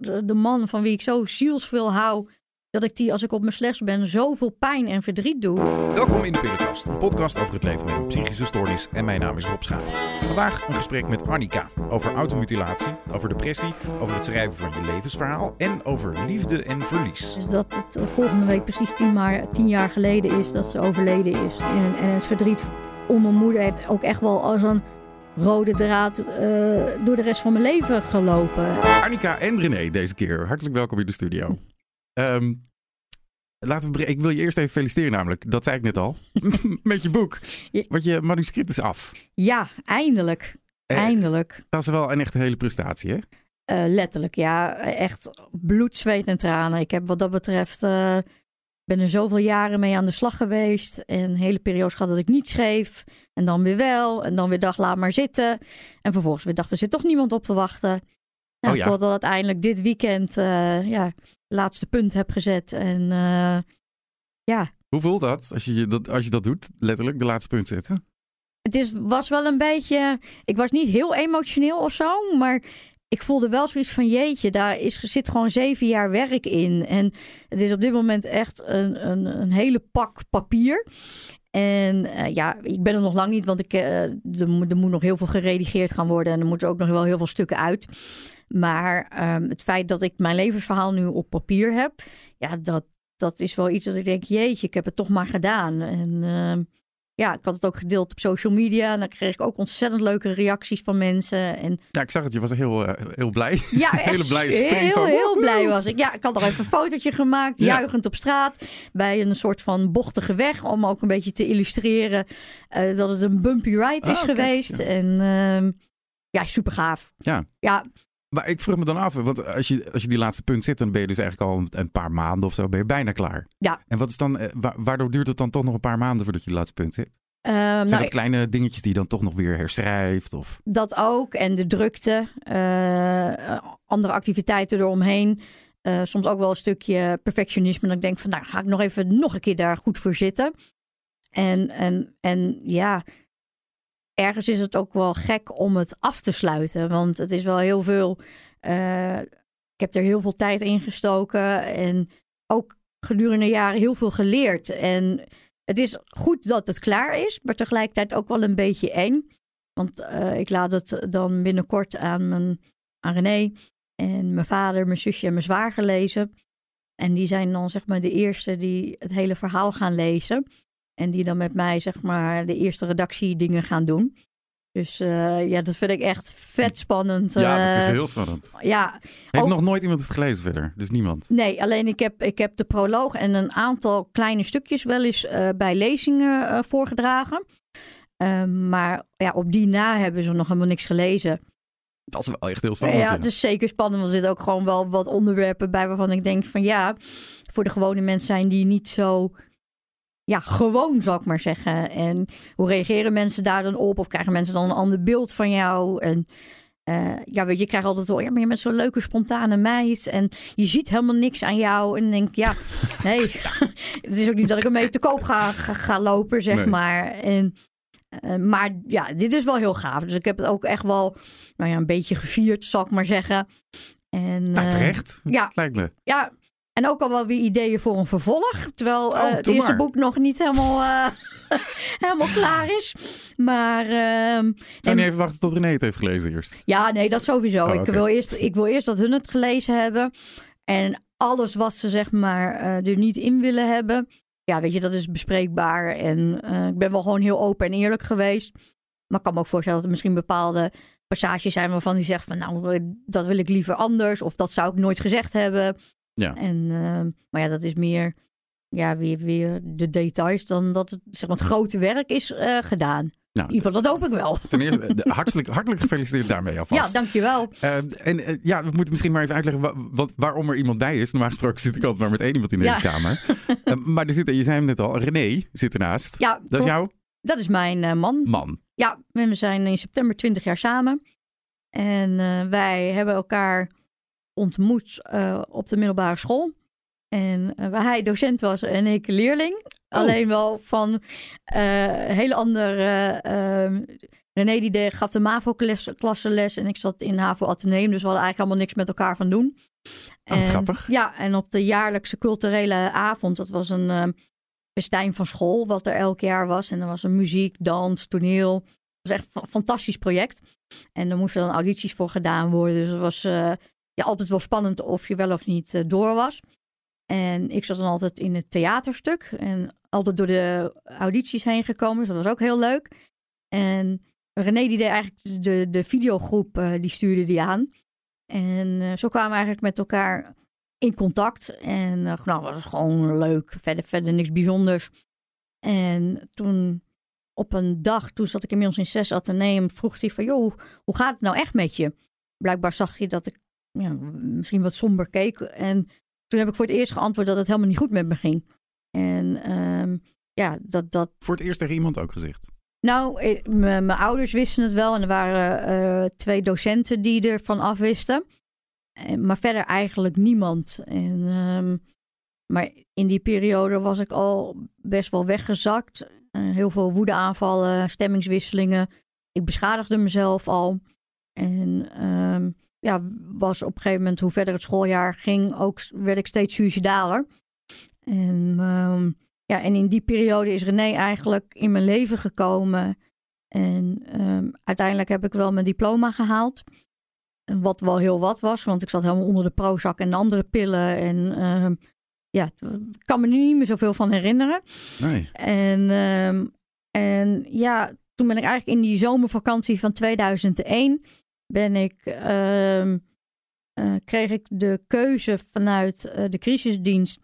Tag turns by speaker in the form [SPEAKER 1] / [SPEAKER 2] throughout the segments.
[SPEAKER 1] de, de man van wie ik zo zielsveel hou, dat ik die als ik op mijn slechtst ben zoveel pijn en verdriet doe.
[SPEAKER 2] Welkom in de Pillenkast, een podcast over het leven met een psychische stoornis. En mijn naam is Rob Schaap. Vandaag een gesprek met Annika over automutilatie, over depressie, over het schrijven van je levensverhaal en over liefde en verlies.
[SPEAKER 1] Dus dat het eh, volgende week precies tien, maar, tien jaar geleden is dat ze overleden is. En, en het verdriet om mijn moeder heeft ook echt wel als een rode draad eh, door de rest van mijn leven gelopen.
[SPEAKER 2] Annika en René deze keer, hartelijk welkom in de studio. Ehm, laten we, ik wil je eerst even feliciteren namelijk, dat zei ik net al, met je boek. Want je manuscript is af.
[SPEAKER 1] Ja, eindelijk.
[SPEAKER 2] Eh,
[SPEAKER 1] Eindelijk.
[SPEAKER 2] Dat is wel een echt hele prestatie, hè?
[SPEAKER 1] Eh, letterlijk, ja. Echt bloed, zweet en tranen. Ik heb wat dat betreft... ben er zoveel jaren mee aan de slag geweest. En hele periodes gehad dat ik niet schreef. En dan weer wel. En dan weer dacht, laat maar zitten. En vervolgens weer dacht, er zit toch niemand op te wachten. Nou,
[SPEAKER 2] Oh ja.
[SPEAKER 1] Totdat uiteindelijk dit weekend eh ja, laatste punt heb gezet. En eh, ja,
[SPEAKER 2] Hoe voelt dat als je dat, als je dat doet, letterlijk, de laatste punt zetten?
[SPEAKER 1] het is, was wel een beetje. Ik was niet heel emotioneel of zo, maar ik voelde wel zoiets van: jeetje, daar is, zit gewoon zeven jaar werk in. En het is op dit moment echt een, een, een hele pak papier. En eh, ja, ik ben er nog lang niet, want ik, eh, er, er moet nog heel veel geredigeerd gaan worden. En er moeten ook nog wel heel veel stukken uit. Maar ehm, het feit dat ik mijn levensverhaal nu op papier heb, ja, dat, dat is wel iets dat ik denk: jeetje, ik heb het toch maar gedaan. En ehm, ja, ik had het ook gedeeld op social media. En dan kreeg ik ook ontzettend leuke reacties van mensen. En
[SPEAKER 2] Ja, ik zag het, je was heel, eh, heel blij.
[SPEAKER 1] ja, echt
[SPEAKER 2] spring
[SPEAKER 1] heel,
[SPEAKER 2] van,
[SPEAKER 1] heel blij was ik. Ja, ik had nog even een fotootje gemaakt,
[SPEAKER 2] Ja.
[SPEAKER 1] juichend op straat. Bij een soort van bochtige weg. Om ook een beetje te illustreren eh, dat het een bumpy ride is
[SPEAKER 2] Ah, kijk,
[SPEAKER 1] geweest.
[SPEAKER 2] ja.
[SPEAKER 1] En ehm, ja, super gaaf.
[SPEAKER 2] Ja.
[SPEAKER 1] Ja,
[SPEAKER 2] Maar ik vroeg me dan af, want als je, als je die laatste punt zit, dan ben je dus eigenlijk al een, paar maanden of zo, ben je bijna klaar.
[SPEAKER 1] Ja.
[SPEAKER 2] En wat is dan, eh, wa- waardoor duurt het dan toch nog een paar maanden voordat je de laatste punt zit?
[SPEAKER 1] ehm,
[SPEAKER 2] Zijn
[SPEAKER 1] nou,
[SPEAKER 2] dat kleine dingetjes die je dan toch nog weer herschrijft? Of...
[SPEAKER 1] Dat ook. En de drukte. eh, andere activiteiten eromheen. Eh, soms ook wel een stukje perfectionisme. Dat ik denk van, nou ga ik nog even nog een keer daar goed voor zitten. En, en, en ja, ergens is het ook wel gek om het af te sluiten. Want het is wel heel veel. eh, ik heb er heel veel tijd in gestoken. En ook gedurende jaren heel veel geleerd. En het is goed dat het klaar is, maar tegelijkertijd ook wel een beetje eng. Want eh, ik laat het dan binnenkort aan, mijn, aan René en mijn vader, mijn zusje en mijn zwager lezen. En die zijn dan zeg maar de eerste die het hele verhaal gaan lezen. En die dan met mij zeg maar de eerste redactiedingen gaan doen. Dus eh, ja, dat vind ik echt vet spannend.
[SPEAKER 2] Ja, dat is
[SPEAKER 1] Eh,
[SPEAKER 2] heel spannend.
[SPEAKER 1] Ja,
[SPEAKER 2] Heeft
[SPEAKER 1] ook-
[SPEAKER 2] nog nooit iemand het gelezen verder? Dus niemand?
[SPEAKER 1] Nee, alleen ik heb, ik heb de proloog en een aantal kleine stukjes wel eens eh, bij lezingen voorgedragen. Ehm, maar ja, op die na hebben ze nog helemaal niks gelezen.
[SPEAKER 2] Dat is wel echt heel spannend.
[SPEAKER 1] ja,
[SPEAKER 2] ja.
[SPEAKER 1] het is zeker spannend. want Er zitten ook gewoon wel wat onderwerpen bij waarvan ik denk van ja, voor de gewone mensen zijn die niet zo ja, gewoon, zal ik maar zeggen. En hoe reageren mensen daar dan op? Of krijgen mensen dan een ander beeld van jou? En eh, ja, weet je, je krijgt altijd wel, ja, maar je bent zo'n leuke, spontane meid. En je ziet helemaal niks aan jou. En denk ja, nee. het is ook niet dat ik ermee te koop ga, ga, ga lopen, zeg
[SPEAKER 2] Nee.
[SPEAKER 1] maar. En, eh, maar ja, dit is wel heel gaaf. Dus ik heb het ook echt wel, nou ja, een beetje gevierd, zal ik maar zeggen. En,
[SPEAKER 2] Nou,
[SPEAKER 1] eh,
[SPEAKER 2] terecht,
[SPEAKER 1] ja,
[SPEAKER 2] lijkt me.
[SPEAKER 1] ja, en ook al wel weer ideeën voor een vervolg. Terwijl eh,
[SPEAKER 2] Oh,
[SPEAKER 1] het
[SPEAKER 2] doe
[SPEAKER 1] eerste
[SPEAKER 2] maar.
[SPEAKER 1] boek nog niet helemaal, eh, helemaal klaar is. Maar ehm,
[SPEAKER 2] Zou je even wachten tot René het heeft gelezen eerst?
[SPEAKER 1] ja, nee, dat sowieso.
[SPEAKER 2] Oh,
[SPEAKER 1] ik, wil eerst, ik wil eerst dat hun het gelezen hebben. En alles wat ze zeg maar eh, er niet in willen hebben. Ja, weet je, dat is bespreekbaar. En eh, ik ben wel gewoon heel open en eerlijk geweest. Maar ik kan me ook voorstellen dat er misschien bepaalde passages zijn waarvan die zegt van nou, eh, dat wil ik liever anders. Of dat zou ik nooit gezegd hebben.
[SPEAKER 2] Ja.
[SPEAKER 1] En, eh, maar ja, dat is meer ja, weer, weer de details dan dat het, zeg maar, het grote werk is eh, gedaan.
[SPEAKER 2] Nou,
[SPEAKER 1] In ieder geval, dat hoop ik wel.
[SPEAKER 2] ten eerste, hartelijk, hartelijk gefeliciteerd daarmee alvast.
[SPEAKER 1] Ja, dankjewel.
[SPEAKER 2] Eh, en eh, ja, we moeten misschien maar even uitleggen wa- wat, waarom er iemand bij is. Normaal gesproken zit ik altijd maar met één iemand in deze
[SPEAKER 1] Ja.
[SPEAKER 2] kamer. Eh, maar er zit, je zei hem net al, René zit ernaast.
[SPEAKER 1] Ja,
[SPEAKER 2] Dat is jouw
[SPEAKER 1] Dat is mijn eh, man.
[SPEAKER 2] man.
[SPEAKER 1] Ja, we zijn in september 20 jaar samen. En wij hebben elkaar ontmoet eh, op de middelbare school. En eh, waar hij docent was en ik leerling. Alleen wel van eh hele andere... eh, René die gaf de MAVO-klasse les en ik zat in HAVO Atheneum. Dus we hadden eigenlijk allemaal niks met elkaar van doen.
[SPEAKER 2] Oh, grappig.
[SPEAKER 1] Ja, en op de jaarlijkse culturele avond, dat was een uh, festijn van school, wat er elk jaar was. En er was een muziek, dans, toneel. Het was echt een fantastisch project. En er moesten dan audities voor gedaan worden. Dus het was uh, altijd wel spannend of je wel of niet uh, door was. En ik zat dan altijd in het theaterstuk en altijd door de audities heen gekomen. Dus dat was ook heel leuk. En René die deed eigenlijk de, de videogroep, uh, die stuurde die aan. En uh, zo kwamen we eigenlijk met elkaar in contact. En uh, nou, was het gewoon leuk. Verder, verder niks bijzonders. En toen op een dag, toen zat ik inmiddels in zes ateneum, vroeg hij van, joh, hoe gaat het nou echt met je? Blijkbaar zag hij dat ik ja, misschien wat somber keek. En toen heb ik voor het eerst geantwoord dat het helemaal niet goed met me ging. En um, ja, dat, dat...
[SPEAKER 2] Voor het eerst tegen iemand ook gezegd?
[SPEAKER 1] Nou, eh, mijn ouders wisten het wel en er waren uh, twee docenten die ervan afwisten. Maar verder eigenlijk niemand. En, um, maar in die periode was ik al best wel weggezakt. Uh, heel veel woedeaanvallen, stemmingswisselingen. Ik beschadigde mezelf al. En um, ja, was op een gegeven moment, hoe verder het schooljaar ging, ook werd ik steeds suicidaler. En um, ja, en in die periode is René eigenlijk in mijn leven gekomen. En um, uiteindelijk heb ik wel mijn diploma gehaald. Wat wel heel wat was, want ik zat helemaal onder de Prozac en de andere pillen. En um, ja, ik kan me nu niet meer zoveel van herinneren.
[SPEAKER 2] Nee.
[SPEAKER 1] En, en ja, toen ben ik eigenlijk in die zomervakantie van 2001 ben ik, uh, uh, kreeg ik de keuze vanuit uh, de crisisdienst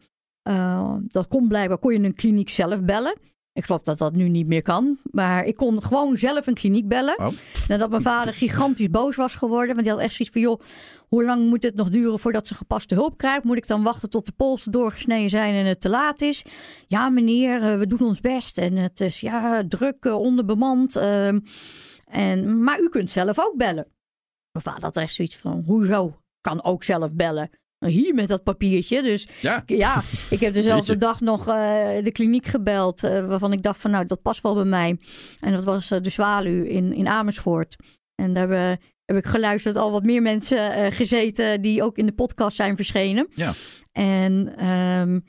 [SPEAKER 1] uh, dat kon blijkbaar, kon je een kliniek zelf bellen. Ik geloof dat dat nu niet meer kan. Maar ik kon gewoon zelf een kliniek bellen.
[SPEAKER 2] Oh.
[SPEAKER 1] Nadat mijn vader gigantisch boos was geworden. Want die had echt zoiets van, joh, hoe lang moet het nog duren voordat ze gepaste hulp krijgt? Moet ik dan wachten tot de polsen doorgesneden zijn en het te laat is? Ja, meneer, we doen ons best. En het is ja, druk, onderbemand. Uh, en, maar u kunt zelf ook bellen. Mijn vader had echt zoiets van, hoezo? Kan ook zelf bellen hier met dat papiertje. Dus
[SPEAKER 2] ja,
[SPEAKER 1] ja ik heb dezelfde dag nog uh, de kliniek gebeld. Uh, waarvan ik dacht van nou, dat past wel bij mij. En dat was uh, de Zwaluw in, in Amersfoort. En daar heb, heb ik geluisterd al wat meer mensen gezeten die ook in de podcast zijn verschenen.
[SPEAKER 2] Ja.
[SPEAKER 1] En um,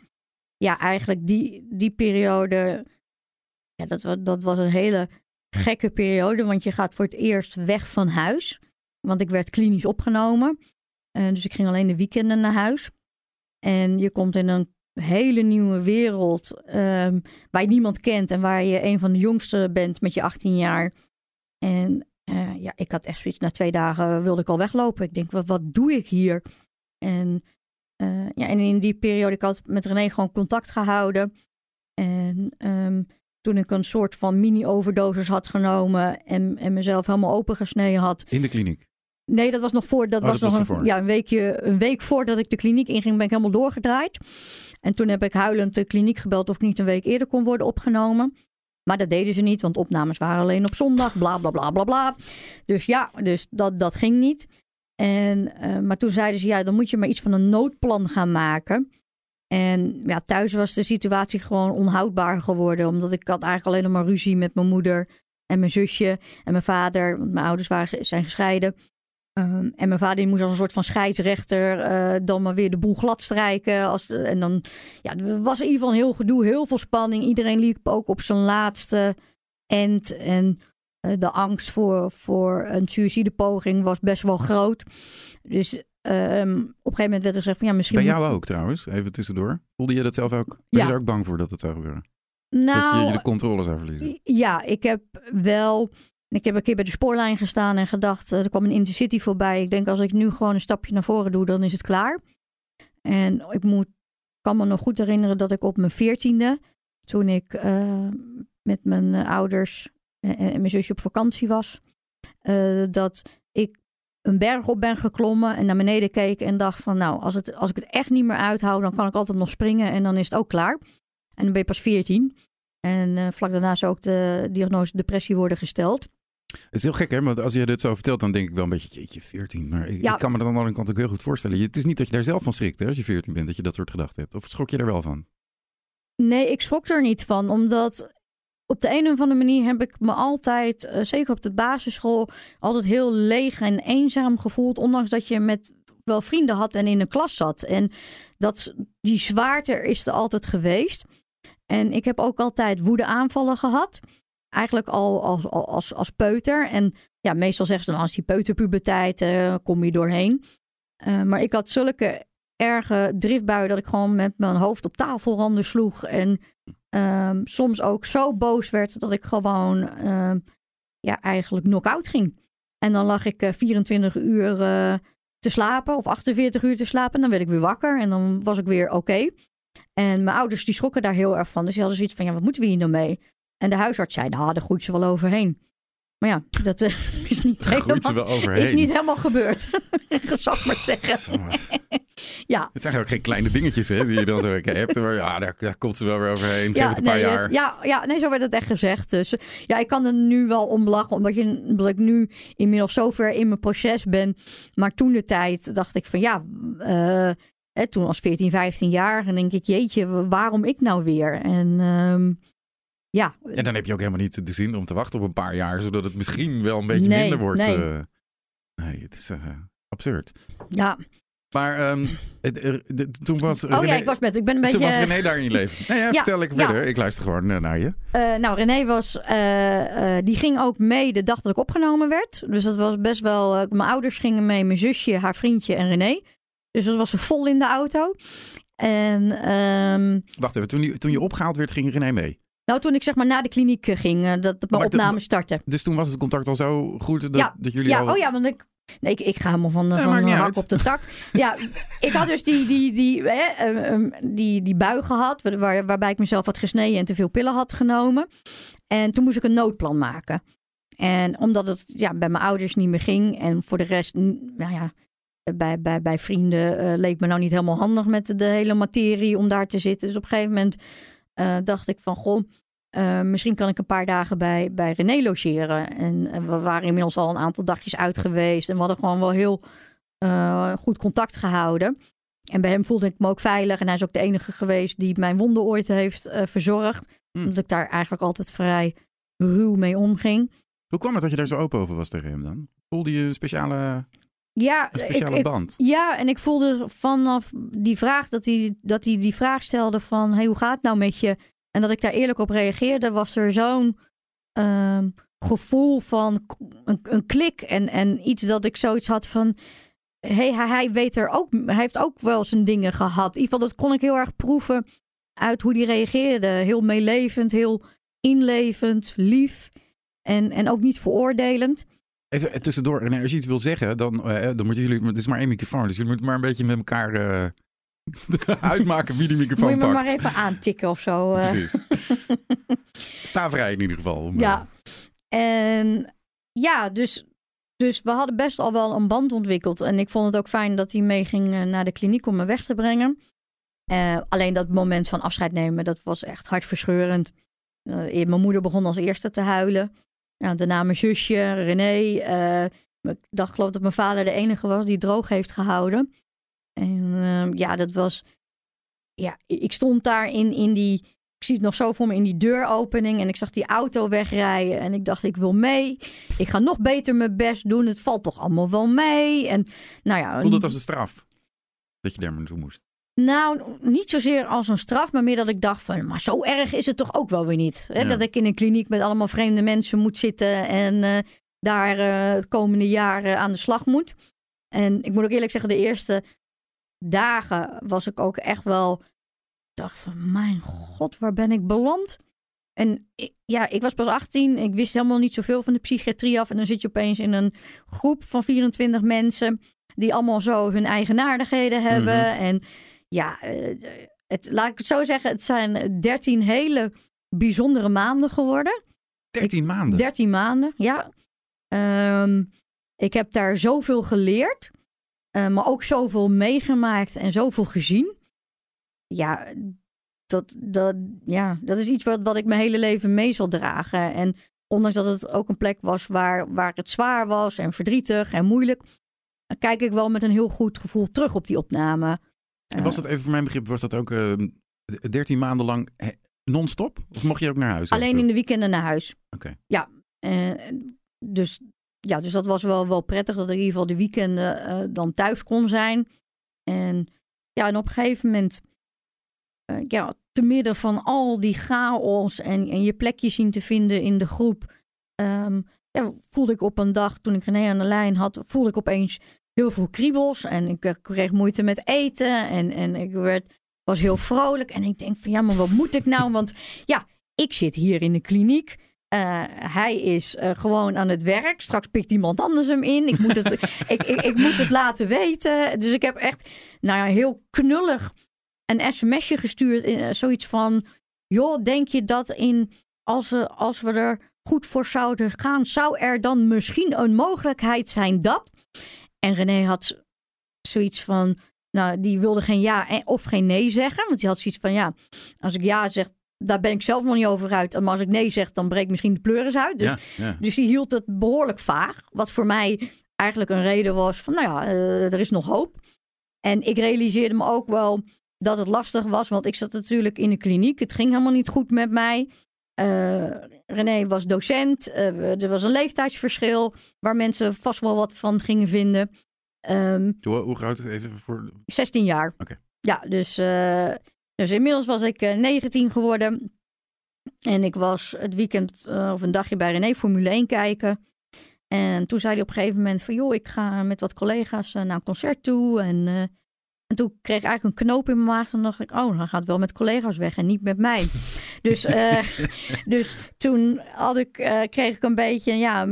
[SPEAKER 1] ja, eigenlijk die, die periode, ja, dat, dat was een hele gekke periode. Want je gaat voor het eerst weg van huis. Want ik werd klinisch opgenomen. Uh, dus ik ging alleen de weekenden naar huis. En je komt in een hele nieuwe wereld um, waar je niemand kent en waar je een van de jongsten bent met je 18 jaar. En uh, ja, ik had echt zoiets, na twee dagen wilde ik al weglopen. Ik denk, wat, wat doe ik hier? En, uh, ja, en in die periode, ik had met René gewoon contact gehouden. En um, toen ik een soort van mini-overdosis had genomen en, en mezelf helemaal opengesneden had.
[SPEAKER 2] In de kliniek?
[SPEAKER 1] Nee, dat was nog voor. Dat
[SPEAKER 2] oh,
[SPEAKER 1] was
[SPEAKER 2] dat
[SPEAKER 1] nog
[SPEAKER 2] was
[SPEAKER 1] een, ja, een, weekje, een week voordat ik de kliniek inging, ben ik helemaal doorgedraaid. En toen heb ik huilend de kliniek gebeld of ik niet een week eerder kon worden opgenomen. Maar dat deden ze niet, want opnames waren alleen op zondag, bla bla bla bla bla. Dus ja, dus dat, dat ging niet. En, uh, maar toen zeiden ze, ja, dan moet je maar iets van een noodplan gaan maken. En ja, thuis was de situatie gewoon onhoudbaar geworden. Omdat ik had eigenlijk alleen nog maar ruzie met mijn moeder en mijn zusje en mijn vader. Want mijn ouders waren, zijn gescheiden. Um, en mijn vader moest als een soort van scheidsrechter uh, dan maar weer de boel glad strijken. Als, en dan ja, er was in ieder geval een heel gedoe, heel veel spanning. Iedereen liep ook op zijn laatste end. En uh, de angst voor, voor een suïcidepoging was best wel groot. Dus um, op een gegeven moment werd er gezegd van ja, misschien...
[SPEAKER 2] Bij jou ook trouwens, even tussendoor. Voelde je dat zelf ook? Ben
[SPEAKER 1] ja.
[SPEAKER 2] je er ook bang voor dat het zou gebeuren?
[SPEAKER 1] Nou,
[SPEAKER 2] dat je de controle zou verliezen?
[SPEAKER 1] Ja, ik heb wel... Ik heb een keer bij de spoorlijn gestaan en gedacht, er kwam een Intercity voorbij. Ik denk, als ik nu gewoon een stapje naar voren doe, dan is het klaar. En ik moet, kan me nog goed herinneren dat ik op mijn veertiende, toen ik uh, met mijn ouders en, en, mijn zusje op vakantie was, uh, dat ik een berg op ben geklommen en naar beneden keek en dacht van, nou, als, het, als ik het echt niet meer uithoud, dan kan ik altijd nog springen en dan is het ook klaar. En dan ben je pas veertien. En vlak daarna zou ook de diagnose depressie worden gesteld.
[SPEAKER 2] Het is heel gek, hè? Want als je dit zo vertelt, dan denk ik wel een beetje, jeetje, 14. Maar ik,
[SPEAKER 1] Ja.
[SPEAKER 2] ik kan me dat aan de andere kant ook heel goed voorstellen. Het is niet dat je daar zelf van schrikt, hè, als je 14 bent, dat je dat soort gedachten hebt. Of schrok je er wel van?
[SPEAKER 1] Nee, ik schrok er niet van, omdat op de een of andere manier heb ik me altijd, uh, zeker op de basisschool, altijd heel leeg en eenzaam gevoeld. Ondanks dat je met wel vrienden had en in een klas zat. En dat, die zwaarte is er altijd geweest. En ik heb ook altijd woedeaanvallen gehad. Eigenlijk al als, als, als peuter. En ja, meestal zeggen ze dan als die peuterpuberteit uh, kom je doorheen. Uh, maar ik had zulke erge driftbuien dat ik gewoon met mijn hoofd op tafelranden sloeg. En um, soms ook zo boos werd dat ik gewoon um, ja, eigenlijk knock-out ging. En dan lag ik uh, 24 uur uh, te slapen of 48 uur te slapen. En dan werd ik weer wakker en dan was ik weer oké. En mijn ouders die schrokken daar heel erg van. Dus die hadden zoiets van, ja, wat moeten we hier nou mee? En de huisarts zei, nou, daar groeit ze wel overheen. Maar ja, dat uh, is, niet helemaal, is niet helemaal gebeurd. Zal ik maar zeggen. ja.
[SPEAKER 2] Het zijn ook geen kleine dingetjes hè, die je dan zo hebt. Maar ja, daar, daar komt ze wel weer overheen. Geef ja, het een paar
[SPEAKER 1] nee,
[SPEAKER 2] jaar.
[SPEAKER 1] Het, ja, ja, nee, zo werd het echt gezegd. Dus ja, ik kan er nu wel om lachen. Omdat, je, omdat ik nu inmiddels zo ver in mijn proces ben. Maar toen de tijd dacht ik van ja... Uh, hè, toen als 14, 15 jaar. En denk ik, jeetje, waarom ik nou weer? En... Um, ja.
[SPEAKER 2] En dan heb je ook helemaal niet de zin om te wachten op een paar jaar, zodat het misschien wel een beetje nee, minder wordt.
[SPEAKER 1] Nee,
[SPEAKER 2] uh, nee het is uh, absurd.
[SPEAKER 1] Ja.
[SPEAKER 2] Maar um, het, er, de, toen was.
[SPEAKER 1] Oh René, ja, ik was met. Ik ben een beetje.
[SPEAKER 2] Toen was René daar in je leven. Nee, ja, ja, vertel ik verder. Ik luister gewoon uh, naar je.
[SPEAKER 1] nou, René was. die ging ook mee de dag dat ik opgenomen werd. Dus dat was best wel. mijn ouders gingen mee, mijn zusje, haar vriendje en René. Dus dat was vol in de auto. En. Um,
[SPEAKER 2] Wacht even, toen, die, toen je opgehaald werd, ging René mee?
[SPEAKER 1] Nou, toen ik zeg maar naar de kliniek ging, uh, dat, dat mijn opname startte.
[SPEAKER 2] Dus toen was het contact al zo goed dat,
[SPEAKER 1] ja,
[SPEAKER 2] dat jullie
[SPEAKER 1] ja,
[SPEAKER 2] al...
[SPEAKER 1] Oh ja, want ik, nee, ik, ik ga helemaal van, ja, van hak op de tak. ja, ik had dus die, die, die, hè, um, die, die bui gehad, waar, waarbij ik mezelf had gesneden en te veel pillen had genomen. En toen moest ik een noodplan maken. En omdat het ja, bij mijn ouders niet meer ging en voor de rest, nou ja, bij, bij, bij vrienden uh, leek me nou niet helemaal handig met de hele materie om daar te zitten. Dus op een gegeven moment uh, dacht ik van, goh, uh, misschien kan ik een paar dagen bij, bij René logeren. En, en, we waren inmiddels al een aantal dagjes uit geweest. En we hadden gewoon wel heel uh, goed contact gehouden. En bij hem voelde ik me ook veilig. En hij is ook de enige geweest die mijn wonden ooit heeft uh, verzorgd. Mm. Omdat ik daar eigenlijk altijd vrij ruw mee omging.
[SPEAKER 2] Hoe kwam het dat je daar zo open over was tegen hem dan? Voelde je een speciale
[SPEAKER 1] ja,
[SPEAKER 2] een speciale
[SPEAKER 1] ik,
[SPEAKER 2] band.
[SPEAKER 1] Ik, ja, en ik voelde vanaf die vraag dat hij, dat hij die vraag stelde van... Hey, hoe gaat het nou met je? En dat ik daar eerlijk op reageerde, was er zo'n um, gevoel van een, een, klik. En, en iets dat ik zoiets had van... Hey, hij, hij weet er ook, hij heeft ook wel zijn dingen gehad. In ieder geval, dat kon ik heel erg proeven uit hoe hij reageerde. Heel meelevend, heel inlevend, lief en, en ook niet veroordelend.
[SPEAKER 2] Even tussendoor, René, als je iets wil zeggen, dan, uh, dan moeten jullie, het is maar één microfoon, dus jullie moeten maar een beetje met elkaar uh, uitmaken wie die microfoon
[SPEAKER 1] Moet
[SPEAKER 2] je
[SPEAKER 1] me maar even aantikken of zo.
[SPEAKER 2] Uh. Precies. Sta vrij in ieder geval.
[SPEAKER 1] Ja. En ja, dus, dus we hadden best al wel een band ontwikkeld. En ik vond het ook fijn dat hij meeging naar de kliniek om me weg te brengen. alleen dat moment van afscheid nemen, dat was echt hartverscheurend. mijn moeder begon als eerste te huilen. Ja, daarna mijn zusje, René. Uh, ik dacht geloof dat mijn vader de enige was die droog heeft gehouden. En uh, ja, dat was... Ja, ik stond daar in, in die... Ik zie het nog zo voor me in die deuropening. En ik zag die auto wegrijden. En ik dacht, ik wil mee. Ik ga nog beter mijn best doen. Het valt toch allemaal wel mee. En nou ja...
[SPEAKER 2] Voelde het als een straf? Dat je daar naartoe moest?
[SPEAKER 1] Nou, niet zozeer als een straf, maar meer dat ik dacht van, maar zo erg is het toch ook wel weer niet. Hè? Ja. Dat ik in een kliniek met allemaal vreemde mensen moet zitten en uh, daar uh, het komende jaar uh, aan de slag moet. En ik moet ook eerlijk zeggen, de eerste dagen was ik ook echt wel, dacht van, mijn god, waar ben ik beland? En ik, ja, ik was pas 18, ik wist helemaal niet zoveel van de psychiatrie af. En dan zit je opeens in een groep van 24 mensen die allemaal zo hun eigenaardigheden hebben. Mm -hmm. En ja, het, laat ik het zo zeggen, het zijn dertien hele bijzondere maanden geworden.
[SPEAKER 2] 13 maanden?
[SPEAKER 1] 13 maanden, ja. Um, ik heb daar zoveel geleerd, uh, maar ook zoveel meegemaakt en zoveel gezien. Ja, dat, dat, ja, dat is iets wat, wat ik mijn hele leven mee zal dragen. En ondanks dat het ook een plek was waar, waar het zwaar was en verdrietig en moeilijk, kijk ik wel met een heel goed gevoel terug op die opname.
[SPEAKER 2] En was dat even voor mijn begrip, was dat ook uh, 13 maanden lang non-stop? Of mocht je ook naar huis?
[SPEAKER 1] Alleen in de weekenden naar huis.
[SPEAKER 2] Oké. Okay.
[SPEAKER 1] Ja, uh, dus ja, dus dat was wel, wel prettig dat ik in ieder geval de weekenden eh, dan thuis kon zijn. En ja, en op een gegeven moment, eh, ja, te midden van al die chaos en, en je plekje zien te vinden in de groep, ehm, ja, voelde ik op een dag, toen ik René aan de lijn had, voelde ik opeens heel veel kriebels. En ik eh, kreeg moeite met eten en, en ik werd, was heel vrolijk. En ik denk van, ja, maar wat moet ik nou? Want ja, ik zit hier in de kliniek. Uh, hij is uh, gewoon aan het werk. Straks pikt iemand anders hem in. Ik moet het, ik, ik, ik, moet het laten weten. Dus ik heb echt nou ja, heel knullig een sms'je gestuurd. In, uh, zoiets van: joh, denk je dat in, als, als we er goed voor zouden gaan, zou er dan misschien een mogelijkheid zijn dat? En René had zoiets van. Nou, die wilde geen ja of geen nee zeggen. Want die had zoiets van: ja, als ik ja zeg, daar ben ik zelf nog niet over uit. Maar als ik nee zeg, dan breekt misschien de pleuris uit. Dus,
[SPEAKER 2] Ja, ja.
[SPEAKER 1] dus die hield het behoorlijk vaag. Wat voor mij eigenlijk een reden was van, nou ja, eh, er is nog hoop. En ik realiseerde me ook wel dat het lastig was. Want ik zat natuurlijk in de kliniek. Het ging helemaal niet goed met mij. Eh, René was docent. Eh, er was een leeftijdsverschil waar mensen vast wel wat van gingen vinden. Ehm,
[SPEAKER 2] Hoe, hoe groot is het even voor...
[SPEAKER 1] 16 jaar.
[SPEAKER 2] Oké.
[SPEAKER 1] Ja, dus, eh, dus inmiddels was ik eh, 19 geworden. En ik was het weekend eh, of een dagje bij René Formule 1 kijken. En toen zei hij op een gegeven moment van... joh, ik ga met wat collega's eh, naar een concert toe. En, eh, en toen kreeg ik eigenlijk een knoop in mijn maag. Toen dacht ik, oh, dan gaat het wel met collega's weg en niet met mij. dus, eh, dus toen had ik, eh, kreeg ik een beetje... Ja,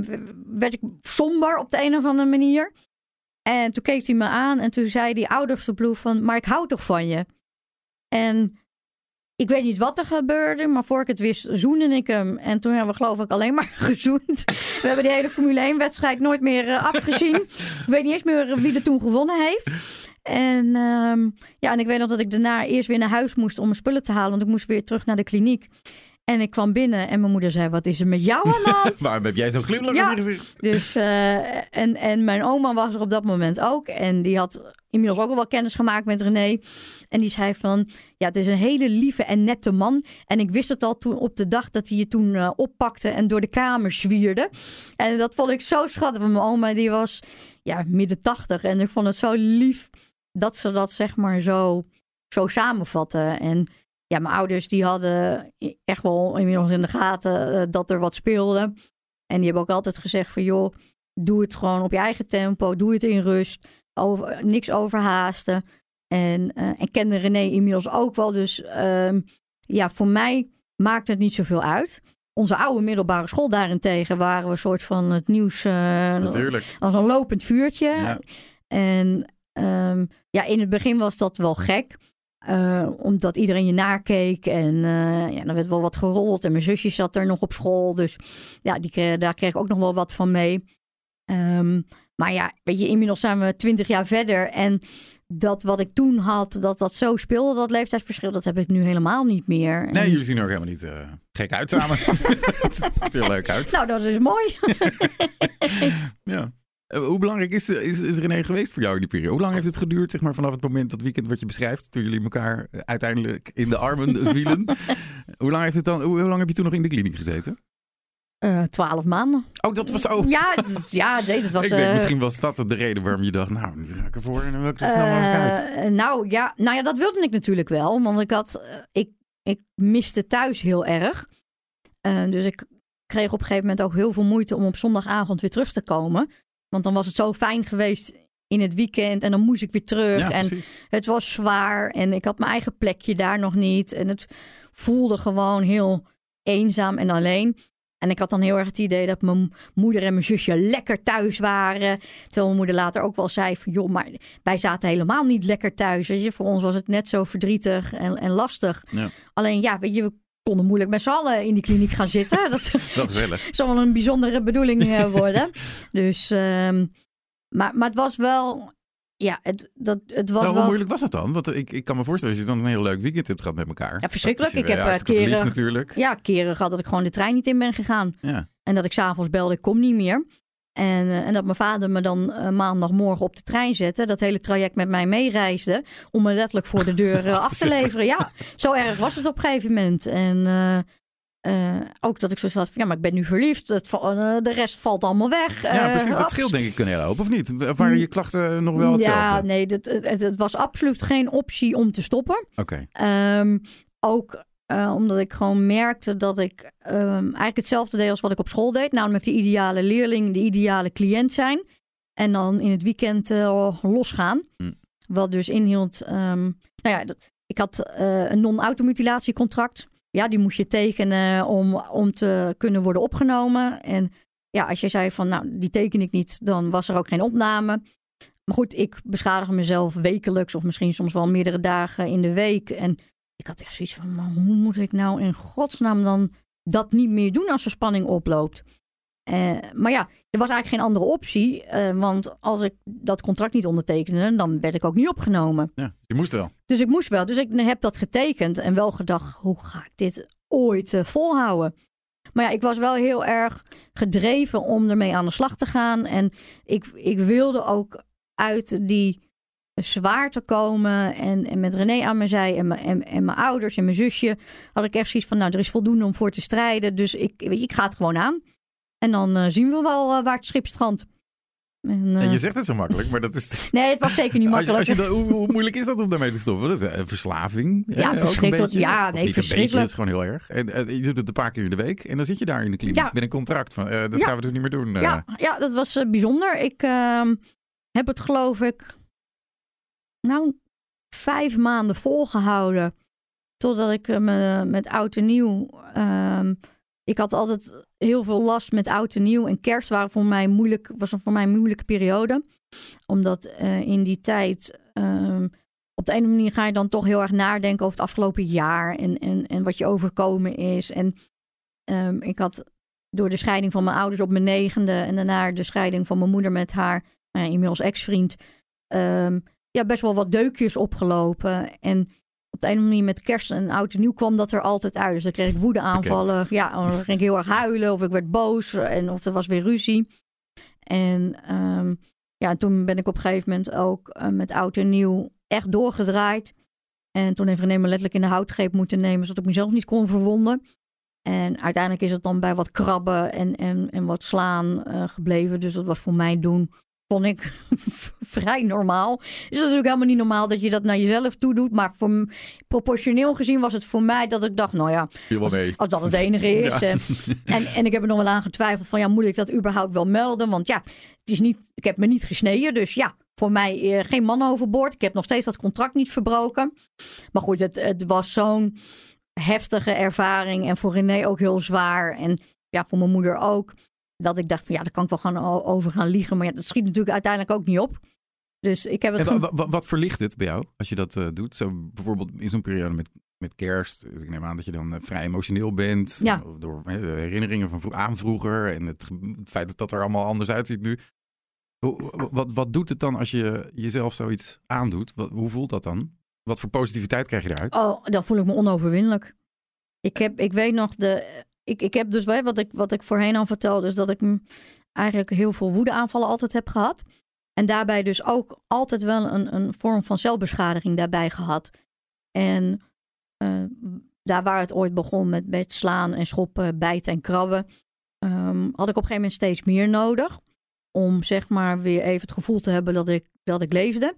[SPEAKER 1] werd ik somber op de een of andere manier. En toen keek hij me aan en toen zei hij out of the blue van... maar ik hou toch van je? En ik weet niet wat er gebeurde, maar voor ik het wist zoende ik hem. En toen hebben we geloof ik alleen maar gezoend. We hebben die hele Formule 1-wedstrijd nooit meer eh, afgezien. ik weet niet eens meer wie er toen gewonnen heeft. En, ehm, ja, en ik weet nog dat ik daarna eerst weer naar huis moest om mijn spullen te halen. Want ik moest weer terug naar de kliniek. En ik kwam binnen en mijn moeder zei, wat is er met jou aan de hand?
[SPEAKER 2] Waarom heb jij zo'n glimlach
[SPEAKER 1] Ja.
[SPEAKER 2] op je gezicht?
[SPEAKER 1] Dus, eh, en, en mijn oma was er op dat moment ook. En die had inmiddels ook al wel kennis gemaakt met René. En die zei van, ja, het is een hele lieve en nette man. En ik wist het al toen op de dag dat hij je toen eh, oppakte en door de kamer zwierde. En dat vond ik zo schattig. Want mijn oma, die was ja, midden tachtig. En ik vond het zo lief dat ze dat zeg maar zo, zo samenvatten. En ja, mijn ouders die hadden echt wel inmiddels in de gaten eh, dat er wat speelde. En die hebben ook altijd gezegd van joh, doe het gewoon op je eigen tempo. Doe het in rust. Over, niks overhaasten. En, eh, en kende René inmiddels ook wel. Dus ehm, ja, voor mij maakt het niet zoveel uit. Onze oude middelbare school daarentegen waren we een soort van het nieuws.
[SPEAKER 2] Natuurlijk.
[SPEAKER 1] als een lopend vuurtje.
[SPEAKER 2] Ja.
[SPEAKER 1] En ehm, ja, in het begin was dat wel gek. eh, omdat iedereen je nakeek. En eh, ja, dan werd wel wat gerold. En mijn zusje zat er nog op school. Dus ja, die, daar kreeg ik ook nog wel wat van mee. Ehm, maar ja, weet je, inmiddels zijn we twintig jaar verder. En dat wat ik toen had, dat dat zo speelde, dat leeftijdsverschil, dat heb ik nu helemaal niet meer.
[SPEAKER 2] Nee,
[SPEAKER 1] En-
[SPEAKER 2] jullie zien er ook helemaal niet eh, gek uit samen. het ziet er leuk uit.
[SPEAKER 1] Nou, dat is mooi.
[SPEAKER 2] Ja. Eh, Hoe belangrijk is, is, is René geweest voor jou in die periode? Hoe lang heeft het geduurd, zeg maar, vanaf het moment, dat weekend wat je beschrijft, toen jullie elkaar eh, uiteindelijk in de armen vielen? hoe, lang heeft het dan, hoe, hoe lang heb je toen nog in de kliniek gezeten?
[SPEAKER 1] Eh, Twaalf maanden.
[SPEAKER 2] Oh, dat was ook.
[SPEAKER 1] Ja, ja nee, dat was...
[SPEAKER 2] ik denk,
[SPEAKER 1] eh,
[SPEAKER 2] misschien was dat de reden waarom je dacht, nou, nu ga ik ervoor en dan wil ik er snel uit.
[SPEAKER 1] Eh, nou, ja, nou ja, dat wilde ik natuurlijk wel. Want ik had, eh, ik, ik miste thuis heel erg. Eh, dus ik kreeg op een gegeven moment ook heel veel moeite om op zondagavond weer terug te komen. Want dan was het zo fijn geweest in het weekend en dan moest ik weer terug.
[SPEAKER 2] Ja,
[SPEAKER 1] en
[SPEAKER 2] precies.
[SPEAKER 1] het was zwaar en ik had mijn eigen plekje daar nog niet. En het voelde gewoon heel eenzaam en alleen. En ik had dan heel erg het idee dat mijn moeder en mijn zusje lekker thuis waren. Terwijl mijn moeder later ook wel zei van... joh, maar wij zaten helemaal niet lekker thuis. Weet je? Voor ons was het net zo verdrietig en, en lastig.
[SPEAKER 2] Ja.
[SPEAKER 1] Alleen ja, weet je, we konden moeilijk met z'n allen in die kliniek gaan zitten. Dat zou wel een bijzondere bedoeling eh, worden. dus, ehm, maar, maar het was wel... Ja, het, dat, het was
[SPEAKER 2] Nou, hoe
[SPEAKER 1] wel...
[SPEAKER 2] moeilijk was dat dan? Want ik, ik kan me voorstellen, als je dan een heel leuk weekend hebt gehad met elkaar.
[SPEAKER 1] Ja, verschrikkelijk. Ik heb, eh, keren-
[SPEAKER 2] natuurlijk.
[SPEAKER 1] Ja, keren gehad dat ik gewoon de trein niet in ben gegaan.
[SPEAKER 2] Ja.
[SPEAKER 1] En dat ik s'avonds belde, ik kom niet meer. En, eh, en dat mijn vader me dan eh, maandagmorgen op de trein zette. Dat hele traject met mij meereisde. Om me letterlijk voor de deur eh, af te leveren. Ja, zo erg was het op een gegeven moment. En, ook dat ik zo had van, ja, maar ik ben nu verliefd. Het, de rest valt allemaal weg.
[SPEAKER 2] Ja, precies. Dat scheelt denk ik een hele hoop, of niet? Waren je klachten nog wel hetzelfde?
[SPEAKER 1] Ja, nee, dat, het, het- het was absoluut geen optie om te stoppen.
[SPEAKER 2] Oké.
[SPEAKER 1] Ehm, ook eh, omdat ik gewoon merkte dat ik ehm, eigenlijk hetzelfde deed als wat ik op school deed. Namelijk de ideale leerling, de ideale cliënt zijn. En dan in het weekend eh, losgaan.
[SPEAKER 2] Hm.
[SPEAKER 1] Wat dus inhield... ehm, nou ja, dat- ik had eh, een non-automutilatiecontract. Ja, die moest je tekenen om, om te kunnen worden opgenomen. En ja, als je zei van, nou, die teken ik niet, dan was er ook geen opname. Maar goed, ik beschadig mezelf wekelijks of misschien soms wel meerdere dagen in de week. En ik had echt zoiets van, maar hoe moet ik nou in godsnaam dan dat niet meer doen als er spanning oploopt? Eh, maar ja, er was eigenlijk geen andere optie. eh, want als ik dat contract niet ondertekende, dan werd ik ook niet opgenomen.
[SPEAKER 2] Ja, je moest wel.
[SPEAKER 1] Dus ik moest wel. Dus ik heb dat getekend en wel gedacht, hoe ga ik dit ooit eh, volhouden? Maar ja, ik was wel heel erg gedreven om ermee aan de slag te gaan. En ik, ik wilde ook uit die zwaarte komen. En, en met René aan mijn zij en mijn, en, en mijn ouders en mijn zusje had ik echt zoiets van, nou, er is voldoende om voor te strijden. Dus ik, weet je, ik ga het gewoon aan. En dan eh, zien we wel eh, waar het schip strandt. En, eh,
[SPEAKER 2] En je zegt het zo makkelijk, maar dat is...
[SPEAKER 1] Nee, het was zeker niet
[SPEAKER 2] Als je,
[SPEAKER 1] makkelijk.
[SPEAKER 2] als je hoe, hoe moeilijk is dat om daarmee te stoppen? Dat is een verslaving.
[SPEAKER 1] Ja, verschrikkelijk. Ja, nee,
[SPEAKER 2] beetje,
[SPEAKER 1] verschrikkelijk.
[SPEAKER 2] dat is gewoon heel erg. En eh, je doet het een paar keer in de week en dan zit je daar in de kliniek
[SPEAKER 1] Ja.
[SPEAKER 2] met een contract van, eh, dat
[SPEAKER 1] Ja.
[SPEAKER 2] gaan we dus niet meer doen. eh.
[SPEAKER 1] Ja, ja, dat was eh, bijzonder. Ik ehm, heb het geloof ik, nou, vijf maanden volgehouden. Totdat ik eh, me, met oud en nieuw. ehm, ik had altijd heel veel last met oud en nieuw. En kerst waren voor mij moeilijk, was een voor mij een moeilijke periode. Omdat eh, in die tijd. ehm, op de ene manier ga je dan toch heel erg nadenken over het afgelopen jaar. En, en, en wat je overkomen is. En ehm, ik had door de scheiding van mijn ouders op mijn negende en daarna de scheiding van mijn moeder met haar, nou inmiddels ex-vriend, ja, best wel wat deukjes opgelopen. En op de ene manier met kerst en oud en nieuw kwam dat er altijd uit. Dus dan kreeg ik woedeaanvallen. Ja, dan ging ik heel erg huilen of ik werd boos en of er was weer ruzie. En ehm, ja, toen ben ik op een gegeven moment ook eh, met oud en nieuw echt doorgedraaid. En toen heeft René me letterlijk in de houtgreep moeten nemen, zodat ik mezelf niet kon verwonden. En uiteindelijk is het dan bij wat krabben en, en, en wat slaan eh, gebleven. Dus dat was voor mij doen, vond ik vrij normaal. Dus dat is natuurlijk helemaal niet normaal dat je dat naar jezelf toe doet. Maar voor, proportioneel gezien was het voor mij dat ik dacht, nou ja, als dat het enige is.
[SPEAKER 2] Ja.
[SPEAKER 1] en, en ik heb er nog wel aan getwijfeld van, ja, moet ik dat überhaupt wel melden? Want ja, het is niet, ik heb me niet gesneden. Dus ja, voor mij eh, geen man overboord. Ik heb nog steeds dat contract niet verbroken. Maar goed, het, het was zo'n heftige ervaring. En voor René ook heel zwaar. En ja, voor mijn moeder ook. Dat ik dacht van, ja, daar kan ik wel gaan o- over gaan liegen. Maar ja, dat schiet natuurlijk uiteindelijk ook niet op. Dus ik heb het gewoon...
[SPEAKER 2] wat verlicht het bij jou als je dat eh, doet? Zo bijvoorbeeld in zo'n periode met, met kerst. Dus ik neem aan dat je dan eh, vrij emotioneel bent.
[SPEAKER 1] Ja.
[SPEAKER 2] Door eh, de herinneringen van aan vroeger. En het, feit dat dat er allemaal anders uitziet nu. Hoe- Wat, wat doet het dan als je jezelf zoiets aandoet? Wat, hoe voelt dat dan? Wat voor positiviteit krijg je eruit?
[SPEAKER 1] Oh, dan voel ik me onoverwinnelijk. Ik, heb, ik weet nog, de, ik, ik heb dus wat ik, wat ik voorheen al vertelde, is dat ik eigenlijk heel veel woedeaanvallen altijd heb gehad. En daarbij dus ook altijd wel een, een vorm van zelfbeschadiging daarbij gehad. En eh, daar waar het ooit begon met, met slaan en schoppen, bijten en krabben, ehm, had ik op een gegeven moment steeds meer nodig. Om zeg maar weer even het gevoel te hebben dat ik, dat ik leefde.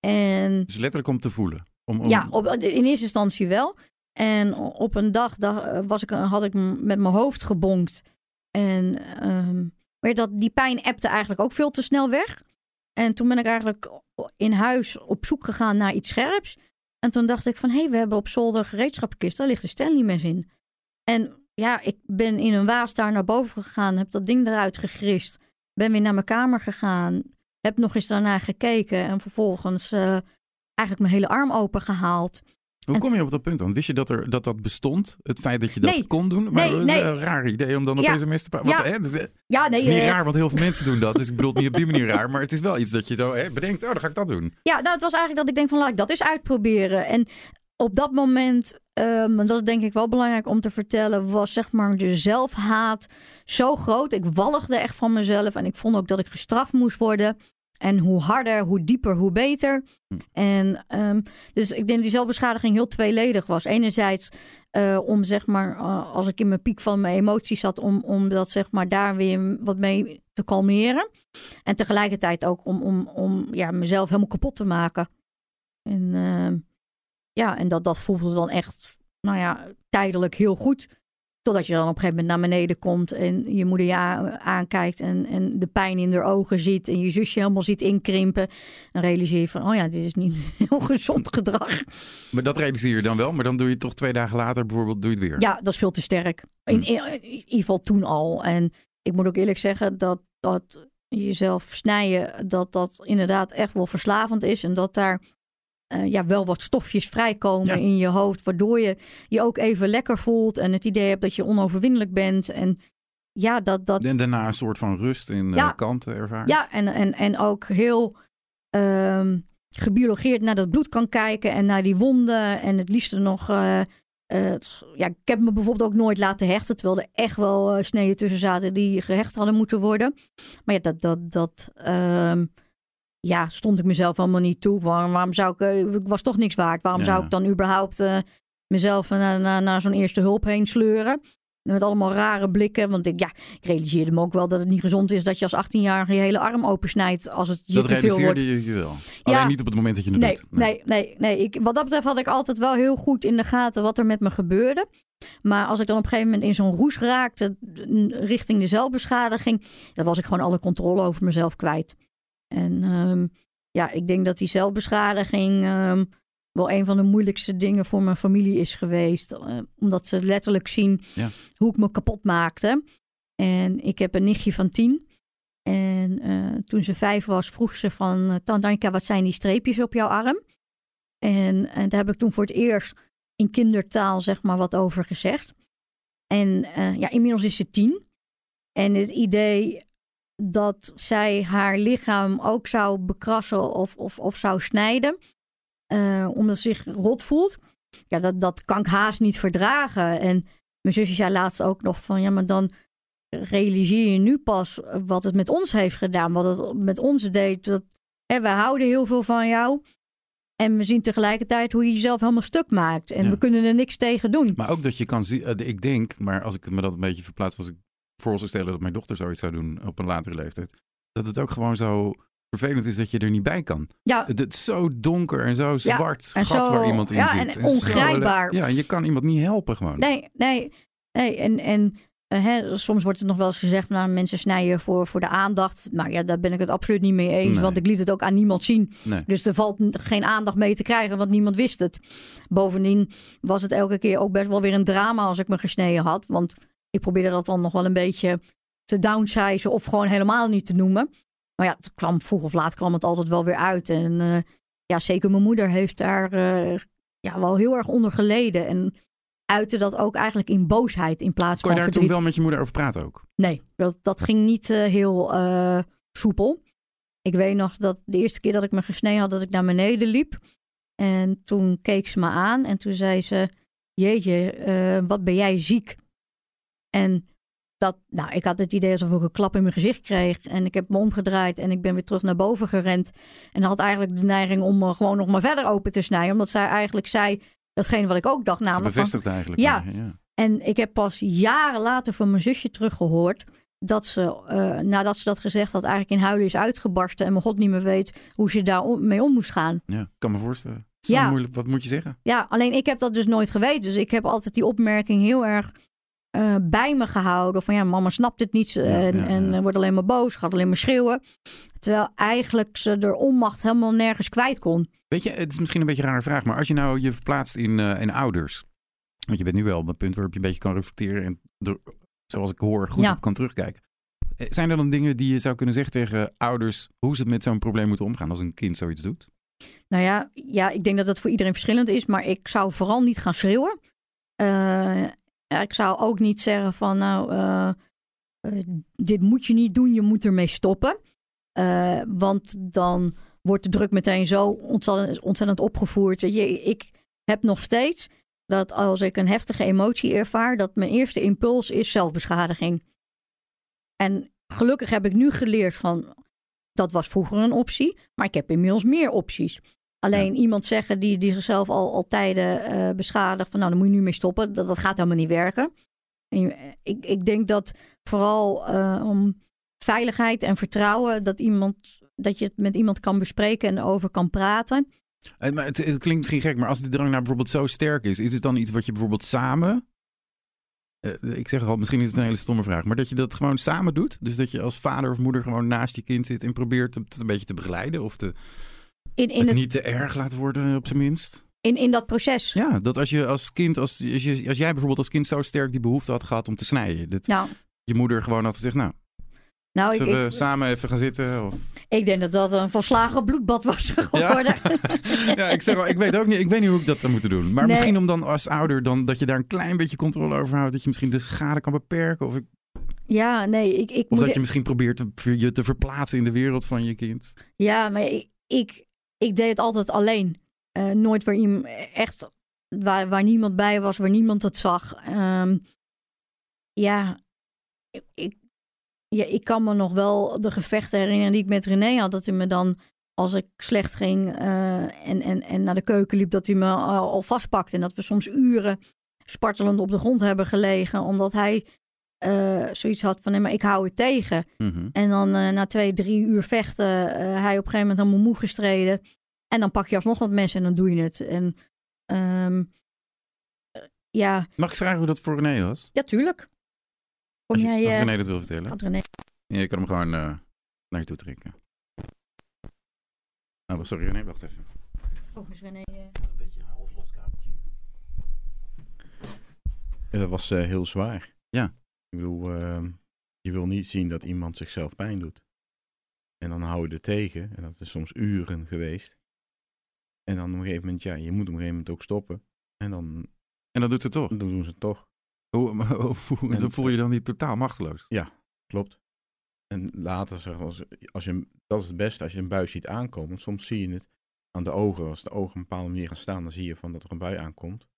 [SPEAKER 1] En
[SPEAKER 2] Dus letterlijk om te voelen. Om, om-
[SPEAKER 1] ja, op, in eerste instantie wel. En op een dag da- was ik, had ik met mijn hoofd gebonkt. En ehm, maar dat, die pijn appte eigenlijk ook veel te snel weg. En toen ben ik eigenlijk in huis op zoek gegaan naar iets scherps. En toen dacht ik van, hé, hey, we hebben op zolder een gereedschappenkist. Daar ligt een Stanley mes in. En ja, ik ben in een waas daar naar boven gegaan. Heb dat ding eruit gegrist. Ben weer naar mijn kamer gegaan. Heb nog eens daarna gekeken. En vervolgens eh, eigenlijk mijn hele arm open gehaald.
[SPEAKER 2] Hoe kom je op dat punt dan? Wist je dat er, dat, dat bestond? Het feit dat je dat
[SPEAKER 1] Nee.
[SPEAKER 2] kon doen? Maar
[SPEAKER 1] Nee, nee.
[SPEAKER 2] een raar idee om dan
[SPEAKER 1] Ja.
[SPEAKER 2] opeens een mes te. Want,
[SPEAKER 1] Ja.
[SPEAKER 2] hè, dat is,
[SPEAKER 1] Ja,
[SPEAKER 2] het
[SPEAKER 1] nee,
[SPEAKER 2] is niet
[SPEAKER 1] eh,
[SPEAKER 2] raar, want heel veel mensen doen dat. Dus ik bedoel het niet op die manier raar. Maar het is wel iets dat je zo hè, bedenkt. Oh, dan ga ik dat doen.
[SPEAKER 1] Ja, nou, het was eigenlijk dat ik denk van laat ik dat eens uitproberen. En op dat moment, ehm, en dat is denk ik wel belangrijk om te vertellen, was zeg maar de zelfhaat zo groot. Ik walgde echt van mezelf en ik vond ook dat ik gestraft moest worden. En hoe harder, hoe dieper, hoe beter.
[SPEAKER 2] Hm.
[SPEAKER 1] En um, dus ik denk dat die zelfbeschadiging heel tweeledig was. Enerzijds uh, om zeg maar, uh, als ik in mijn piek van mijn emoties zat, om, om dat zeg maar daar weer wat mee te kalmeren. En tegelijkertijd ook om, om, om ja, mezelf helemaal kapot te maken. En uh, ja, en dat, dat voelde dan echt, nou ja, tijdelijk heel goed. Totdat je dan op een gegeven moment naar beneden komt en je moeder je aankijkt en, en de pijn in haar ogen ziet en je zusje helemaal ziet inkrimpen. Dan realiseer je van, oh ja, dit is niet heel gezond gedrag.
[SPEAKER 2] Maar dat realiseer je dan wel, maar dan doe je toch twee dagen later bijvoorbeeld, doe je het weer.
[SPEAKER 1] Ja, dat is veel te sterk. In, in, in ieder geval toen al. En ik moet ook eerlijk zeggen dat, dat jezelf snijden, dat dat inderdaad echt wel verslavend is. En dat daar uh, ja, wel wat stofjes vrijkomen ja. in je hoofd, waardoor je je ook even lekker voelt en het idee hebt dat je onoverwinnelijk bent. En ja, dat. dat...
[SPEAKER 2] En daarna een soort van rust in ja. uh, kanten ervaart.
[SPEAKER 1] Ja, en, en, en ook heel um, gebiologeerd naar dat bloed kan kijken en naar die wonden. En het liefst nog. Uh, ja, ik heb me bijvoorbeeld ook nooit laten hechten, terwijl er echt wel sneden tussen zaten die gehecht hadden moeten worden. Maar ja, dat. dat, dat um, ja, stond ik mezelf allemaal niet toe. Waarom, waarom zou ik, uh, ik was toch niks waard. Waarom ja. zou ik dan überhaupt uh, mezelf naar, naar, naar zo'n eerste hulp heen sleuren? Met allemaal rare blikken. Want ik, ja, ik realiseerde me ook wel dat het niet gezond is dat je als 18-jarige je hele arm opensnijdt als het je
[SPEAKER 2] dat
[SPEAKER 1] te veel wordt.
[SPEAKER 2] Dat realiseerde je wel. Ja. Alleen niet op het moment dat je het
[SPEAKER 1] nee,
[SPEAKER 2] doet.
[SPEAKER 1] Nee, nee, nee. Ik, wat dat betreft had ik altijd wel heel goed in de gaten wat er met me gebeurde. Maar als ik dan op een gegeven moment in zo'n roes raakte richting de zelfbeschadiging, dan was ik gewoon alle controle over mezelf kwijt. En um, ja, ik denk dat die zelfbeschadiging um, wel een van de moeilijkste dingen voor mijn familie is geweest. Uh, omdat ze letterlijk zien
[SPEAKER 2] ja.
[SPEAKER 1] hoe ik me kapot maakte. En ik heb een nichtje van tien. En uh, toen ze vijf was, vroeg ze van... Uh, Tante wat zijn die streepjes op jouw arm? En, en daar heb ik toen voor het eerst in kindertaal zeg maar wat over gezegd. En ja, inmiddels is ze tien. En het idee dat zij haar lichaam ook zou bekrassen of, of, of zou snijden. Uh, omdat ze zich rot voelt. Ja, dat, dat kan ik haast niet verdragen. En mijn zusje zei laatst ook nog van... ja, maar dan realiseer je nu pas wat het met ons heeft gedaan. Wat het met ons deed. Dat, hè, we houden heel veel van jou. En we zien tegelijkertijd hoe je jezelf helemaal stuk maakt. En
[SPEAKER 2] Ja.
[SPEAKER 1] we kunnen er niks tegen doen.
[SPEAKER 2] Maar ook dat je kan zien, eh, ik denk, maar als ik me dat een beetje verplaats, was ik voor zou stellen dat mijn dochter zoiets zou doen op een latere leeftijd. Dat het ook gewoon zo vervelend is dat je er niet bij kan.
[SPEAKER 1] Ja,
[SPEAKER 2] Het is zo donker en zo zwart
[SPEAKER 1] en
[SPEAKER 2] gat
[SPEAKER 1] zo-
[SPEAKER 2] waar iemand in
[SPEAKER 1] ja,
[SPEAKER 2] zit.
[SPEAKER 1] en
[SPEAKER 2] zo-
[SPEAKER 1] ongrijpbaar.
[SPEAKER 2] ja, je kan iemand niet helpen gewoon.
[SPEAKER 1] nee, nee, nee. En, en eh, hè, soms wordt het nog wel eens gezegd, nou, mensen snijden voor, voor de aandacht. Maar ja, daar ben ik het absoluut niet mee eens.
[SPEAKER 2] Nee.
[SPEAKER 1] Want ik liet het ook aan niemand zien.
[SPEAKER 2] Nee.
[SPEAKER 1] Dus er valt geen aandacht mee te krijgen, want niemand wist het. Bovendien was het elke keer ook best wel weer een drama als ik me gesneden had. Want ik probeerde dat dan nog wel een beetje te downsizen of gewoon helemaal niet te noemen. Maar ja, het kwam, vroeg of laat kwam het altijd wel weer uit. En eh, ja, zeker mijn moeder heeft daar eh, ja, wel heel erg onder geleden. En uitte dat ook eigenlijk in boosheid in plaats
[SPEAKER 2] Kon je
[SPEAKER 1] van
[SPEAKER 2] daar toen
[SPEAKER 1] verdriet.
[SPEAKER 2] wel met je moeder over praten ook?
[SPEAKER 1] Nee, dat, dat ging niet eh, heel soepel. Ik weet nog dat de eerste keer dat ik me gesneden had, dat ik naar beneden liep. En toen keek ze me aan en toen zei ze: Jeetje, wat ben jij ziek? En dat, nou, ik had het idee alsof ik een klap in mijn gezicht kreeg. En ik heb me omgedraaid en ik ben weer terug naar boven gerend. En had eigenlijk de neiging om me gewoon nog maar verder open te snijden. Omdat zij eigenlijk zei datgene wat ik ook dacht.
[SPEAKER 2] Ze
[SPEAKER 1] Namelijk van,
[SPEAKER 2] bevestigde eigenlijk.
[SPEAKER 1] Ja.
[SPEAKER 2] ja.
[SPEAKER 1] en ik heb pas jaren later van mijn zusje teruggehoord. Dat ze, eh, nadat ze dat gezegd had, eigenlijk in huilen is uitgebarsten. En mijn god niet meer weet hoe ze daar om- mee om moest gaan.
[SPEAKER 2] Ja, ik kan me voorstellen.
[SPEAKER 1] Ja.
[SPEAKER 2] moeilijk. Wat moet je zeggen?
[SPEAKER 1] Ja, alleen ik heb dat dus nooit geweten. Dus ik heb altijd die opmerking heel erg eh, bij me gehouden. Van ja, mama snapt het niet. En,
[SPEAKER 2] Ja, ja,
[SPEAKER 1] en eh, wordt alleen maar boos, gaat alleen maar schreeuwen. Terwijl eigenlijk ze er onmacht helemaal nergens kwijt kon.
[SPEAKER 2] Weet je, het is misschien een beetje een rare vraag, maar als je nou je verplaatst in, eh, in ouders. Want je bent nu wel op een punt waarop je een beetje kan reflecteren en er, zoals ik hoor, goed op kan terugkijken. Zijn er dan dingen die je zou kunnen zeggen tegen ouders hoe ze met zo'n probleem moeten omgaan als een kind zoiets doet?
[SPEAKER 1] Nou ja, ja, ik denk dat dat voor iedereen verschillend is. Maar ik zou vooral niet gaan schreeuwen. Ja, ik zou ook niet zeggen van nou, eh, eh, dit moet je niet doen, je moet ermee stoppen. Eh, want dan wordt de druk meteen zo ontzettend, opgevoerd. Je, ik heb nog steeds dat als ik een heftige emotie ervaar, dat mijn eerste impuls is zelfbeschadiging. En gelukkig heb ik nu geleerd van Dat was vroeger een optie, maar ik heb inmiddels meer opties. Alleen iemand zeggen die, die zichzelf al, al tijden eh, beschadigt, van nou dan moet je nu mee stoppen, dat, dat gaat helemaal niet werken. En je- ik, ik denk dat vooral eh, om veiligheid en vertrouwen, dat, iemand, dat je het met iemand kan bespreken en over kan praten.
[SPEAKER 2] Eh, Maar het, het klinkt misschien gek, maar als die drang nou bijvoorbeeld zo sterk is, is het dan iets wat je bijvoorbeeld samen. eh, ik zeg al, misschien is het een hele stomme vraag, maar dat je dat gewoon samen doet. Dus dat je als vader of moeder gewoon naast je kind zit en probeert het een beetje te begeleiden of te,
[SPEAKER 1] In, in,
[SPEAKER 2] het
[SPEAKER 1] het,
[SPEAKER 2] niet te erg laat worden, op zijn minst.
[SPEAKER 1] in, in dat proces.
[SPEAKER 2] Ja, dat als je als kind, als, als, je, als jij bijvoorbeeld als kind zo sterk die behoefte had gehad om te snijden, dat
[SPEAKER 1] Nou,
[SPEAKER 2] je moeder gewoon had gezegd, nou,
[SPEAKER 1] nou ik,
[SPEAKER 2] zullen we
[SPEAKER 1] ik,
[SPEAKER 2] samen even gaan zitten? Of...
[SPEAKER 1] ik denk dat dat een volslagen bloedbad was geworden.
[SPEAKER 2] ja, ik zeg wel, ik weet ook niet, ik weet niet hoe ik dat zou moeten doen. Maar
[SPEAKER 1] Nee.
[SPEAKER 2] misschien om dan als ouder dan dat je daar een klein beetje controle over houdt, dat je misschien de schade kan beperken, of, ik-
[SPEAKER 1] Ja, nee, ik, ik
[SPEAKER 2] of
[SPEAKER 1] moet...
[SPEAKER 2] dat je misschien probeert te, je te verplaatsen in de wereld van je kind.
[SPEAKER 1] Ja, maar ik, ik, ik deed het altijd alleen. Eh, nooit waar echt waar, waar niemand bij was, waar niemand het zag. Ehm, ja, ik, ik, ja, ik kan me nog wel de gevechten herinneren die ik met René had. Dat hij me dan, als ik slecht ging eh, en, en, en naar de keuken liep, dat hij me al, al vastpakte. En dat we soms uren spartelend op de grond hebben gelegen, omdat hij eh, zoiets had van, nee, maar ik hou het tegen.
[SPEAKER 2] Mhm.
[SPEAKER 1] En dan eh, na twee, drie uur vechten, eh, hij op een gegeven moment helemaal moe gestreden. En dan pak je alsnog dat mes en dan doe je het. En ehm, eh, ja,
[SPEAKER 2] Mag ik vragen hoe dat voor René was?
[SPEAKER 1] ja, tuurlijk. Kom
[SPEAKER 2] Als, je,
[SPEAKER 1] jij...
[SPEAKER 2] als René dat wil vertellen.
[SPEAKER 1] had René...
[SPEAKER 2] Ja, je kan hem gewoon eh, naar je toe trekken. Oh, sorry René, wacht even.
[SPEAKER 1] Oh, is René... eh,
[SPEAKER 2] Een beetje een half los kabeltje.
[SPEAKER 3] Ja, dat was eh, heel zwaar.
[SPEAKER 2] Ja.
[SPEAKER 3] Ik bedoel, ehm, je wil niet zien dat iemand zichzelf pijn doet. En dan hou je er tegen. En dat is soms uren geweest. En dan op een gegeven moment, ja, je moet op een gegeven moment ook stoppen. En dan,
[SPEAKER 2] En dat doet ze toch?
[SPEAKER 3] dan doen ze het toch.
[SPEAKER 2] Hoe, maar hoe-
[SPEAKER 3] En-
[SPEAKER 2] dan voel je dan niet totaal machteloos?
[SPEAKER 3] Klopt. En later, zeg, als, als je, dat is het beste als je een bui ziet aankomen. Want soms zie je het aan de ogen. Als de ogen op een bepaalde manier gaan staan, dan zie je van dat er een bui aankomt.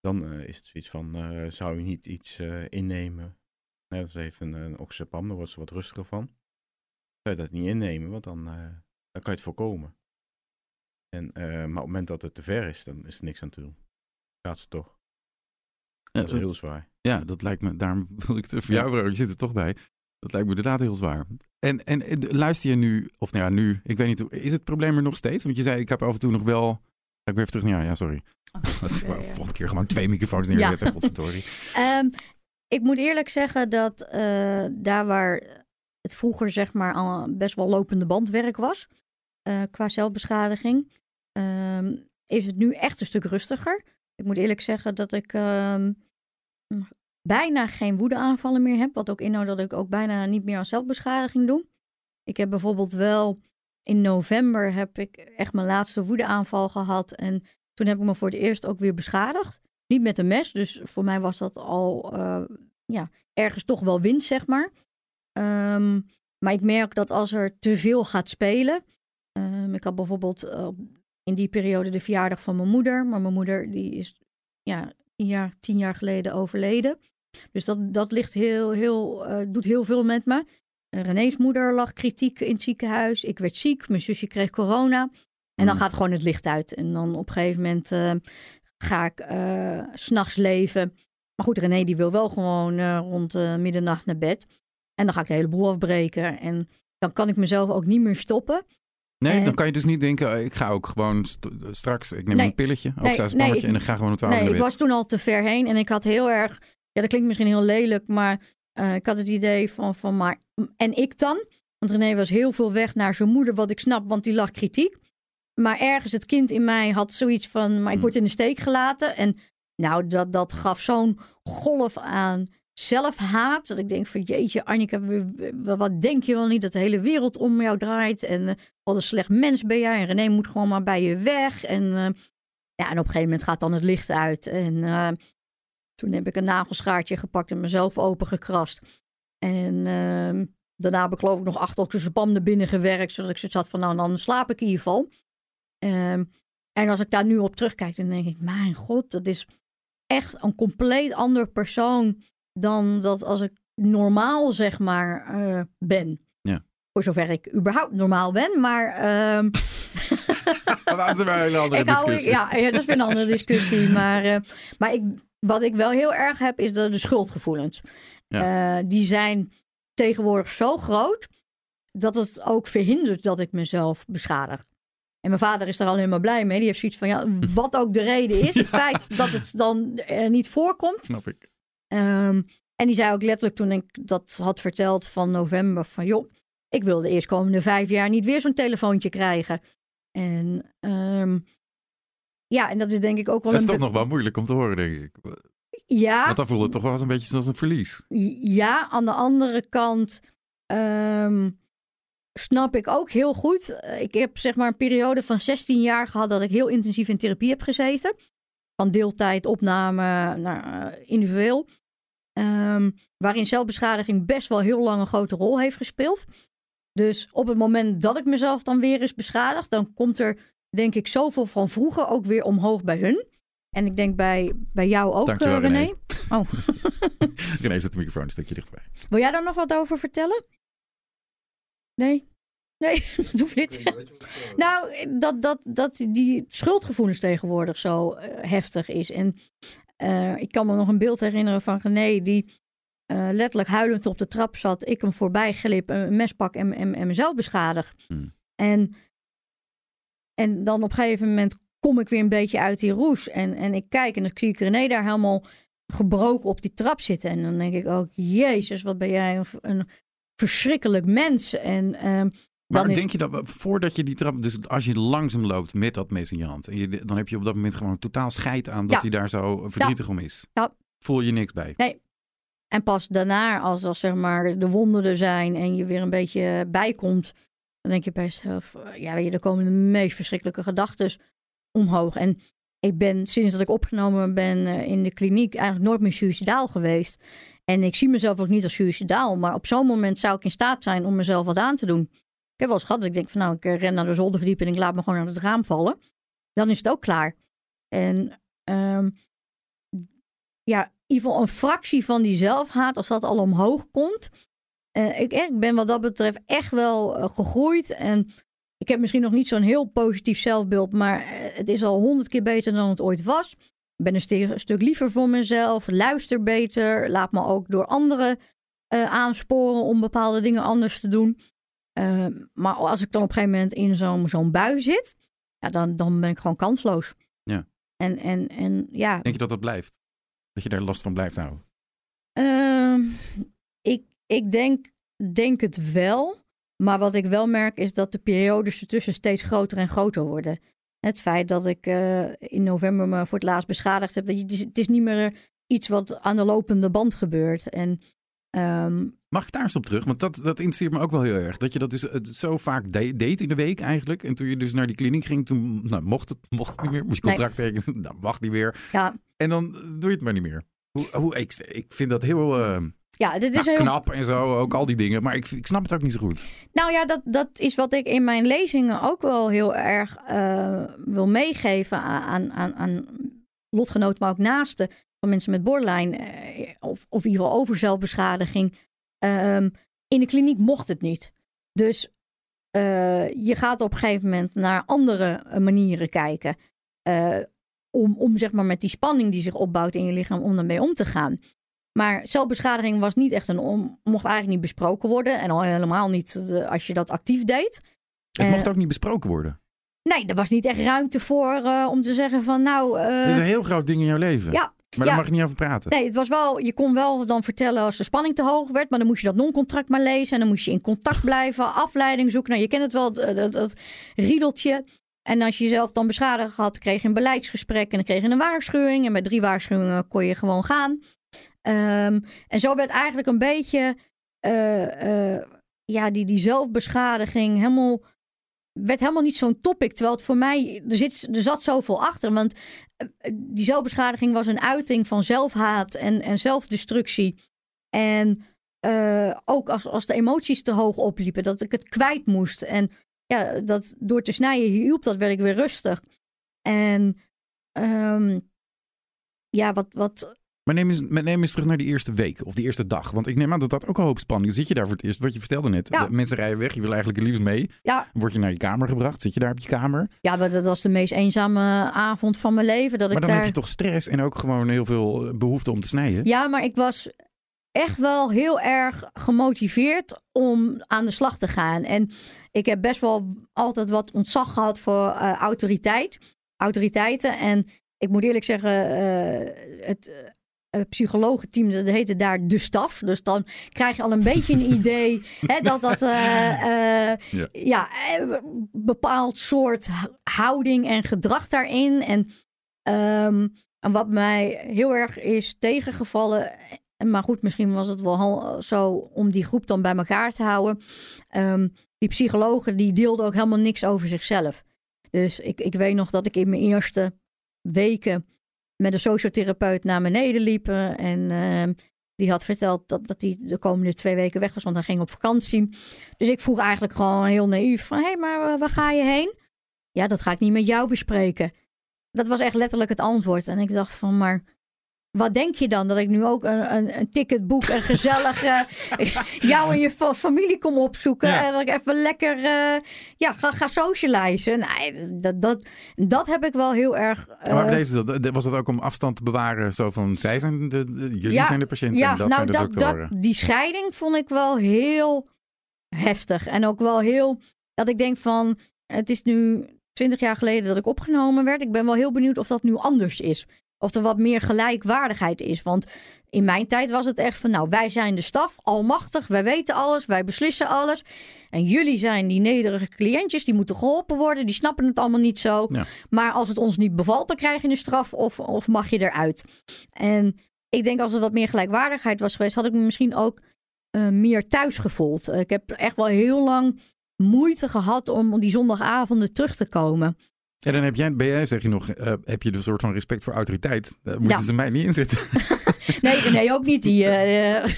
[SPEAKER 3] Dan eh, is het zoiets van, eh, zou je niet iets eh, innemen? Nee, dat is even een, een oxazepam, daar wordt ze wat rustiger van. Zou je dat niet innemen, want dan, eh, dan kan je het voorkomen. En, eh, maar op het moment dat het te ver is, dan is er niks aan te doen. Gaat ze toch.
[SPEAKER 2] Ja,
[SPEAKER 3] dat is
[SPEAKER 2] dat-
[SPEAKER 3] heel zwaar.
[SPEAKER 2] Ja, dat lijkt me, daarom wil ik het voor
[SPEAKER 3] Ja.
[SPEAKER 2] jou vragen, je zit er toch bij. Dat lijkt me inderdaad heel zwaar. En, en eh, luister je nu, of nou ja, nu, ik weet niet, hoe- is het probleem er nog steeds? Want je zei, ik heb af en toe nog wel, ik weer even terug naar jou, ja, sorry. Dat is
[SPEAKER 1] Ja,
[SPEAKER 2] wel
[SPEAKER 1] ja.
[SPEAKER 2] volgende keer gewoon twee microfoons
[SPEAKER 1] Ja.
[SPEAKER 2] neerzetten, godverdorie.
[SPEAKER 1] Ehm, ik moet eerlijk zeggen dat eh, daar waar het vroeger zeg maar al best wel lopende bandwerk was, eh, qua zelfbeschadiging, ehm, is het nu echt een stuk rustiger. Ik moet eerlijk zeggen dat ik ehm, bijna geen woedeaanvallen meer heb, wat ook inhoudt dat ik ook bijna niet meer aan zelfbeschadiging doe. Ik heb bijvoorbeeld wel in november heb ik echt mijn laatste woedeaanval gehad en toen heb ik me voor het eerst ook weer beschadigd. Niet met een mes, dus voor mij was dat al eh, ja, ergens toch wel winst, zeg maar. Ehm, maar ik merk dat als er te veel gaat spelen. ehm, ik had bijvoorbeeld eh, in die periode de verjaardag van mijn moeder. Maar mijn moeder die is ja, tien, jaar, tien jaar geleden overleden. Dus dat, dat ligt heel, heel, eh, doet heel veel met me. Uh, René's moeder lag kritiek in het ziekenhuis. Ik werd ziek. Mijn zusje kreeg corona. En dan
[SPEAKER 2] Mm.
[SPEAKER 1] gaat gewoon het licht uit. En dan op een gegeven moment ga ik s s'nachts leven. Maar goed, René die wil wel gewoon eh, rond eh, middernacht naar bed. En dan ga ik de hele boel afbreken. En dan kan ik mezelf ook niet meer stoppen.
[SPEAKER 2] Nee,
[SPEAKER 1] En-
[SPEAKER 2] dan kan je dus niet denken, ik ga ook gewoon st- straks, ik neem
[SPEAKER 1] Nee.
[SPEAKER 2] een pilletje, ook
[SPEAKER 1] Nee, nee, ik-
[SPEAKER 2] en dan ga gewoon om twaalf
[SPEAKER 1] Nee, ik was toen al te ver heen. En ik had heel erg... Ja, dat klinkt misschien heel lelijk. Maar ik had het idee van, van... Maar, en ik dan? Want René was heel veel weg naar zijn moeder. Wat ik snap, want die lag kritiek. Maar ergens het kind in mij had zoiets van... Maar ik
[SPEAKER 2] Hmm.
[SPEAKER 1] word in de steek gelaten. En nou, dat, dat gaf zo'n golf aan zelfhaat. Dat ik denk van jeetje, Annika, wat denk je wel niet dat de hele wereld om jou draait? En eh, wat een slecht mens ben jij. En René moet gewoon maar bij je weg. En, eh, ja, en op een gegeven moment gaat dan het licht uit. En eh, toen heb ik een nagelschaartje gepakt en mezelf opengekrast. En ehm, daarna heb ik geloof ik nog acht oxazepam er binnen gewerkt. Zodat ik zoiets had van nou, dan slaap ik in ieder geval. Ehm, en als ik daar nu op terugkijk, dan denk ik, mijn god, dat is echt een compleet ander persoon dan dat als ik normaal, zeg maar, eh, ben.
[SPEAKER 2] Ja.
[SPEAKER 1] Voor zover ik überhaupt normaal ben. Maar ehm,
[SPEAKER 2] Dat is een hele andere
[SPEAKER 1] ik hou,
[SPEAKER 2] discussie.
[SPEAKER 1] ja, ja, dat is weer een andere discussie. Maar, eh, maar ik, wat ik wel heel erg heb, is de, de schuldgevoelens. Eh, die zijn tegenwoordig zo groot dat het ook verhindert dat ik mezelf beschadig. En mijn vader is daar al helemaal blij mee. Die heeft zoiets van, ja, wat ook de reden is. Het feit dat het dan eh, niet voorkomt.
[SPEAKER 2] Snap ik.
[SPEAKER 1] Ehm, en die zei ook letterlijk toen ik dat had verteld van november van joh, ik wil de eerstkomende vijf jaar niet weer zo'n telefoontje krijgen. En ehm, ja, en dat is denk ik ook wel
[SPEAKER 2] Dat is toch nog wel moeilijk om te horen, denk ik.
[SPEAKER 1] Ja,
[SPEAKER 2] Want dan voelt het toch wel eens een beetje zoals een verlies.
[SPEAKER 1] ja, aan de andere kant ehm, snap ik ook heel goed. eh, Ik heb zeg maar een periode van 16 jaar gehad dat ik heel intensief in therapie heb gezeten. Van deeltijd, opname naar eh, individueel. Ehm, waarin zelfbeschadiging best wel heel lang een grote rol heeft gespeeld. Dus op het moment dat ik mezelf dan weer eens beschadig, dan komt er denk ik zoveel van vroeger ook weer omhoog bij hun. En ik denk bij, bij jou ook,
[SPEAKER 2] Dankjewel,
[SPEAKER 1] eh, René.
[SPEAKER 2] René.
[SPEAKER 1] Oh.
[SPEAKER 2] René zet de microfoon een stukje dichterbij.
[SPEAKER 1] Wil jij daar nog wat over vertellen? Nee? Nee, dat hoeft niet. Nou, dat, dat, dat die schuldgevoelens tegenwoordig zo eh, heftig is. En eh, ik kan me nog een beeld herinneren van René die eh, letterlijk huilend op de trap zat. Ik hem voorbij glip, een mes pak en, en, en mezelf beschadig.
[SPEAKER 2] Hmm.
[SPEAKER 1] En, en dan op een gegeven moment kom ik weer een beetje uit die roes. En, en ik kijk en dan zie ik René daar helemaal gebroken op die trap zitten. En dan denk ik ook, jezus, wat ben jij een, een verschrikkelijk mens. En ehm,
[SPEAKER 2] Maar
[SPEAKER 1] is-
[SPEAKER 2] denk je dat, voordat je die trap, dus als je langzaam loopt met dat mes in je hand, en je, dan heb je op dat moment gewoon totaal scheid aan dat
[SPEAKER 1] Ja.
[SPEAKER 2] hij daar zo verdrietig om is.
[SPEAKER 1] Ja.
[SPEAKER 2] Voel je niks bij.
[SPEAKER 1] En pas daarna, als, als zeg maar de wonden er zijn en je weer een beetje bijkomt, dan denk je bij jezelf, ja, weet je, er komen de meest verschrikkelijke gedachten omhoog. En ik ben sinds dat ik opgenomen ben eh, in de kliniek eigenlijk nooit meer suicidaal geweest. En ik zie mezelf ook niet als suicidaal, maar op zo'n moment zou ik in staat zijn om mezelf wat aan te doen. Ik heb wel eens gehad dat ik denk van nou, ik eh, ren naar de zolderverdieping en ik laat me gewoon uit het raam vallen. Dan is het ook klaar. En ehm, ja, in ieder geval een fractie van die zelfhaat, als dat al omhoog komt. eh, ik, ben wat dat betreft echt wel gegroeid. En ik heb misschien nog niet zo'n heel positief zelfbeeld, maar eh, het is al honderd keer beter dan het ooit was. Ik ben een, stuk liever voor mezelf, luister beter, laat me ook door anderen eh, aansporen om bepaalde dingen anders te doen. Eh, maar als ik dan op een gegeven moment in zo'n zo'n bui zit, ja, dan, dan ben ik gewoon kansloos.
[SPEAKER 2] Ja.
[SPEAKER 1] En, en, en ja,
[SPEAKER 2] Denk je dat dat blijft? Dat je daar last van blijft houden?
[SPEAKER 1] Ehm, ik ik denk, denk het wel. Maar wat ik wel merk is dat de periodes ertussen steeds groter en groter worden. Het feit dat ik eh, in november me voor het laatst beschadigd heb. Je, het, is, niet meer iets wat aan de lopende band gebeurt. En ehm,
[SPEAKER 2] Mag ik daar eens op terug? Want dat, dat interesseert me ook wel heel erg. Dat je dat dus het zo vaak de- deed in de week eigenlijk. En toen je dus naar die kliniek ging, toen nou, mocht, het, mocht niet meer. Moest je
[SPEAKER 1] Nee.
[SPEAKER 2] contract tekenen. Nou, mag niet meer.
[SPEAKER 1] ja,
[SPEAKER 2] En dan doe je het maar niet meer. Hoe, hoe, ik, ik vind dat heel eh,
[SPEAKER 1] ja, dit is
[SPEAKER 2] nou,
[SPEAKER 1] heel,
[SPEAKER 2] knap en zo. Ook al die dingen. Maar ik, ik snap het ook niet zo goed.
[SPEAKER 1] Nou ja, dat, dat is wat ik in mijn lezingen ook wel heel erg eh, wil meegeven aan, aan, aan lotgenoten, maar ook naasten van mensen met borderline eh, of, of in ieder geval over zelfbeschadiging. Ehm, in de kliniek mocht het niet. Dus eh, je gaat op een gegeven moment naar andere manieren kijken. om, om zeg maar met die spanning die zich opbouwt in je lichaam, om daarmee om te gaan. Maar zelfbeschadiging was niet echt een om, mocht eigenlijk niet besproken worden. En al helemaal niet eh, als je dat actief deed.
[SPEAKER 2] Het
[SPEAKER 1] Eh,
[SPEAKER 2] mocht ook niet besproken worden.
[SPEAKER 1] Nee, er was niet echt ruimte voor eh, om te zeggen van nou. eh,
[SPEAKER 2] Dat is een heel groot ding in jouw leven.
[SPEAKER 1] ja,
[SPEAKER 2] Maar
[SPEAKER 1] ja.
[SPEAKER 2] daar mag je niet over praten.
[SPEAKER 1] Nee, het was wel, je kon wel dan vertellen als de spanning te hoog werd, maar dan moest je dat non-contract maar lezen en dan moest je in contact blijven, afleiding zoeken. Nou, je kent het wel, het, het riedeltje. En als je jezelf dan beschadigd had, kreeg je een beleidsgesprek en dan kreeg je een waarschuwing. En met drie waarschuwingen kon je gewoon gaan. Ehm, en zo werd eigenlijk een beetje eh, eh, ja, die, die zelfbeschadiging helemaal, werd helemaal niet zo'n topic. Terwijl het voor mij, er, zit, er zat zoveel achter. Want eh, die zelfbeschadiging was een uiting van zelfhaat en, en zelfdestructie. En ook als, als de emoties te hoog opliepen, dat ik het kwijt moest. En ja, dat door te snijden hielp, dat werd ik weer rustig. En ehm, ja, wat, wat
[SPEAKER 2] Maar neem eens, neem eens terug naar die eerste week of die eerste dag. Want ik neem aan dat dat ook een hoop spanning is. Zit je daar voor het eerst, wat je vertelde net.
[SPEAKER 1] Ja.
[SPEAKER 2] Mensen rijden weg, je wil eigenlijk het liefst mee.
[SPEAKER 1] Ja,
[SPEAKER 2] Word je naar je kamer gebracht, zit je daar op je kamer.
[SPEAKER 1] ja maar dat was de meest eenzame avond van mijn leven. Dat
[SPEAKER 2] Maar
[SPEAKER 1] ik
[SPEAKER 2] dan
[SPEAKER 1] daar...
[SPEAKER 2] heb je toch stress en ook gewoon heel veel eh, behoefte om te snijden.
[SPEAKER 1] Ja, maar ik was echt wel heel erg gemotiveerd om aan de slag te gaan. En ik heb best wel altijd wat ontzag gehad voor eh, autoriteit, autoriteiten. En ik moet eerlijk zeggen, eh, het eh, psychologenteam, dat heette daar de staf. Dus dan krijg je al een beetje een idee hè, dat dat eh, eh,
[SPEAKER 2] Ja.
[SPEAKER 1] ja. bepaald soort houding en gedrag daarin. En, ehm, en wat mij heel erg is tegengevallen. en Maar goed, misschien was het wel zo om die groep dan bij elkaar te houden. Ehm, die psychologen die deelden ook helemaal niks over zichzelf. Dus ik, ik weet nog dat ik in mijn eerste weken met een sociotherapeut naar beneden liep. eh, En ehm, die had verteld dat, dat hij de komende twee weken weg was, want hij ging op vakantie. Dus ik vroeg eigenlijk gewoon heel naïef van, hé, hey, maar waar- waar ga je heen? Ja, dat ga ik niet met jou bespreken. Dat was echt letterlijk het antwoord. En ik dacht van, maar wat denk je dan? Dat ik nu ook een, een, een ticket boek en gezellig jou en je fa- familie kom opzoeken.
[SPEAKER 2] Ja.
[SPEAKER 1] En dat ik even lekker eh, ja, ga, ga socializen. Nee, dat, dat, dat heb ik wel heel erg...
[SPEAKER 2] En waar
[SPEAKER 1] eh,
[SPEAKER 2] deze dat? Was dat ook om afstand te bewaren? Zo van, zij zijn de, de- jullie
[SPEAKER 1] Ja,
[SPEAKER 2] zijn de patiënten
[SPEAKER 1] ja,
[SPEAKER 2] en dat
[SPEAKER 1] nou,
[SPEAKER 2] zijn de
[SPEAKER 1] dat,
[SPEAKER 2] doktoren.
[SPEAKER 1] dat, die scheiding vond ik wel heel heftig. En ook wel heel, dat ik denk van, het is nu twintig jaar geleden dat ik opgenomen werd. Ik ben wel heel benieuwd of dat nu anders is. Of er wat meer gelijkwaardigheid is. Want in mijn tijd was het echt van, nou, wij zijn de staf, almachtig, wij weten alles, wij beslissen alles. En jullie zijn die nederige cliëntjes, die moeten geholpen worden, die snappen het allemaal niet zo.
[SPEAKER 2] Ja.
[SPEAKER 1] Maar als het ons niet bevalt, dan krijg je een straf of, of mag je eruit. En ik denk als er wat meer gelijkwaardigheid was geweest, had ik me misschien ook eh, meer thuis gevoeld. Ik heb echt wel heel lang moeite gehad om die zondagavonden terug te komen.
[SPEAKER 2] Ja, dan heb jij, ben jij, zeg je nog, eh, heb je de soort van respect voor autoriteit. Daar moeten
[SPEAKER 1] Ja.
[SPEAKER 2] ze mij niet in zitten.
[SPEAKER 1] Nee, nee ook niet. Die, eh, eh,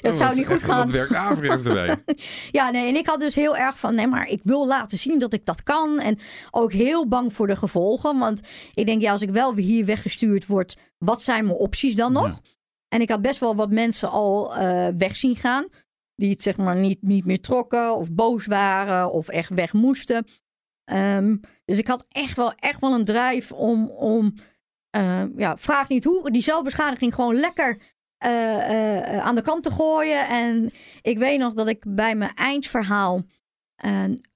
[SPEAKER 1] dat zou niet goed gaan.
[SPEAKER 2] Dat werkt averechts bij mij.
[SPEAKER 1] Ja, nee, en ik had dus heel erg van, nee, maar ik wil laten zien dat ik dat kan. En ook heel bang voor de gevolgen. Want ik denk, ja, als ik wel weer hier weggestuurd word, wat zijn mijn opties dan nog?
[SPEAKER 2] Ja.
[SPEAKER 1] En ik had best wel wat mensen al eh, weg zien gaan. Die het zeg maar niet, niet meer trokken of boos waren of echt weg moesten. Ehm, dus ik had echt wel, echt wel een drive om, om eh, ja, vraag niet hoe, die zelfbeschadiging gewoon lekker eh, eh, aan de kant te gooien. En ik weet nog dat ik bij mijn eindverhaal,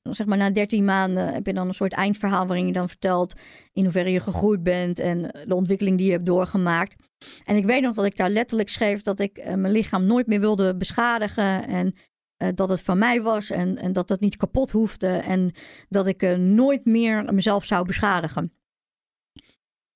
[SPEAKER 1] zeg maar na 13 maanden, heb je dan een soort eindverhaal waarin je dan vertelt in hoeverre je gegroeid bent en de ontwikkeling die je hebt doorgemaakt. En ik weet nog dat ik daar letterlijk schreef dat ik mijn lichaam nooit meer wilde beschadigen en eh, dat het van mij was en, en dat het niet kapot hoefde en dat ik eh, nooit meer mezelf zou beschadigen.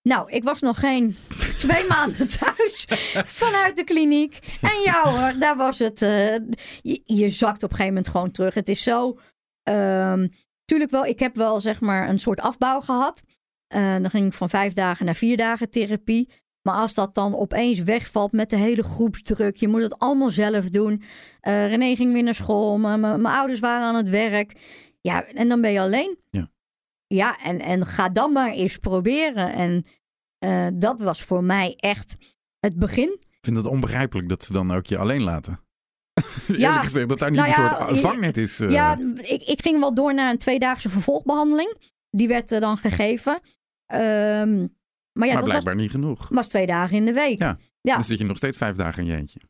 [SPEAKER 1] Nou, ik was nog geen twee maanden thuis vanuit de kliniek. En ja hoor, daar was het. eh, je, je zakt op een gegeven moment gewoon terug. Het is zo. ehm, tuurlijk wel, ik heb wel zeg maar een soort afbouw gehad. Eh, dan ging ik van vijf dagen naar vier dagen therapie. Maar als dat dan opeens wegvalt met de hele groepsdruk, je moet het allemaal zelf doen. Eh René ging weer naar school, mijn- ouders waren aan het werk. Ja, en dan ben je alleen.
[SPEAKER 2] Ja.
[SPEAKER 1] Ja, en, en ga dan maar eens proberen. En eh, dat was voor mij echt het begin.
[SPEAKER 2] Ik vind het onbegrijpelijk dat ze dan ook je alleen laten.
[SPEAKER 1] Ja.
[SPEAKER 2] Gezegd, dat daar niet
[SPEAKER 1] Nou
[SPEAKER 2] een
[SPEAKER 1] ja,
[SPEAKER 2] soort vangnet is. eh.
[SPEAKER 1] Ja, ik, ik ging wel door naar een tweedaagse vervolgbehandeling. Die werd er dan gegeven. Ehm, maar ja,
[SPEAKER 2] maar
[SPEAKER 1] was,
[SPEAKER 2] blijkbaar niet genoeg.
[SPEAKER 1] was twee dagen in de week.
[SPEAKER 2] Ja.
[SPEAKER 1] Ja.
[SPEAKER 2] Dan zit je nog steeds vijf dagen in je eentje.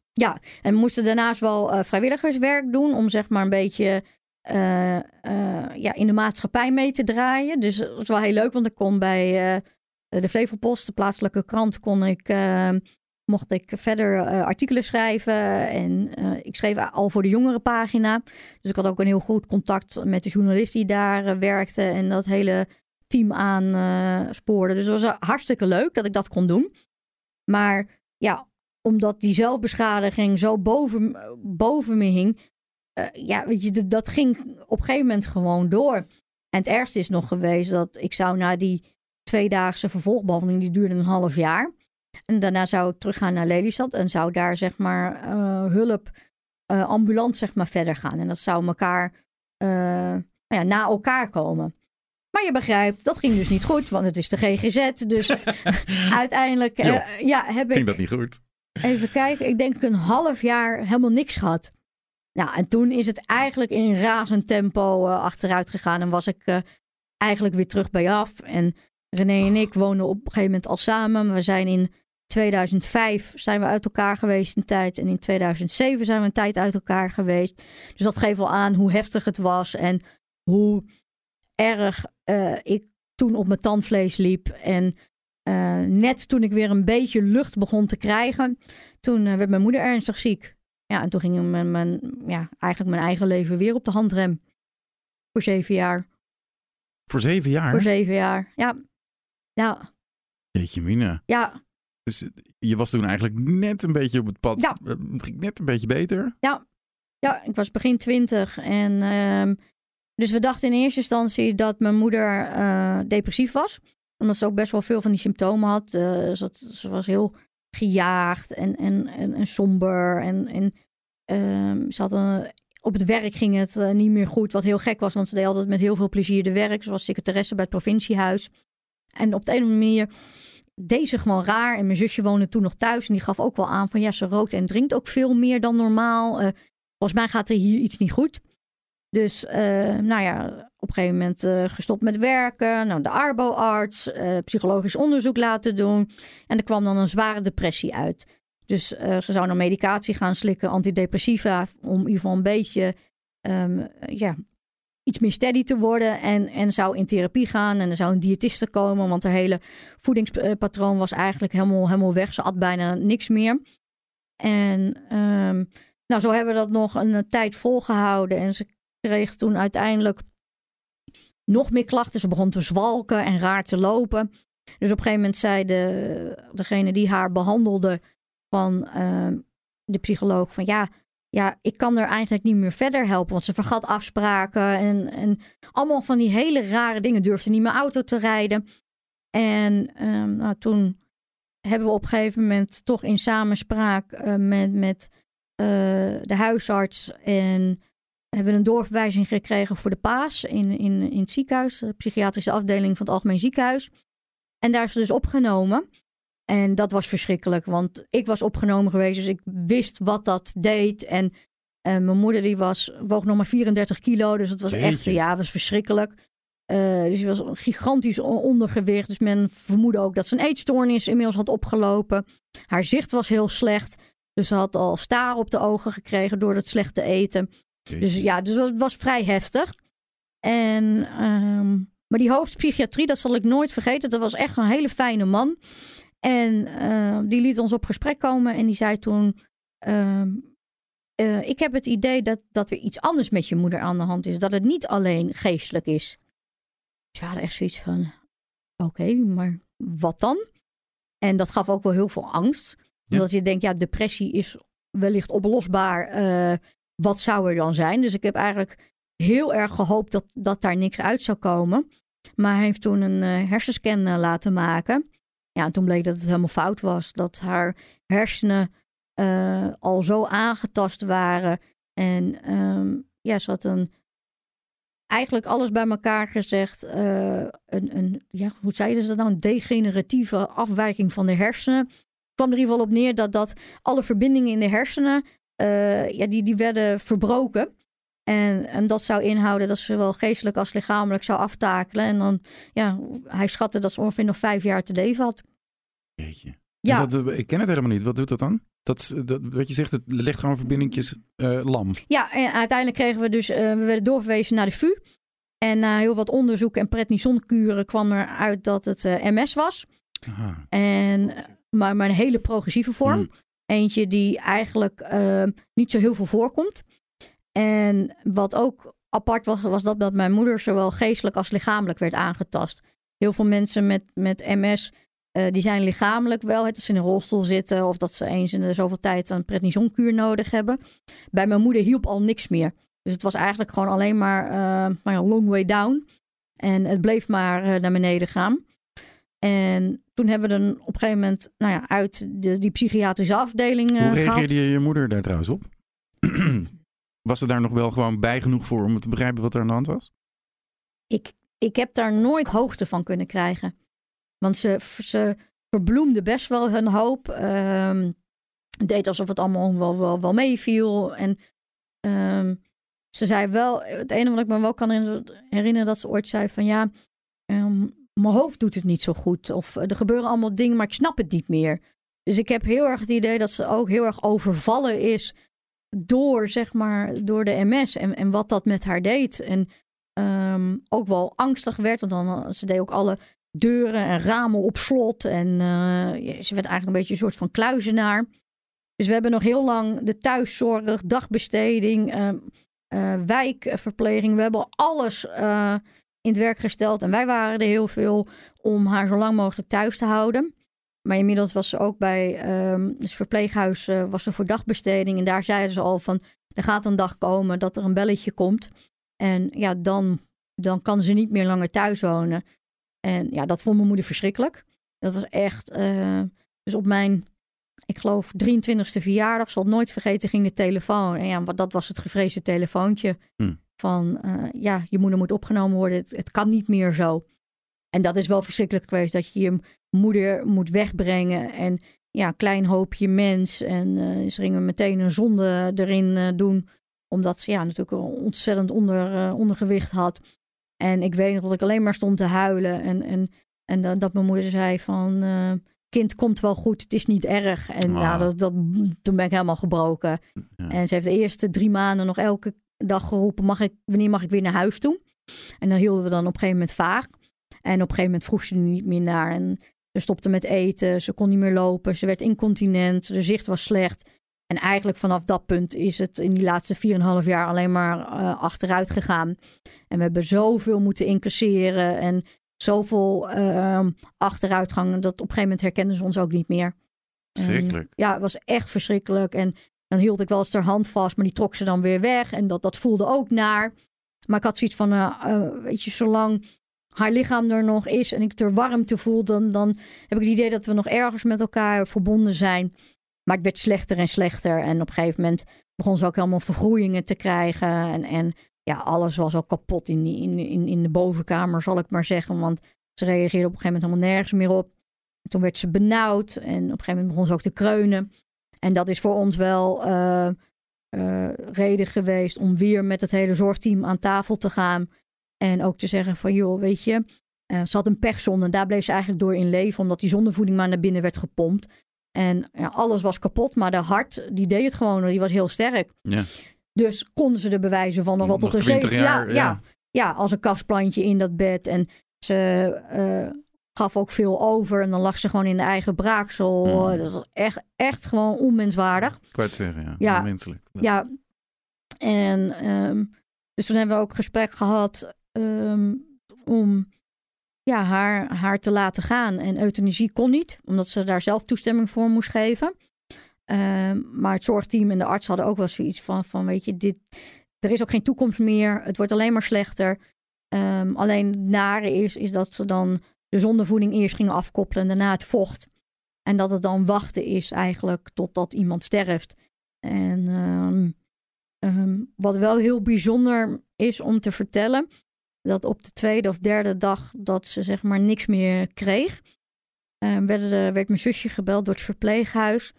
[SPEAKER 1] En we moesten daarnaast wel eh, vrijwilligerswerk doen om zeg maar een beetje eh, eh, ja, in de maatschappij mee te draaien. Dus dat was wel heel leuk, want ik kon bij de Flevopost, de plaatselijke krant, kon ik, eh, mocht ik verder artikelen schrijven. En ik schreef al voor de jongerenpagina. Dus ik had ook een heel goed contact met de journalist die daar werkte en dat hele team aan eh. Dus het was eh, hartstikke leuk dat ik dat kon doen. Maar ja, omdat die zelfbeschadiging zo boven, boven me hing. eh, ja, weet je, dat ging op een gegeven moment gewoon door. En het ergste is nog geweest dat ik zou na die tweedaagse vervolgbehandeling, die duurde een half jaar. En daarna zou ik teruggaan naar Lelystad en zou daar zeg maar eh, hulp ambulant zeg maar verder gaan. En dat zou elkaar nou ja, na elkaar komen. Maar je begrijpt, dat ging dus niet goed, want het is de GGZ. Dus uiteindelijk eh, ja, heb ik
[SPEAKER 2] Ging dat niet goed?
[SPEAKER 1] even kijken, ik denk een half jaar helemaal niks gehad. Nou, en toen is het eigenlijk in razend tempo uh, achteruit gegaan en was ik uh, eigenlijk weer terug bij af. En René en ik woonden op een gegeven moment al samen. We zijn in 2005 zijn we uit elkaar geweest een tijd. En in 2007 zijn we een tijd uit elkaar geweest. Dus dat geeft wel aan hoe heftig het was. En hoe erg uh, ik toen op mijn tandvlees liep. En uh, net toen ik weer een beetje lucht begon te krijgen. Toen uh, werd mijn moeder ernstig ziek. Ja, en toen ging mijn, mijn, ja, eigenlijk mijn eigen leven weer op de handrem. Voor zeven jaar.
[SPEAKER 2] Voor zeven jaar?
[SPEAKER 1] Voor zeven jaar, ja. Ja.
[SPEAKER 2] Jeetje mina.
[SPEAKER 1] Ja.
[SPEAKER 2] Dus je was toen eigenlijk net een beetje op het pad.
[SPEAKER 1] Ja.
[SPEAKER 2] Het ging net een beetje beter.
[SPEAKER 1] Ja. Ja, ik was begin twintig. En uh, dus we dachten in eerste instantie dat mijn moeder uh, depressief was. Omdat ze ook best wel veel van die symptomen had. Uh, ze, was heel gejaagd en, en, en, somber. En, en uh, ze had een, op het werk ging het uh, niet meer goed. Wat heel gek was, want ze deed altijd met heel veel plezier de werk. Ze was secretaresse bij het provinciehuis. En op de een of andere manier deed ze gewoon raar. En mijn zusje woonde toen nog thuis. En die gaf ook wel aan van ja, ze rookt en drinkt ook veel meer dan normaal. Volgens mij gaat er hier iets niet goed. Dus uh, nou ja, op een gegeven moment uh, gestopt met werken. Nou, de arboarts, uh, psychologisch onderzoek laten doen. En er kwam dan een zware depressie uit. Dus ze zou dan medicatie gaan slikken, antidepressiva, om in ieder geval een beetje um, ja, iets meer steady te worden. En, en zou in therapie gaan en er zou een diëtiste komen, want haar hele voedingspatroon was eigenlijk helemaal, helemaal weg. Ze at bijna niks meer. En um, nou, zo hebben we dat nog een tijd volgehouden. En ze kreeg toen uiteindelijk nog meer klachten. Ze begon te zwalken en raar te lopen. Dus op een gegeven moment zei de, degene die haar behandelde van uh, de psycholoog van ja, ja, ik kan er eigenlijk niet meer verder helpen. Want ze vergat afspraken en, en allemaal van die hele rare dingen. Durfde niet meer auto te rijden. En um, nou, toen hebben we op een gegeven moment toch in samenspraak uh, met, met uh, de huisarts en hebben we een doorverwijzing gekregen voor de Paas in, in, in het ziekenhuis, de psychiatrische afdeling van het Algemeen Ziekenhuis. En daar is ze dus opgenomen. En dat was verschrikkelijk, want ik was opgenomen geweest, dus ik wist wat dat deed. En uh, mijn moeder die was, woog nog maar 34 kilo, dus het was
[SPEAKER 2] Jeetje.
[SPEAKER 1] echt, ja, was verschrikkelijk. Uh, dus die was een gigantisch ondergewicht. Dus men vermoedde ook dat ze een eetstoornis inmiddels had opgelopen. Haar zicht was heel slecht. Dus ze had al staren op de ogen gekregen door het slechte eten. Dus ja, dus het was, was vrij heftig. En, um, maar die hoofdpsychiatrie, dat zal ik nooit vergeten. Dat was echt een hele fijne man. En uh, die liet ons op gesprek komen en die zei toen... Uh, uh, ik heb het idee dat, dat er iets anders met je moeder aan de hand is. Dat het niet alleen geestelijk is. Dus we hadden echt zoiets van... Oké, okay, maar wat dan? En dat gaf ook wel heel veel angst. Ja. Omdat je denkt, ja, depressie is wellicht oplosbaar uh, wat zou er dan zijn? Dus ik heb eigenlijk heel erg gehoopt dat, dat daar niks uit zou komen. Maar hij heeft toen een uh, hersenscan uh, laten maken. Ja, en toen bleek dat het helemaal fout was. Dat haar hersenen uh, al zo aangetast waren. En um, ja, ze had een. Eigenlijk alles bij elkaar gezegd. een, een, ja, hoe zeiden ze dat nou? Een degeneratieve afwijking van de hersenen. Het kwam er in ieder geval op neer dat, dat alle verbindingen in de hersenen uh, ja, die, die werden verbroken. En, en dat zou inhouden dat ze zowel geestelijk als lichamelijk zou aftakelen. En dan, ja, hij schatte dat ze ongeveer nog vijf jaar te leven had.
[SPEAKER 2] Jeetje.
[SPEAKER 1] Ja.
[SPEAKER 2] Dat, ik ken het helemaal niet. Wat doet dat dan? Dat, dat, wat je zegt, het legt gewoon verbindingjes uh, lam.
[SPEAKER 1] Ja, en uiteindelijk kregen we dus, uh, we werden doorverwezen naar de VU. En na heel wat onderzoek en prednisonkuren kwam er uit dat het uh, MS was.
[SPEAKER 2] Aha.
[SPEAKER 1] En, maar, maar een hele progressieve vorm.
[SPEAKER 2] Hmm.
[SPEAKER 1] Eentje die eigenlijk uh, niet zo heel veel voorkomt. En wat ook apart was, was dat, dat mijn moeder zowel geestelijk als lichamelijk werd aangetast. Heel veel mensen met, met MS, uh, die zijn lichamelijk wel, dat ze in een rolstoel zitten of dat ze eens in de zoveel tijd een prednisonkuur nodig hebben. Bij mijn moeder hielp al niks meer. Dus het was eigenlijk gewoon alleen maar, uh, maar een long way down. En het bleef maar uh, naar beneden gaan. En toen hebben we dan op een gegeven moment nou ja, uit de, die psychiatrische afdeling. Uh,
[SPEAKER 2] Hoe reageerde je, je moeder daar trouwens op? was er daar nog wel gewoon bij genoeg voor om te begrijpen wat er aan de hand was?
[SPEAKER 1] Ik, ik heb daar nooit hoogte van kunnen krijgen. Want ze, ze verbloemde best wel hun hoop. Um, deed alsof het allemaal wel, wel, wel meeviel. En ehm, ze zei wel, het enige wat ik me wel kan herinneren, dat ze ooit zei van ja, ehm, mijn hoofd doet het niet zo goed. Of er gebeuren allemaal dingen, maar ik snap het niet meer. Dus ik heb heel erg het idee dat ze ook heel erg overvallen is door, zeg maar, door de MS en, en wat dat met haar deed. En um, ook wel angstig werd, want dan, ze deed ook alle deuren en ramen op slot. En uh, ze werd eigenlijk een beetje een soort van kluizenaar. Dus we hebben nog heel lang de thuiszorg, dagbesteding, uh, wijkverpleging. We hebben alles in het werk gesteld. En wij waren er heel veel om haar zo lang mogelijk thuis te houden. Maar inmiddels was ze ook bij um, het verpleeghuis was ze voor dagbesteding. En daar zeiden ze al van, er gaat een dag komen dat er een belletje komt. En ja, dan, dan kan ze niet meer langer thuis wonen. En ja, dat vond mijn moeder verschrikkelijk. Dat was echt. Uh, dus op mijn, ik geloof, 23e verjaardag, zal nooit vergeten, ging de telefoon. En ja, dat was het gevreesde telefoontje. Hm. Van uh, ja, je moeder moet opgenomen worden. Het, het, kan niet meer zo. En dat is wel verschrikkelijk geweest dat je je moeder moet wegbrengen. En ja, klein hoopje mens. En uh, ze gingen meteen een zonde erin doen omdat ze ja, natuurlijk een ontzettend onder, ondergewicht had. En ik weet nog dat ik alleen maar stond te huilen. En, en, en dat mijn moeder zei van... Kind komt wel goed, het is niet erg. En nou, dat, dat, toen ben ik helemaal gebroken. En ze heeft de eerste drie maanden nog elke dag geroepen... Mag ik, wanneer mag ik weer naar huis toe? En dan hielden we dan op een gegeven moment vaak. En op een gegeven moment vroeg ze er niet meer naar. En ze stopte met eten, ze kon niet meer lopen, ze werd incontinent, de zicht was slecht. En eigenlijk vanaf dat punt is het in die laatste 4,5 jaar alleen maar uh, achteruit gegaan. En we hebben zoveel moeten incasseren en zoveel uh, achteruitgang. Dat op een gegeven moment herkenden ze ons ook niet meer.
[SPEAKER 2] Verschrikkelijk.
[SPEAKER 1] ja, het was echt verschrikkelijk. En dan hield ik wel eens haar hand vast, maar die trok ze dan weer weg. En dat, dat voelde ook naar. Maar ik had zoiets van, uh, weet je, zolang haar lichaam er nog is en ik er warmte voel, dan, dan heb ik het idee dat we nog ergens met elkaar verbonden zijn. Maar het werd slechter en slechter. En op een gegeven moment begon ze ook helemaal vergroeien te krijgen. En, en ja, alles was al kapot in, in, in, in de bovenkamer, zal ik maar zeggen. Want ze reageerde op een gegeven moment helemaal nergens meer op. toen werd ze benauwd en op een gegeven moment begon ze ook te kreunen. En dat is voor ons wel uh, uh, reden geweest om weer met het hele zorgteam aan tafel te gaan. En ook te zeggen van joh, weet je, uh, ze had een pechzonde. En daar bleef ze eigenlijk door in leven, omdat die zondevoeding maar naar binnen werd gepompt. En ja, alles was kapot, maar de hart, die deed het gewoon, die was heel sterk.
[SPEAKER 2] Ja.
[SPEAKER 1] Dus konden ze de bewijzen van nog wat
[SPEAKER 2] zeven jaar.
[SPEAKER 1] Ja, ja. ja, als een kastplantje in dat bed. En ze gaf ook veel over. En dan lag ze gewoon in de eigen braaksel. Mm. Dat was echt, echt gewoon onmenswaardig.
[SPEAKER 2] Ik wou het zeggen, ja. ja Onmenselijk.
[SPEAKER 1] Ja. En um, dus toen hebben we ook gesprek gehad um, om ja, haar, haar te laten gaan. En euthanasie kon niet, omdat ze daar zelf toestemming voor moest geven. Ehm, maar het zorgteam en de arts hadden ook wel zoiets van, van weet je, dit, er is ook geen toekomst meer. Het wordt alleen maar slechter. Alleen het nare is, is dat ze dan de zondevoeding eerst gingen afkoppelen en daarna het vocht. En dat het dan wachten is eigenlijk totdat iemand sterft. En um, wat wel heel bijzonder is om te vertellen, dat op de tweede of derde dag dat ze zeg maar niks meer kreeg, uh, werd, werd mijn zusje gebeld door het verpleeghuis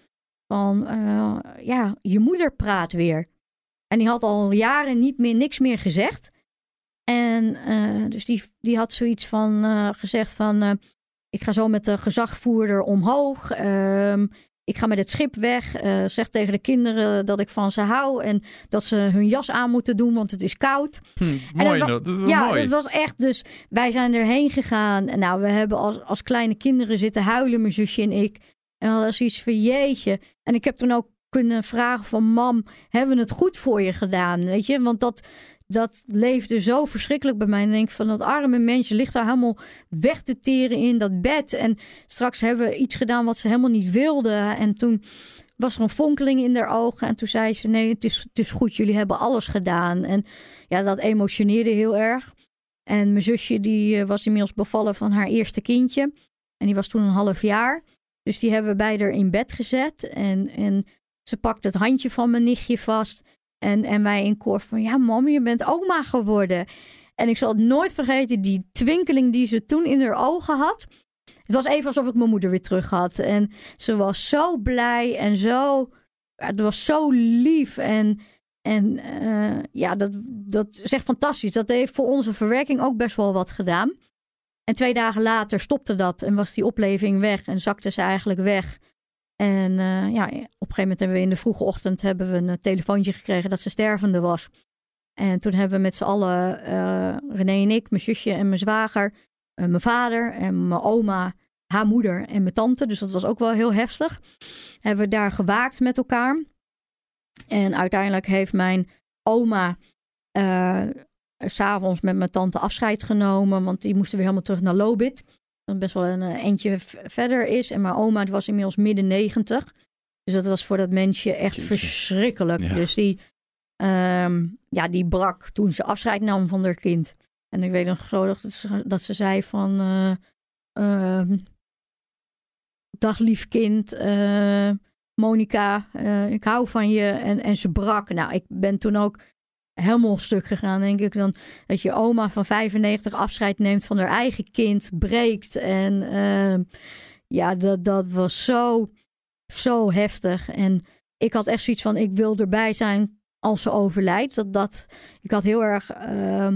[SPEAKER 1] van uh, ja, je moeder praat weer. En die had al jaren niet meer niks meer gezegd. En uh, dus die, die had zoiets van gezegd van ik ga zo met de gezagvoerder omhoog. Ehm, ik ga met het schip weg. Zeg tegen de kinderen dat ik van ze hou. En dat ze hun jas aan moeten doen, want het is koud.
[SPEAKER 2] Hm, mooi, dat, dat, is wel
[SPEAKER 1] ja,
[SPEAKER 2] mooi.
[SPEAKER 1] het was echt. Dus wij zijn erheen gegaan. En nou, we hebben als, als kleine kinderen zitten huilen, mijn zusje en ik. En we hadden zoiets van jeetje. En ik heb toen ook kunnen vragen van mam, hebben we het goed voor je gedaan? Weet je, want dat, dat leefde zo verschrikkelijk bij mij. En denk van dat arme mensje ligt daar helemaal weg te teren in dat bed. En straks hebben we iets gedaan wat ze helemaal niet wilde. En toen was er een fonkeling in haar ogen. En toen zei ze: Nee, het is, het is goed, jullie hebben alles gedaan. En ja, dat emotioneerde heel erg. En mijn zusje die eh, was inmiddels bevallen van haar eerste kindje. En die was toen een half jaar. Dus die hebben we beide in bed gezet. En, en ze pakte het handje van mijn nichtje vast. En, en mij in koor van, ja mam, je bent oma geworden. En ik zal het nooit vergeten, die twinkeling die ze toen in haar ogen had. het was even alsof ik mijn moeder weer terug had. En ze was zo blij en zo. Het was zo lief. En, en uh, ja, dat, dat is echt fantastisch. Dat heeft voor onze verwerking ook best wel wat gedaan. En twee dagen later stopte dat en was die opleving weg en zakte ze eigenlijk weg. En uh, ja, op een gegeven moment hebben we in de vroege ochtend hebben we een telefoontje gekregen dat ze stervende was. En toen hebben we met z'n allen, uh, René en ik, mijn zusje en mijn zwager, mijn vader en mijn oma, haar moeder en mijn tante. Dus dat was ook wel heel heftig. Hebben we daar gewaakt met elkaar. En uiteindelijk heeft mijn oma uh, s'avonds met mijn tante afscheid genomen. Want die moesten weer helemaal terug naar Lobit. Dat best wel een eentje verder is. En mijn oma was inmiddels midden negentig. Dus dat was voor dat mensje echt Jeetje. verschrikkelijk. Ja. Dus die, um, ja, die brak toen ze afscheid nam van haar kind. En ik weet nog zo dat ze, dat ze zei van... Uh, uh, dag lief kind, uh, Monica, ik hou van je. En, en ze brak. Nou, ik ben toen ook helemaal stuk gegaan, denk ik. Dan dat je oma van 95 afscheid neemt van haar eigen kind, breekt. En ehm, ja, dat, dat was zo, zo heftig. En ik had echt zoiets van, ik wil erbij zijn als ze overlijdt. Dat, dat, ik had heel erg uh,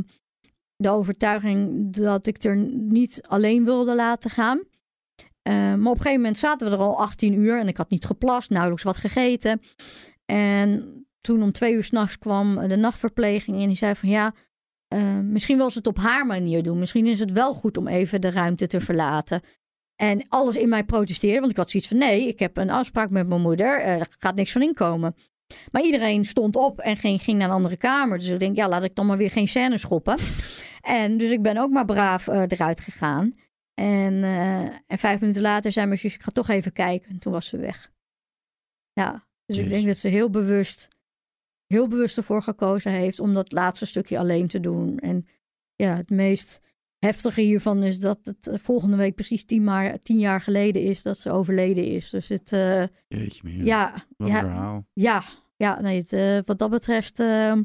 [SPEAKER 1] de overtuiging dat ik er niet alleen wilde laten gaan. Uh, maar op een gegeven moment zaten we er al 18 uur en ik had niet geplast, nauwelijks wat gegeten. En toen om twee uur s'nachts kwam de nachtverpleging en die zei van ja, uh, misschien wil ze het op haar manier doen. Misschien is het wel goed om even de ruimte te verlaten. En alles in mij protesteerde, want ik had zoiets van nee, ik heb een afspraak met mijn moeder, uh, er gaat niks van inkomen. Maar iedereen stond op en ging, ging naar een andere kamer. Dus ik denk, ja, laat ik dan maar weer geen scène schoppen. En dus ik ben ook maar braaf uh, eruit gegaan. En, en vijf minuten later zei mijn zus, ik ga toch even kijken. En toen was ze weg. Ja, dus Jeez. ik denk dat ze heel bewust, heel bewust ervoor gekozen heeft om dat laatste stukje alleen te doen. En ja, het meest heftige hiervan is dat het uh, volgende week precies tien, maar, tien jaar geleden is dat ze overleden is. Dus het. Uh,
[SPEAKER 2] Jeetje, meer.
[SPEAKER 1] Ja,
[SPEAKER 2] Wat
[SPEAKER 1] ja,
[SPEAKER 2] verhaal.
[SPEAKER 1] ja, ja, nee, het, uh, wat dat betreft. ehm,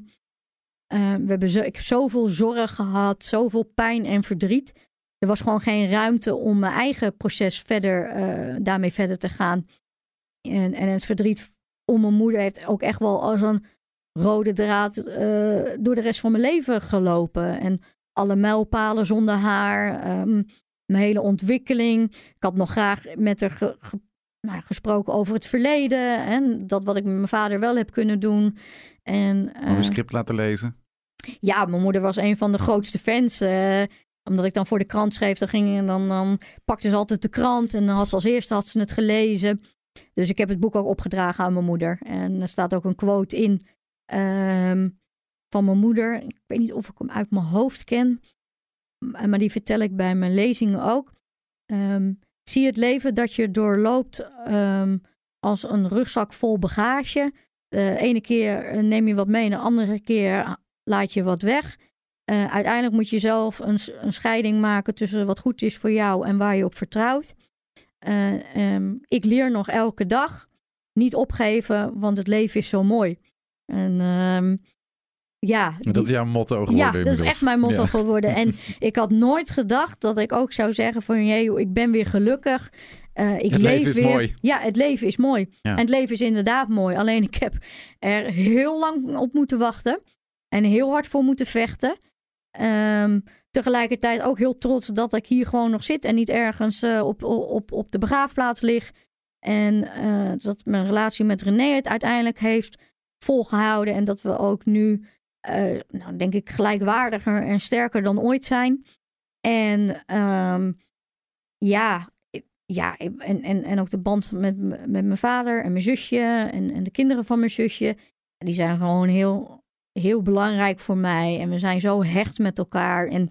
[SPEAKER 1] we hebben zo, ik heb zoveel zorg gehad, zoveel pijn en verdriet. Er was gewoon geen ruimte om mijn eigen proces verder, daarmee verder te gaan. En, en het verdriet om mijn moeder heeft ook echt wel als een rode draad door de rest van mijn leven gelopen. En alle mijlpalen zonder haar, um, mijn hele ontwikkeling. Ik had nog graag met haar ge, ge, nou, gesproken over het verleden en dat wat ik met mijn vader wel heb kunnen doen. En,
[SPEAKER 2] uh, een script laten lezen?
[SPEAKER 1] Ja, mijn moeder was een van de grootste fans. Uh, omdat ik dan voor de krant schreef, dan, ging, en dan, dan pakte ze altijd de krant en dan had ze als eerste had ze het gelezen. Dus ik heb het boek ook opgedragen aan mijn moeder. En er staat ook een quote in. Um, van mijn moeder. Ik weet niet of ik hem uit mijn hoofd ken, maar die vertel ik bij mijn lezingen ook. Um, zie het leven dat je doorloopt um, als een rugzak vol bagage. De ene keer neem je wat mee, de andere keer laat je wat weg. Uh, uiteindelijk moet je zelf een, een, scheiding maken tussen wat goed is voor jou en waar je op vertrouwt. Um, ik leer nog elke dag. Niet opgeven, want het leven is zo mooi. En ja.
[SPEAKER 2] Dat is jouw motto geworden.
[SPEAKER 1] Ja, dat is echt mijn motto ja. geworden. En ik had nooit gedacht dat ik ook zou zeggen van... Jee, ik ben weer gelukkig. Uh, ik
[SPEAKER 2] het
[SPEAKER 1] leef
[SPEAKER 2] leven is
[SPEAKER 1] weer.
[SPEAKER 2] mooi.
[SPEAKER 1] Ja, het leven is mooi. Ja. En het leven is inderdaad mooi. Alleen ik heb er heel lang op moeten wachten. En heel hard voor moeten vechten. Um, tegelijkertijd ook heel trots dat ik hier gewoon nog zit. En niet ergens uh, op, op, op de begraafplaats lig. En uh, dat mijn relatie met René het uiteindelijk heeft volgehouden. En dat we ook nu uh, nou, denk ik gelijkwaardiger en sterker dan ooit zijn. En um, ja, ja en, en, en ook de band met, met mijn vader en mijn zusje en, en de kinderen van mijn zusje. Die zijn gewoon heel, heel belangrijk voor mij. En we zijn zo hecht met elkaar. En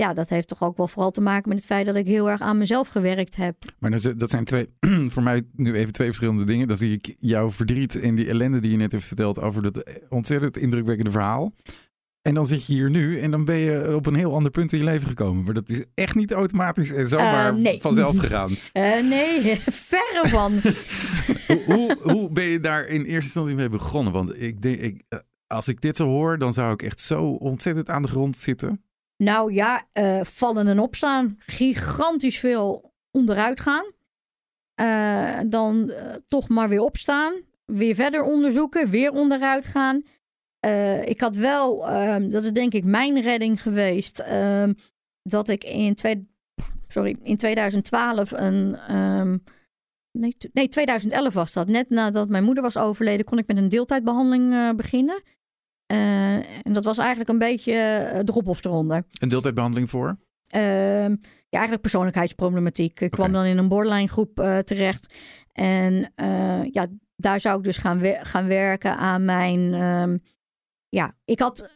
[SPEAKER 1] ja, dat heeft toch ook wel vooral te maken met het feit dat ik heel erg aan mezelf gewerkt heb.
[SPEAKER 2] Maar dat zijn twee, voor mij nu even twee verschillende dingen. Dan zie ik jouw verdriet en die ellende die je net hebt verteld over dat ontzettend indrukwekkende verhaal. En dan zit je hier nu en dan ben je op een heel ander punt in je leven gekomen. Maar dat is echt niet automatisch en zomaar
[SPEAKER 1] uh, nee.
[SPEAKER 2] vanzelf gegaan.
[SPEAKER 1] Uh, nee, verre van.
[SPEAKER 2] hoe, hoe, hoe, ben je daar in eerste instantie mee begonnen? Want ik denk, ik, als ik dit zo hoor, dan zou ik echt zo ontzettend aan de grond zitten.
[SPEAKER 1] Nou ja, uh, vallen en opstaan. Gigantisch veel onderuit gaan. Eh, dan eh, toch maar weer opstaan. Weer verder onderzoeken. Weer onderuit gaan. Eh, ik had wel, ehm, dat is denk ik mijn redding geweest. ehm, dat ik in, twee, sorry, in 2012 een. ehm, nee, nee, 2011 was dat. Net nadat mijn moeder was overleden, kon ik met een deeltijdbehandeling eh, beginnen. Eh, en dat was eigenlijk een beetje uh, drop of eronder.
[SPEAKER 2] Een deeltijdbehandeling voor?
[SPEAKER 1] Ehm, ja, eigenlijk persoonlijkheidsproblematiek. Ik kwam dan in een borderline groep eh, terecht. En eh, ja, daar zou ik dus gaan, gaan werken aan mijn. ehm, ja, ik had.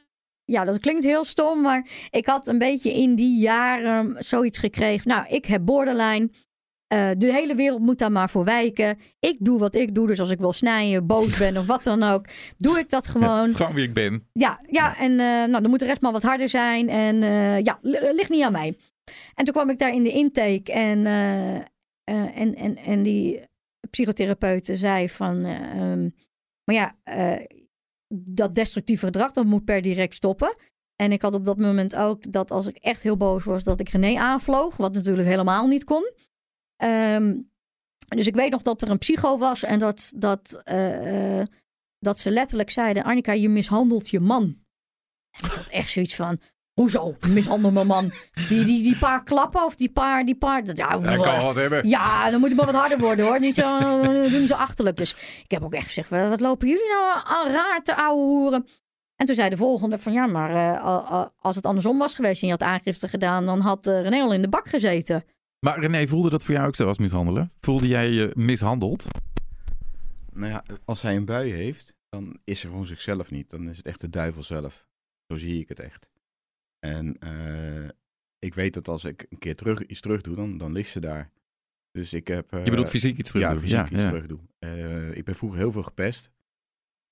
[SPEAKER 1] Ja, dat klinkt heel stom, maar ik had een beetje in die jaren zoiets gekregen. Nou, ik heb borderline. Eh, de hele wereld moet daar maar voor wijken. Ik doe wat ik doe. Dus als ik wil snijden, boos ben of wat dan ook, doe ik dat
[SPEAKER 2] Ja,
[SPEAKER 1] gewoon.
[SPEAKER 2] het is gewoon wie ik ben.
[SPEAKER 1] Ja, ja en eh, nou, dan moet de rest maar wat harder zijn. En eh, ja, li- ligt niet aan mij. En toen kwam ik daar in de intake en, en, en, en die psychotherapeute zei van... eh, ehm, maar ja, dat destructieve gedrag, dat moet per direct stoppen. En ik had op dat moment ook dat als ik echt heel boos was, dat ik René aanvloog. Wat natuurlijk helemaal niet kon. Ehm, dus ik weet nog dat er een psycho was en dat, dat, eh, eh, dat ze letterlijk zeiden: Annika, je mishandelt je man. En ik had echt zoiets van: hoezo? Mishandel mijn man. Die, die, die paar klappen of die paar. Die paar dat, ja,
[SPEAKER 2] kan wat hebben.
[SPEAKER 1] ja, dan moet hij maar wat harder worden hoor. Niet zo, doe niet zo achterlijk. Dus ik heb ook echt gezegd: wat lopen jullie nou al raar te ouwe hoeren? En toen zei de volgende van ja, maar eh, al- al- als het andersom was geweest en je had aangifte gedaan, dan had René al in de bak gezeten.
[SPEAKER 2] Maar René, voelde dat voor jou ook zo als mishandelen? Voelde jij je mishandeld?
[SPEAKER 3] Nou ja, als hij een bui heeft, dan is er gewoon zichzelf niet. Dan is het echt de duivel zelf. Zo zie ik het echt. En eh, ik weet dat als ik een keer terug, iets terug doe, dan, dan ligt ze daar. Dus ik heb...
[SPEAKER 2] Je bedoelt fysiek iets terug
[SPEAKER 3] ja,
[SPEAKER 2] doen?
[SPEAKER 3] fysiek iets terug doen. Eh, ik ben vroeger heel veel gepest.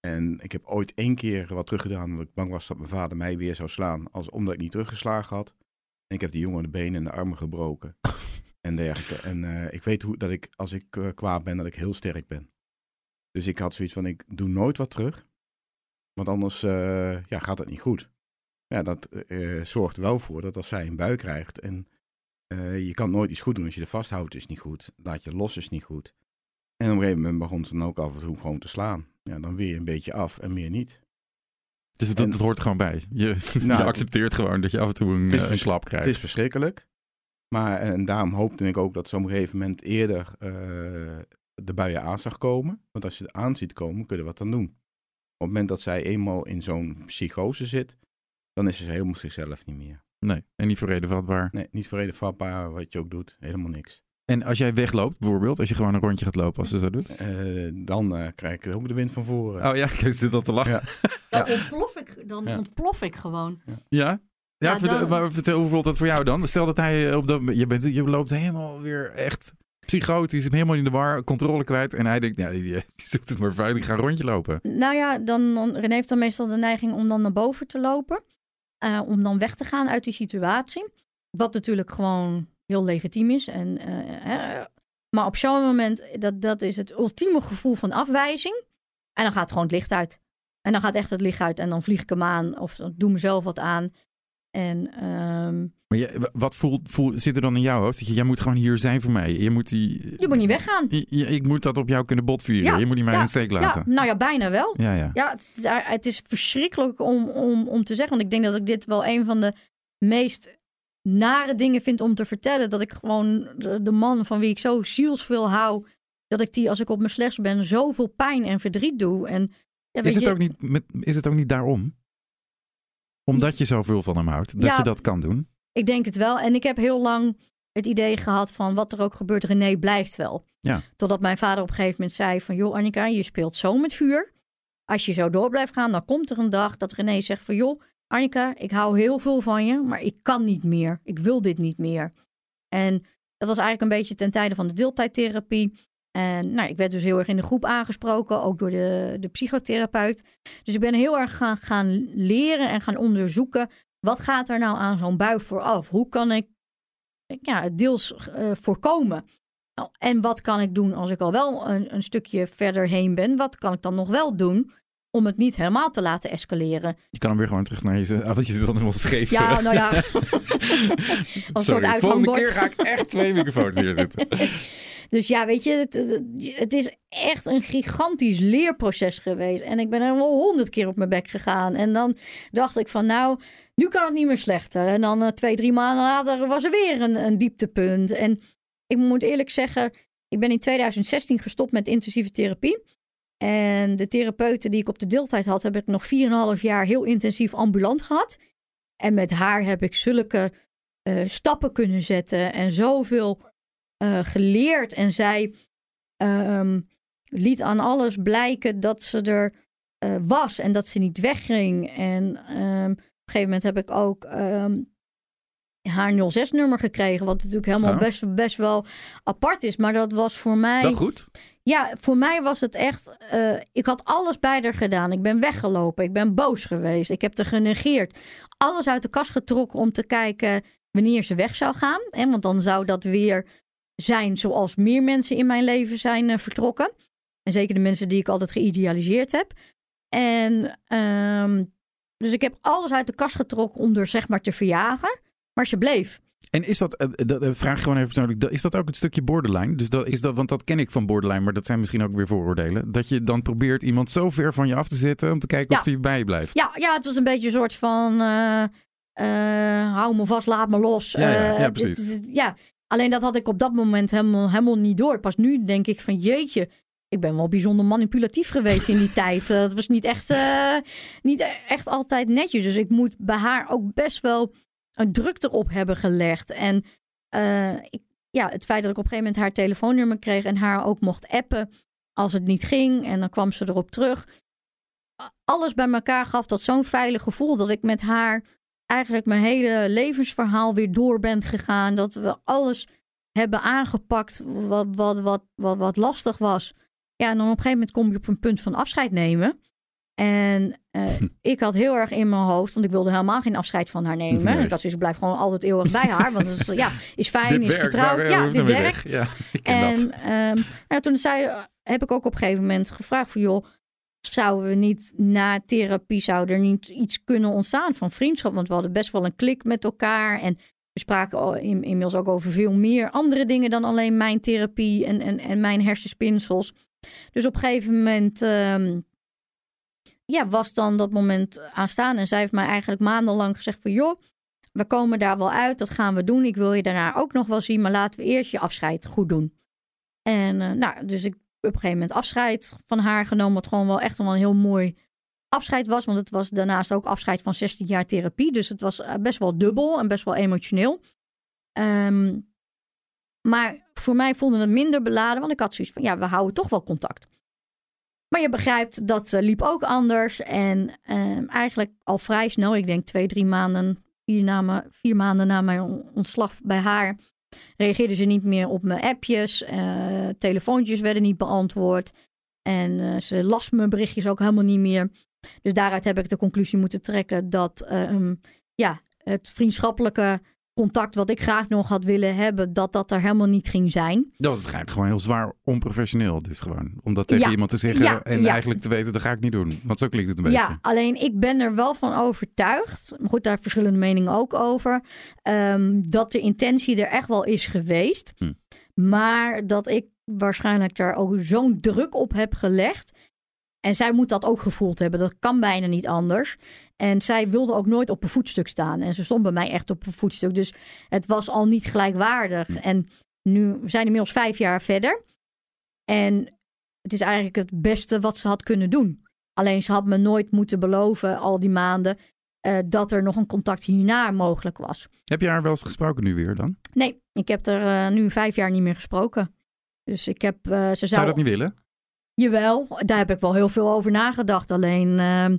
[SPEAKER 3] En ik heb ooit één keer wat teruggedaan omdat ik bang was dat mijn vader mij weer zou slaan. Als, omdat ik niet teruggeslagen had. En ik heb die jongen de benen en de armen gebroken. en dergelijke. En eh, ik weet hoe, dat ik, als ik eh, kwaad ben, dat ik heel sterk ben. Dus ik had zoiets van, ik doe nooit wat terug. Want anders eh, ja, gaat het niet goed. Ja, dat zorgt wel voor dat als zij een bui krijgt en je kan nooit iets goed doen als je er vasthoudt is niet goed. Laat je los is niet goed. En op een gegeven moment begon ze dan ook af en toe gewoon te slaan. Ja, dan weer een beetje af en meer niet.
[SPEAKER 2] Dus
[SPEAKER 3] En-
[SPEAKER 2] het hoort er gewoon bij. Je,
[SPEAKER 3] Nou,
[SPEAKER 2] je accepteert gewoon dat je af en toe een,
[SPEAKER 3] is
[SPEAKER 2] eh, een klap krijgt.
[SPEAKER 3] Het is verschrikkelijk. Maar en daarom hoopte ik ook dat ze op een gegeven moment eerder eh, de buien aan zag komen. Want als je het aan ziet komen, kun je er wat aan doen. Op het moment dat zij eenmaal in zo'n psychose zit, dan is ze helemaal zichzelf niet meer.
[SPEAKER 2] Nee, en niet voor reden vatbaar.
[SPEAKER 3] Nee, niet voor reden vatbaar, wat je ook doet. Helemaal niks.
[SPEAKER 2] En als jij wegloopt, bijvoorbeeld, als je gewoon een rondje gaat lopen als ze zo doet.
[SPEAKER 3] Eh, dan eh, krijg ik ook de wind van voren.
[SPEAKER 2] Oh ja, ik zit al te lachen.
[SPEAKER 3] Ja.
[SPEAKER 1] Dan,
[SPEAKER 3] Ja.
[SPEAKER 1] ontplof, ik, dan
[SPEAKER 3] Ja.
[SPEAKER 1] ontplof ik gewoon.
[SPEAKER 2] Ja? Ja,
[SPEAKER 1] Ja,
[SPEAKER 2] vertel,
[SPEAKER 1] dan-
[SPEAKER 2] maar vertel, hoe voelt dat voor jou dan? Stel dat hij op dat je, bent, je loopt helemaal weer echt psychotisch, helemaal in de war, controle kwijt. En hij denkt, ja, die, die zoekt het maar uit, ik ga een rondje lopen.
[SPEAKER 1] Nou ja, dan, dan, René heeft dan meestal de neiging om dan naar boven te lopen. eh, om dan weg te gaan uit die situatie. Wat natuurlijk gewoon heel legitiem is. En, eh, hè, maar op zo'n moment, dat, dat is het ultieme gevoel van afwijzing. En dan gaat gewoon het licht uit. En dan gaat echt het licht uit en dan vlieg ik hem aan. Of dan doe mezelf wat aan. En ehm,
[SPEAKER 2] Maar je, wat voelt, voel, zit er dan in jouw hoofd? Dat je, jij moet gewoon hier zijn voor mij. Je moet die...
[SPEAKER 1] je moet niet weggaan.
[SPEAKER 2] Je- je- ik moet dat op jou kunnen botvieren.
[SPEAKER 1] Ja,
[SPEAKER 2] je moet niet mij
[SPEAKER 1] ja,
[SPEAKER 2] in steek
[SPEAKER 1] Ja,
[SPEAKER 2] laten.
[SPEAKER 1] nou ja, bijna wel.
[SPEAKER 2] Ja, ja.
[SPEAKER 1] Ja, het is, het is verschrikkelijk om, om, om te zeggen. Want ik denk dat ik dit wel een van de meest nare dingen vind om te vertellen. Dat ik gewoon de, man van wie ik zo zielsveel hou. Dat ik die, als ik op mijn slechts ben, zoveel pijn en verdriet doe. En, ja,
[SPEAKER 2] Is het,
[SPEAKER 1] je,
[SPEAKER 2] ook niet met, is het ook niet daarom? Omdat je zoveel van hem houdt, dat
[SPEAKER 1] Ja.
[SPEAKER 2] je dat kan doen?
[SPEAKER 1] Ik denk het wel. En ik heb heel lang het idee gehad van wat er ook gebeurt, René blijft wel.
[SPEAKER 2] Ja.
[SPEAKER 1] Totdat mijn vader op een gegeven moment zei van... joh Annika, je speelt zo met vuur. Als je zo door blijft gaan, dan komt er een dag dat René zegt van... joh Annika, ik hou heel veel van je, maar ik kan niet meer. Ik wil dit niet meer. En dat was eigenlijk een beetje ten tijde van de deeltijdtherapie. En nou, ik werd dus heel erg in de groep aangesproken, ook door de, de psychotherapeut. Dus ik ben heel erg gaan, gaan leren en gaan onderzoeken wat gaat er nou aan zo'n bui vooraf? Hoe kan ik ja, het deels eh, voorkomen? Nou, En wat kan ik doen als ik al wel een, een stukje verder heen ben? Wat kan ik dan nog wel doen? Om het niet helemaal te laten escaleren.
[SPEAKER 2] Je kan hem weer gewoon terug naar je... Ah, wat je zit dan helemaal scheef.
[SPEAKER 1] Ja, nou ja. Als soort
[SPEAKER 2] Sorry, volgende keer ga ik echt twee microfoons hier zitten.
[SPEAKER 1] Dus ja, weet je, het, het- is echt een gigantisch leerproces geweest. En ik ben er wel honderd keer op mijn bek gegaan. En dan dacht ik van nou, nu kan het niet meer slechter. En dan eh, twee, drie maanden later was er weer een, een dieptepunt. En ik moet eerlijk zeggen, ik ben in 2016 gestopt met intensieve therapie. En de therapeuten die ik op de deeltijd had, heb ik nog 4,5 jaar heel intensief ambulant gehad. En met haar heb ik zulke eh, stappen kunnen zetten en zoveel eh, geleerd. En zij ehm, liet aan alles blijken dat ze er eh, was en dat ze niet wegging. En ehm, op een gegeven moment heb ik ook ehm, haar 06-nummer gekregen, wat natuurlijk helemaal
[SPEAKER 2] Oh.
[SPEAKER 1] best, best wel apart is. Maar dat was voor mij.
[SPEAKER 2] Wel goed.
[SPEAKER 1] Ja, voor mij was het echt. eh, ik had alles bij haar gedaan. Ik ben weggelopen. Ik ben boos geweest. Ik heb haar genegeerd. Alles uit de kast getrokken om te kijken wanneer ze weg zou gaan. Hè? Want dan zou dat weer zijn zoals meer mensen in mijn leven zijn eh, vertrokken. En zeker de mensen die ik altijd geïdealiseerd heb. En ehm, dus ik heb alles uit de kast getrokken om er zeg maar te verjagen. Maar ze bleef.
[SPEAKER 2] En is dat, eh, dat eh, vraag gewoon even persoonlijk, is dat ook een stukje borderline? Dus dat is dat, want dat ken ik van borderline, maar dat zijn misschien ook weer vooroordelen. Dat je dan probeert iemand zo ver van je af te zetten om te kijken of hij bij je blijft.
[SPEAKER 1] Ja, ja, het was een beetje een soort van. eh, eh, hou me vast, laat me los.
[SPEAKER 2] Ja, ja,
[SPEAKER 1] Eh, dit-
[SPEAKER 2] precies.
[SPEAKER 1] dit- ja, alleen dat had ik op dat moment helemaal, helemaal niet door. Pas nu denk ik van jeetje. Ik ben wel bijzonder manipulatief geweest in die tijd. Eh, Het was niet echt, eh, niet echt altijd netjes. Dus ik moet bij haar ook best wel een druk erop hebben gelegd. En eh, ik, ja, het feit dat ik op een gegeven moment haar telefoonnummer kreeg en haar ook mocht appen als het niet ging. En dan kwam ze erop terug alles bij elkaar gaf dat zo'n veilig gevoel dat ik met haar eigenlijk mijn hele levensverhaal weer door ben gegaan. Dat we alles hebben aangepakt wat, wat, wat, wat, wat lastig was. Ja, en dan op een gegeven moment kom je op een punt van afscheid nemen. En eh, ik had heel erg in mijn hoofd, want ik wilde helemaal geen afscheid van haar nemen.
[SPEAKER 2] Nee.
[SPEAKER 1] Ik dacht, dus ik blijf gewoon altijd eeuwig bij haar. Want het is, ja, is fijn,
[SPEAKER 2] dit
[SPEAKER 1] is vertrouwd. ja, dit werkt.
[SPEAKER 2] Ja,
[SPEAKER 1] En ehm, nou, toen zei, heb ik ook op een gegeven moment gevraagd van joh, zouden we niet na therapie, zou er niet iets kunnen ontstaan van vriendschap? Want we hadden best wel een klik met elkaar en we spraken in, inmiddels ook over veel meer andere dingen dan alleen mijn therapie en, en, en mijn hersenspinsels. Dus op een gegeven moment ehm, ja, was dan dat moment aanstaan en zij heeft mij eigenlijk maandenlang gezegd van joh, we komen daar wel uit, dat gaan we doen. Ik wil je daarna ook nog wel zien, maar laten we eerst je afscheid goed doen. En eh, nou, dus ik op een gegeven moment afscheid van haar genomen, wat gewoon wel echt wel een heel mooi afscheid was. Want het was daarnaast ook afscheid van 16 jaar therapie. Dus het was eh, best wel dubbel en best wel emotioneel. Ehm, maar voor mij vonden het minder beladen, want ik had zoiets van, ja, we houden toch wel contact. Maar je begrijpt, dat eh, liep ook anders. En ehm, eigenlijk al vrij snel, ik denk twee, drie maanden, vier, vier maanden na mijn on- ontslag bij haar, reageerde ze niet meer op mijn appjes. eh, telefoontjes werden niet beantwoord. En eh, ze las mijn berichtjes ook helemaal niet meer. Dus daaruit heb ik de conclusie moeten trekken dat ehm, ja, het vriendschappelijke contact wat ik graag nog had willen hebben, dat dat er helemaal niet ging zijn.
[SPEAKER 2] Dat is eigenlijk gewoon heel zwaar onprofessioneel. Dus gewoon. Om dat tegen
[SPEAKER 1] Ja.
[SPEAKER 2] iemand te zeggen
[SPEAKER 1] Ja,
[SPEAKER 2] en
[SPEAKER 1] ja.
[SPEAKER 2] eigenlijk te weten, dat ga ik niet doen. Want zo klinkt het een beetje.
[SPEAKER 1] Ja, alleen ik ben er wel van overtuigd, maar goed, daar verschillende meningen ook over, ehm, dat de intentie er echt wel is geweest.
[SPEAKER 2] Hm.
[SPEAKER 1] Maar dat ik waarschijnlijk daar ook zo'n druk op heb gelegd. En zij moet dat ook gevoeld hebben. Dat kan bijna niet anders. En zij wilde ook nooit op een voetstuk staan. En ze stond bij mij echt op een voetstuk. Dus het was al niet gelijkwaardig. En nu we zijn inmiddels vijf jaar verder. En het is eigenlijk het beste wat ze had kunnen doen. Alleen ze had me nooit moeten beloven, al die maanden, eh, dat er nog een contact hierna mogelijk was.
[SPEAKER 2] Heb je haar wel eens gesproken nu weer dan?
[SPEAKER 1] Nee, ik heb er eh, nu vijf jaar niet meer gesproken. Dus ik heb, eh, ze zou...
[SPEAKER 2] Zou dat niet willen?
[SPEAKER 1] Jawel, daar heb ik wel heel veel over nagedacht. Alleen, ehm,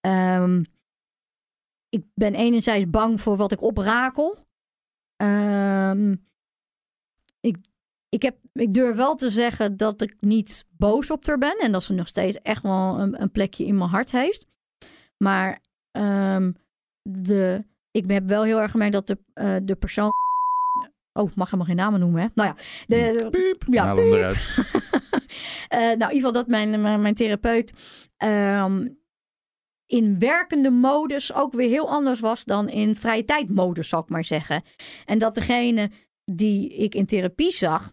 [SPEAKER 1] ehm, ik ben enerzijds bang voor wat ik oprakel. Ehm, ik, ik, heb, ik durf wel te zeggen dat ik niet boos op haar ben. En dat ze nog steeds echt wel een, een plekje in mijn hart heeft. Maar de, ik heb wel heel erg gemerkt dat de, eh, de persoon... Oh, mag helemaal geen namen noemen, hè? Nou ja, de,
[SPEAKER 2] Piep.
[SPEAKER 1] ja,
[SPEAKER 2] Haal hem
[SPEAKER 1] piep.
[SPEAKER 2] eruit.
[SPEAKER 1] nou, in ieder geval dat mijn, mijn, mijn therapeut ehm, in werkende modus ook weer heel anders was dan in vrije tijdmodus, zal ik maar zeggen. En dat degene die ik in therapie zag,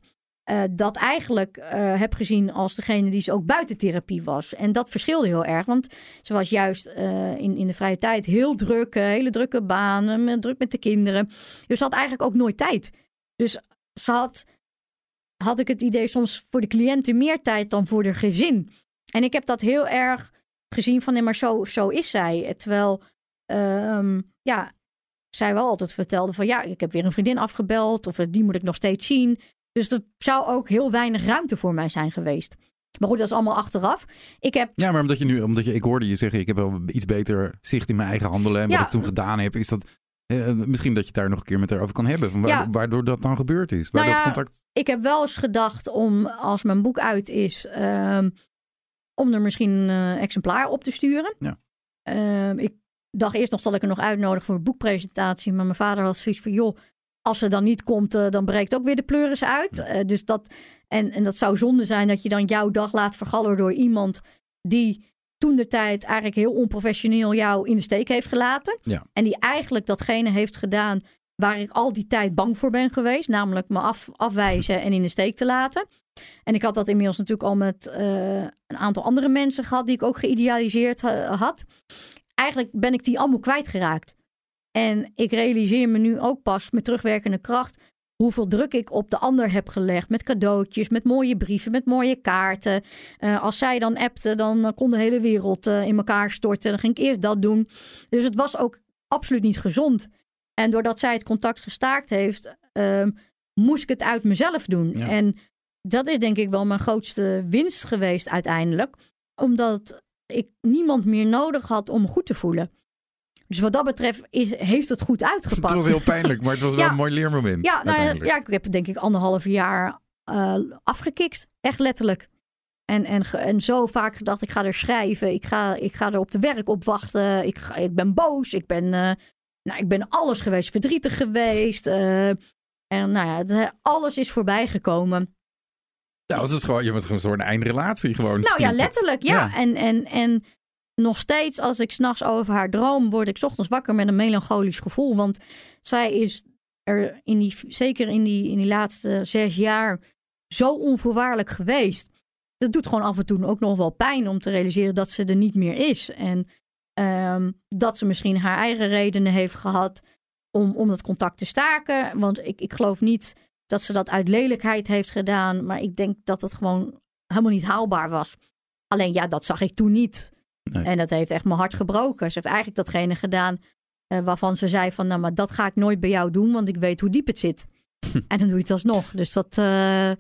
[SPEAKER 1] uh, dat eigenlijk uh, heb gezien als degene die ze ook buiten therapie was. En dat verschilde heel erg, want ze was juist uh, in, in de vrije tijd heel druk, hele drukke banen, druk met de kinderen. Dus ze had eigenlijk ook nooit tijd. Dus ze had, had ik het idee soms voor de cliënten meer tijd dan voor de gezin. En ik heb dat heel erg gezien van, nee, maar zo, zo is zij. Terwijl, um, ja, zij wel altijd vertelde van, ja, ik heb weer een vriendin afgebeld of die moet ik nog steeds zien. Dus er zou ook heel weinig ruimte voor mij zijn geweest. Maar goed, dat is allemaal achteraf. Ik heb...
[SPEAKER 2] Ja, maar omdat je nu, omdat je, ik hoorde je zeggen, ik heb wel iets beter zicht in mijn eigen handelen en wat ik toen gedaan heb, is dat eh, misschien dat je het daar nog een keer met haar over kan hebben. Van ja. Waardoor dat dan gebeurd is. Waar
[SPEAKER 1] nou
[SPEAKER 2] dat contact...
[SPEAKER 1] Ik heb wel eens gedacht om, als mijn boek uit is, um, om er misschien een uh, exemplaar op te sturen.
[SPEAKER 2] Ja.
[SPEAKER 1] Um, ik dacht eerst nog, zal ik er nog uitnodigen voor een boekpresentatie. Maar mijn vader had zoiets van, joh, als ze dan niet komt, uh, dan breekt ook weer de pleuris uit. Dus dat, en, en dat zou zonde zijn dat je dan jouw dag laat vergallen door iemand die toen de tijd eigenlijk heel onprofessioneel jou in de steek heeft gelaten.
[SPEAKER 2] Ja.
[SPEAKER 1] En die eigenlijk datgene heeft gedaan waar ik al die tijd bang voor ben geweest. Namelijk me af, afwijzen en in de steek te laten. En ik had dat inmiddels natuurlijk al met uh, een aantal andere mensen gehad die ik ook geïdealiseerd had. Eigenlijk ben ik die allemaal kwijtgeraakt. En ik realiseer me nu ook pas met terugwerkende kracht hoeveel druk ik op de ander heb gelegd. Met cadeautjes, met mooie brieven, met mooie kaarten. Uh, als zij dan appte, dan uh, kon de hele wereld uh, in elkaar storten. Dan ging ik eerst dat doen. Dus het was ook absoluut niet gezond. En doordat zij het contact gestaakt heeft, ehm, moest ik het uit mezelf doen.
[SPEAKER 2] Ja.
[SPEAKER 1] En dat is denk ik wel mijn grootste winst geweest uiteindelijk. Omdat ik niemand meer nodig had om me goed te voelen. Dus wat dat betreft is, heeft het goed uitgepakt.
[SPEAKER 2] Het was heel pijnlijk, maar het was wel een mooi leermoment.
[SPEAKER 1] Ja, nou ja, ik heb denk ik anderhalf jaar eh, afgekikt. Echt letterlijk. En, en, en zo vaak gedacht, ik ga er schrijven. Ik ga, ik ga er op de werk op wachten. Ik, ga- ik ben boos. Ik ben, eh, nou, ik ben alles geweest. Verdrietig geweest. eh, en nou ja, het- alles is voorbij gekomen.
[SPEAKER 2] Nou, het is gewoon, je bent gewoon zo'n eindrelatie gewoon.
[SPEAKER 1] Nou ja, letterlijk, ja.
[SPEAKER 2] Ja.
[SPEAKER 1] En, en, en nog steeds, als ik s'nachts over haar droom, word ik ochtends wakker met een melancholisch gevoel. Want zij is er in die, zeker in die, in die laatste zes jaar zo onvoorwaardelijk geweest. Dat doet gewoon af en toe ook nog wel pijn om te realiseren dat ze er niet meer is. En ehm, dat ze misschien haar eigen redenen heeft gehad om, om het contact te staken. Want ik, ik geloof niet dat ze dat uit lelijkheid heeft gedaan. Maar ik denk dat het gewoon helemaal niet haalbaar was. Alleen ja, dat zag ik toen niet.
[SPEAKER 2] Nee.
[SPEAKER 1] En dat heeft echt mijn hart gebroken. Ze heeft eigenlijk datgene gedaan eh, waarvan ze zei van... nou, maar dat ga ik nooit bij jou doen, want ik weet hoe diep het zit. en dan doe je het alsnog. Dus dat, eh,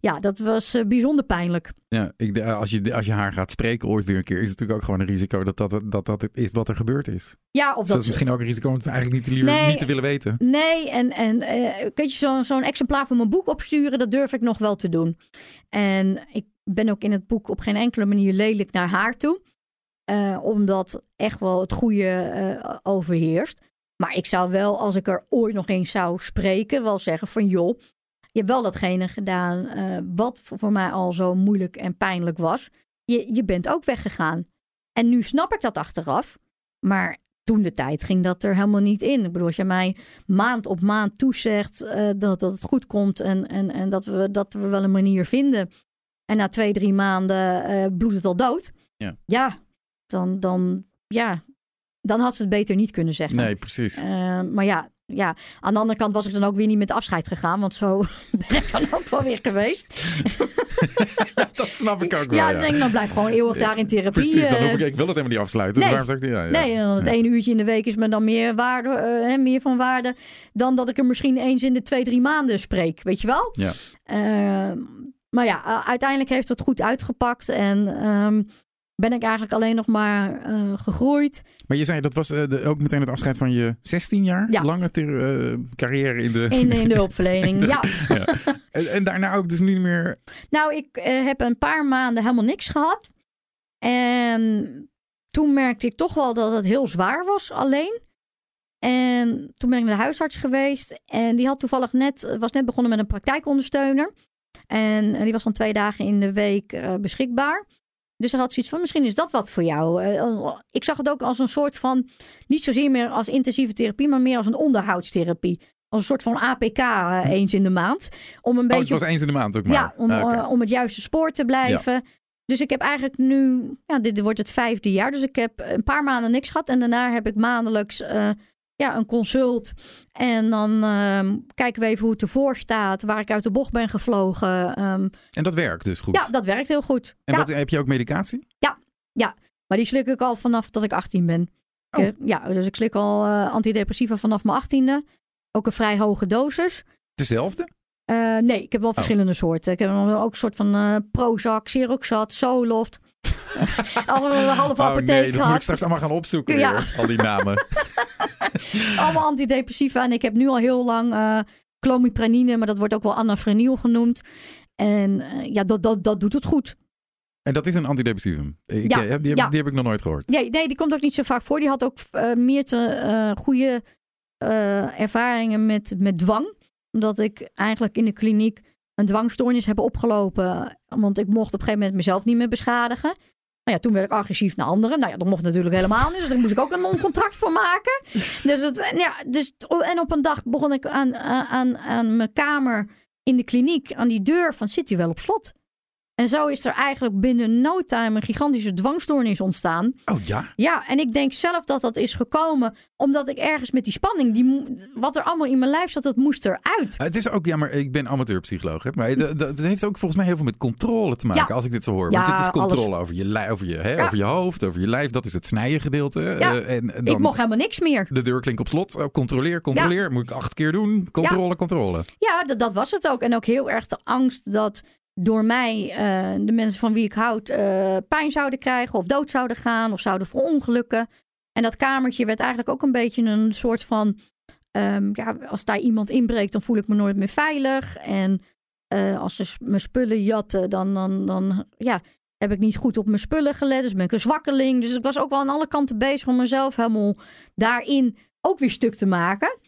[SPEAKER 1] ja, dat was eh, bijzonder pijnlijk.
[SPEAKER 2] Ja, ik, als, je, als je haar gaat spreken ooit weer een keer, is het natuurlijk ook gewoon een risico dat dat, dat, dat het is wat er gebeurd is.
[SPEAKER 1] Ja, of
[SPEAKER 2] Dus
[SPEAKER 1] dat
[SPEAKER 2] dat is misschien ook een risico om het eigenlijk niet te, liever,
[SPEAKER 1] Nee.
[SPEAKER 2] niet te willen weten.
[SPEAKER 1] Nee, en, en weet je, zo- zo'n exemplaar van mijn boek opsturen, dat durf ik nog wel te doen. En ik ben ook in het boek op geen enkele manier lelijk naar haar toe. Eh, omdat echt wel het goede eh, overheerst. Maar ik zou wel, als ik er ooit nog eens zou spreken, wel zeggen van joh, je hebt wel datgene gedaan eh, wat voor mij al zo moeilijk en pijnlijk was. Je, je bent ook weggegaan. En nu snap ik dat achteraf. Maar toen de tijd ging dat er helemaal niet in. Ik bedoel, als je mij maand op maand toezegt dat, dat het goed komt en, en, en dat, we, dat we wel een manier vinden. En na twee, drie maanden eh bloedt het al dood.
[SPEAKER 2] Ja.
[SPEAKER 1] Ja, dan, dan, ja, dan had ze het beter niet kunnen zeggen.
[SPEAKER 2] Nee, precies.
[SPEAKER 1] Eh, maar ja, ja, aan de andere kant was ik dan ook weer niet met afscheid gegaan. Want zo ben ik dan ook wel weer geweest.
[SPEAKER 2] dat snap ik ook wel.
[SPEAKER 1] ja,
[SPEAKER 2] Ja,
[SPEAKER 1] denk ik, dan blijf gewoon eeuwig daar in therapie.
[SPEAKER 2] Precies, dan
[SPEAKER 1] eh,
[SPEAKER 2] hoef ik, ik wil het helemaal niet afsluiten.
[SPEAKER 1] Nee.
[SPEAKER 2] Dus waarom zou ik ja, ja.
[SPEAKER 1] Nee, dan het ene uurtje in de week is me dan meer, waarde, eh, meer van waarde dan dat ik er misschien eens in de twee, drie maanden spreek. Weet je wel?
[SPEAKER 2] Ja.
[SPEAKER 1] Ehm, maar ja, uiteindelijk heeft het goed uitgepakt en ehm, ben ik eigenlijk alleen nog maar eh, gegroeid.
[SPEAKER 2] Maar je zei, dat was eh, de- ook meteen het afscheid van je 16 jaar
[SPEAKER 1] Ja.
[SPEAKER 2] lange ter- eh, carrière in de...
[SPEAKER 1] In, in de hulpverlening. ja.
[SPEAKER 2] Ja. En, en daarna ook dus niet meer...
[SPEAKER 1] Nou, ik heb een paar maanden helemaal niks gehad. En toen merkte ik toch wel dat het heel zwaar was alleen. En toen ben ik naar de huisarts geweest. En die had toevallig net, was net begonnen met een praktijkondersteuner. En die was dan twee dagen in de week beschikbaar. Dus hij had zoiets van, misschien is dat wat voor jou. Eh, ik zag het ook als een soort van, niet zozeer meer als intensieve therapie, maar meer als een onderhoudstherapie. Als een soort van APK eh, eens in de maand. Om een
[SPEAKER 2] Oh, het
[SPEAKER 1] beetje
[SPEAKER 2] was eens in de maand ook maar.
[SPEAKER 1] ja, om,
[SPEAKER 2] Ah,
[SPEAKER 1] eh, om het juiste spoor te blijven. Dus ik heb eigenlijk nu, ja, dit wordt het vijfde jaar. Dus ik heb een paar maanden niks gehad. En daarna heb ik maandelijks eh, ja, een consult. En dan ehm, kijken we even hoe het ervoor staat. Waar ik uit de bocht ben gevlogen. Ehm,
[SPEAKER 2] En dat werkt dus goed.
[SPEAKER 1] ja, dat werkt heel goed.
[SPEAKER 2] en
[SPEAKER 1] ja,
[SPEAKER 2] wat, heb je ook medicatie?
[SPEAKER 1] maar die slik ik al vanaf dat ik 18 ben.
[SPEAKER 2] Oh.
[SPEAKER 1] eh, ja, dus ik slik al eh, antidepressiva vanaf mijn 18e. Ook een vrij hoge dosis.
[SPEAKER 2] Dezelfde?
[SPEAKER 1] Eh, nee, ik heb
[SPEAKER 2] Oh.
[SPEAKER 1] wel verschillende soorten. Ik heb ook een soort van eh Prozac, Siroxat, Zoloft. Allemaal een halve
[SPEAKER 2] oh
[SPEAKER 1] apotheek
[SPEAKER 2] nee, dat moet ik straks allemaal gaan opzoeken
[SPEAKER 1] Ja.
[SPEAKER 2] weer, al die namen.
[SPEAKER 1] Allemaal antidepressiva. En ik heb nu al heel lang eh clomipranine, maar dat wordt ook wel anafreniel genoemd. En eh, ja, dat, dat, dat doet het goed.
[SPEAKER 2] En dat is een antidepressivum. Ik,
[SPEAKER 1] Ja,
[SPEAKER 2] eh, heb- die, heb,
[SPEAKER 1] ja.
[SPEAKER 2] die heb ik nog nooit gehoord.
[SPEAKER 1] Nee, nee, die komt ook niet zo vaak voor. Die had ook eh, meer te eh, goede eh, ervaringen met, met dwang. Omdat ik eigenlijk in de kliniek een dwangstoornis heb opgelopen. Want ik mocht op een gegeven moment mezelf niet meer beschadigen. Nou ja, toen werd ik agressief naar anderen. Nou ja, dat mocht natuurlijk helemaal niet. Dus daar moest ik ook een non-contract voor maken. Dus, het, en ja, dus, en op een dag begon ik aan, aan, aan mijn kamer in de kliniek, aan die deur van zit hij wel op slot? En zo is er eigenlijk binnen no time een gigantische dwangstoornis ontstaan.
[SPEAKER 2] Oh ja?
[SPEAKER 1] Ja, en ik denk zelf dat dat is gekomen omdat ik ergens met die spanning, die, wat er allemaal in mijn lijf zat, dat moest eruit.
[SPEAKER 2] Het is ook, ja, maar ik ben amateurpsycholoog. Hè? Maar dat, heeft ook volgens mij heel veel met controle te maken,
[SPEAKER 1] Ja.
[SPEAKER 2] als ik dit zo hoor.
[SPEAKER 1] Ja,
[SPEAKER 2] Want het is controle
[SPEAKER 1] alles.
[SPEAKER 2] over je, lij- over, je, hè,
[SPEAKER 1] Ja.
[SPEAKER 2] over je hoofd, over je lijf. Dat is het snijden gedeelte. Eh, en dan
[SPEAKER 1] ik mocht helemaal niks meer.
[SPEAKER 2] de deurklink op slot. Oh, controleer, controleer. Moet ik acht keer doen. Controle, controle.
[SPEAKER 1] Ja, dat, dat was het ook. En ook heel erg de angst dat door mij eh, de mensen van wie ik houd eh, pijn zouden krijgen of dood zouden gaan of zouden verongelukken. En dat kamertje werd eigenlijk ook een beetje een soort van, ehm, ja, als daar iemand inbreekt, dan voel ik me nooit meer veilig. En eh, als ze mijn spullen jatten, dan, dan, dan ja, heb ik niet goed op mijn spullen gelet. Dus ben ik een zwakkeling. Dus ik was ook wel aan alle kanten bezig om mezelf helemaal daarin ook weer stuk te maken.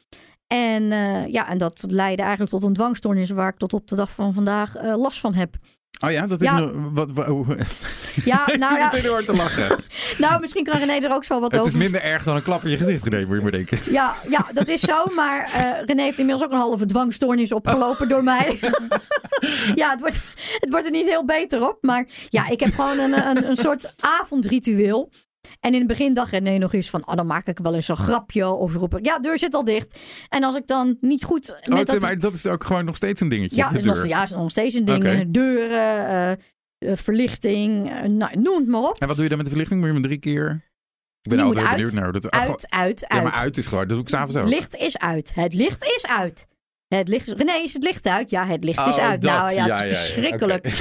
[SPEAKER 1] En uh, ja, en dat leidde eigenlijk tot een dwangstoornis waar ik tot op de dag van vandaag uh, last van heb.
[SPEAKER 2] Oh ja, dat
[SPEAKER 1] Ja.
[SPEAKER 2] ik nog... Wat, wat, oh.
[SPEAKER 1] Ja,
[SPEAKER 2] ik
[SPEAKER 1] nou
[SPEAKER 2] zit
[SPEAKER 1] ja,
[SPEAKER 2] hard te lachen.
[SPEAKER 1] nou misschien kan René er ook zo wat
[SPEAKER 2] Het
[SPEAKER 1] over.
[SPEAKER 2] is minder erg dan een klap in je gezicht, René, moet je maar denken.
[SPEAKER 1] Ja, ja, dat is zo. Maar uh, René heeft inmiddels ook een halve dwangstoornis opgelopen door mij. ja, het wordt, het wordt er niet heel beter op. Maar ja, ik heb gewoon een, een, een soort avondritueel. En in het begin dacht René nog eens van, oh, dan maak ik wel eens een grapje. Of roep ik, ja, deur zit al dicht. En als ik dan niet goed...
[SPEAKER 2] Oh,
[SPEAKER 1] Met
[SPEAKER 2] het-
[SPEAKER 1] dat,
[SPEAKER 2] maar dat is ook gewoon nog steeds een dingetje,
[SPEAKER 1] ja,
[SPEAKER 2] de
[SPEAKER 1] is nog, ja, is nog steeds een ding. Deuren, eh, eh, verlichting, eh, nou, noem het maar op.
[SPEAKER 2] En wat doe je dan met de verlichting? Moet je hem drie keer... Ik ben altijd
[SPEAKER 1] uit,
[SPEAKER 2] benieuwd naar. Dat,
[SPEAKER 1] Uit, uit,
[SPEAKER 2] ja,
[SPEAKER 1] uit.
[SPEAKER 2] maar uit is gewoon. Dat doe ik s'avonds ook.
[SPEAKER 1] Licht is uit. Het licht is uit. Het licht is... René, is het licht uit? Ja, het licht is
[SPEAKER 2] Oh,
[SPEAKER 1] uit.
[SPEAKER 2] dat.
[SPEAKER 1] nou ja, het is
[SPEAKER 2] Ja, ja, ja.
[SPEAKER 1] verschrikkelijk.
[SPEAKER 2] Oké.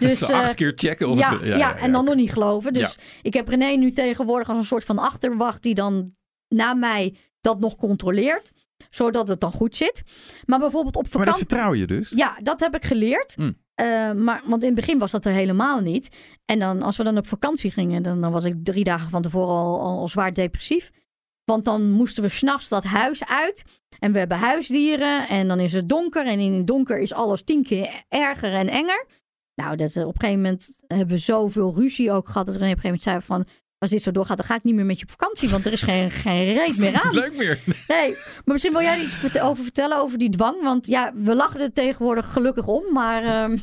[SPEAKER 1] Dus, eh,
[SPEAKER 2] acht keer checken. Of
[SPEAKER 1] Ja,
[SPEAKER 2] het-
[SPEAKER 1] ja, en dan nog niet geloven. Dus
[SPEAKER 2] Ja.
[SPEAKER 1] ik heb René nu tegenwoordig als een soort van achterwacht die dan na mij dat nog controleert. Zodat het dan goed zit. Maar bijvoorbeeld op
[SPEAKER 2] Maar dat
[SPEAKER 1] vakantie...
[SPEAKER 2] vertrouw je dus?
[SPEAKER 1] Ja, dat heb ik geleerd.
[SPEAKER 2] Hm.
[SPEAKER 1] Eh, maar, want in het begin was dat er helemaal niet. En dan, als we dan op vakantie gingen, dan, dan was ik drie dagen van tevoren al, al, al zwaar depressief. Want dan moesten we s'nachts dat huis uit. En we hebben huisdieren. En dan is het donker. En in het donker is alles tien keer erger en enger. Nou, dat, eh, op een gegeven moment hebben we zoveel ruzie ook gehad. Dat René op een gegeven moment zei van... Als dit zo doorgaat, dan ga ik niet meer met je op vakantie. Want er is geen, geen reet meer aan.
[SPEAKER 2] Leuk meer.
[SPEAKER 1] Nee, maar misschien wil jij er iets over vertellen over die dwang. Want ja, we lachen er tegenwoordig gelukkig om. Maar ehm,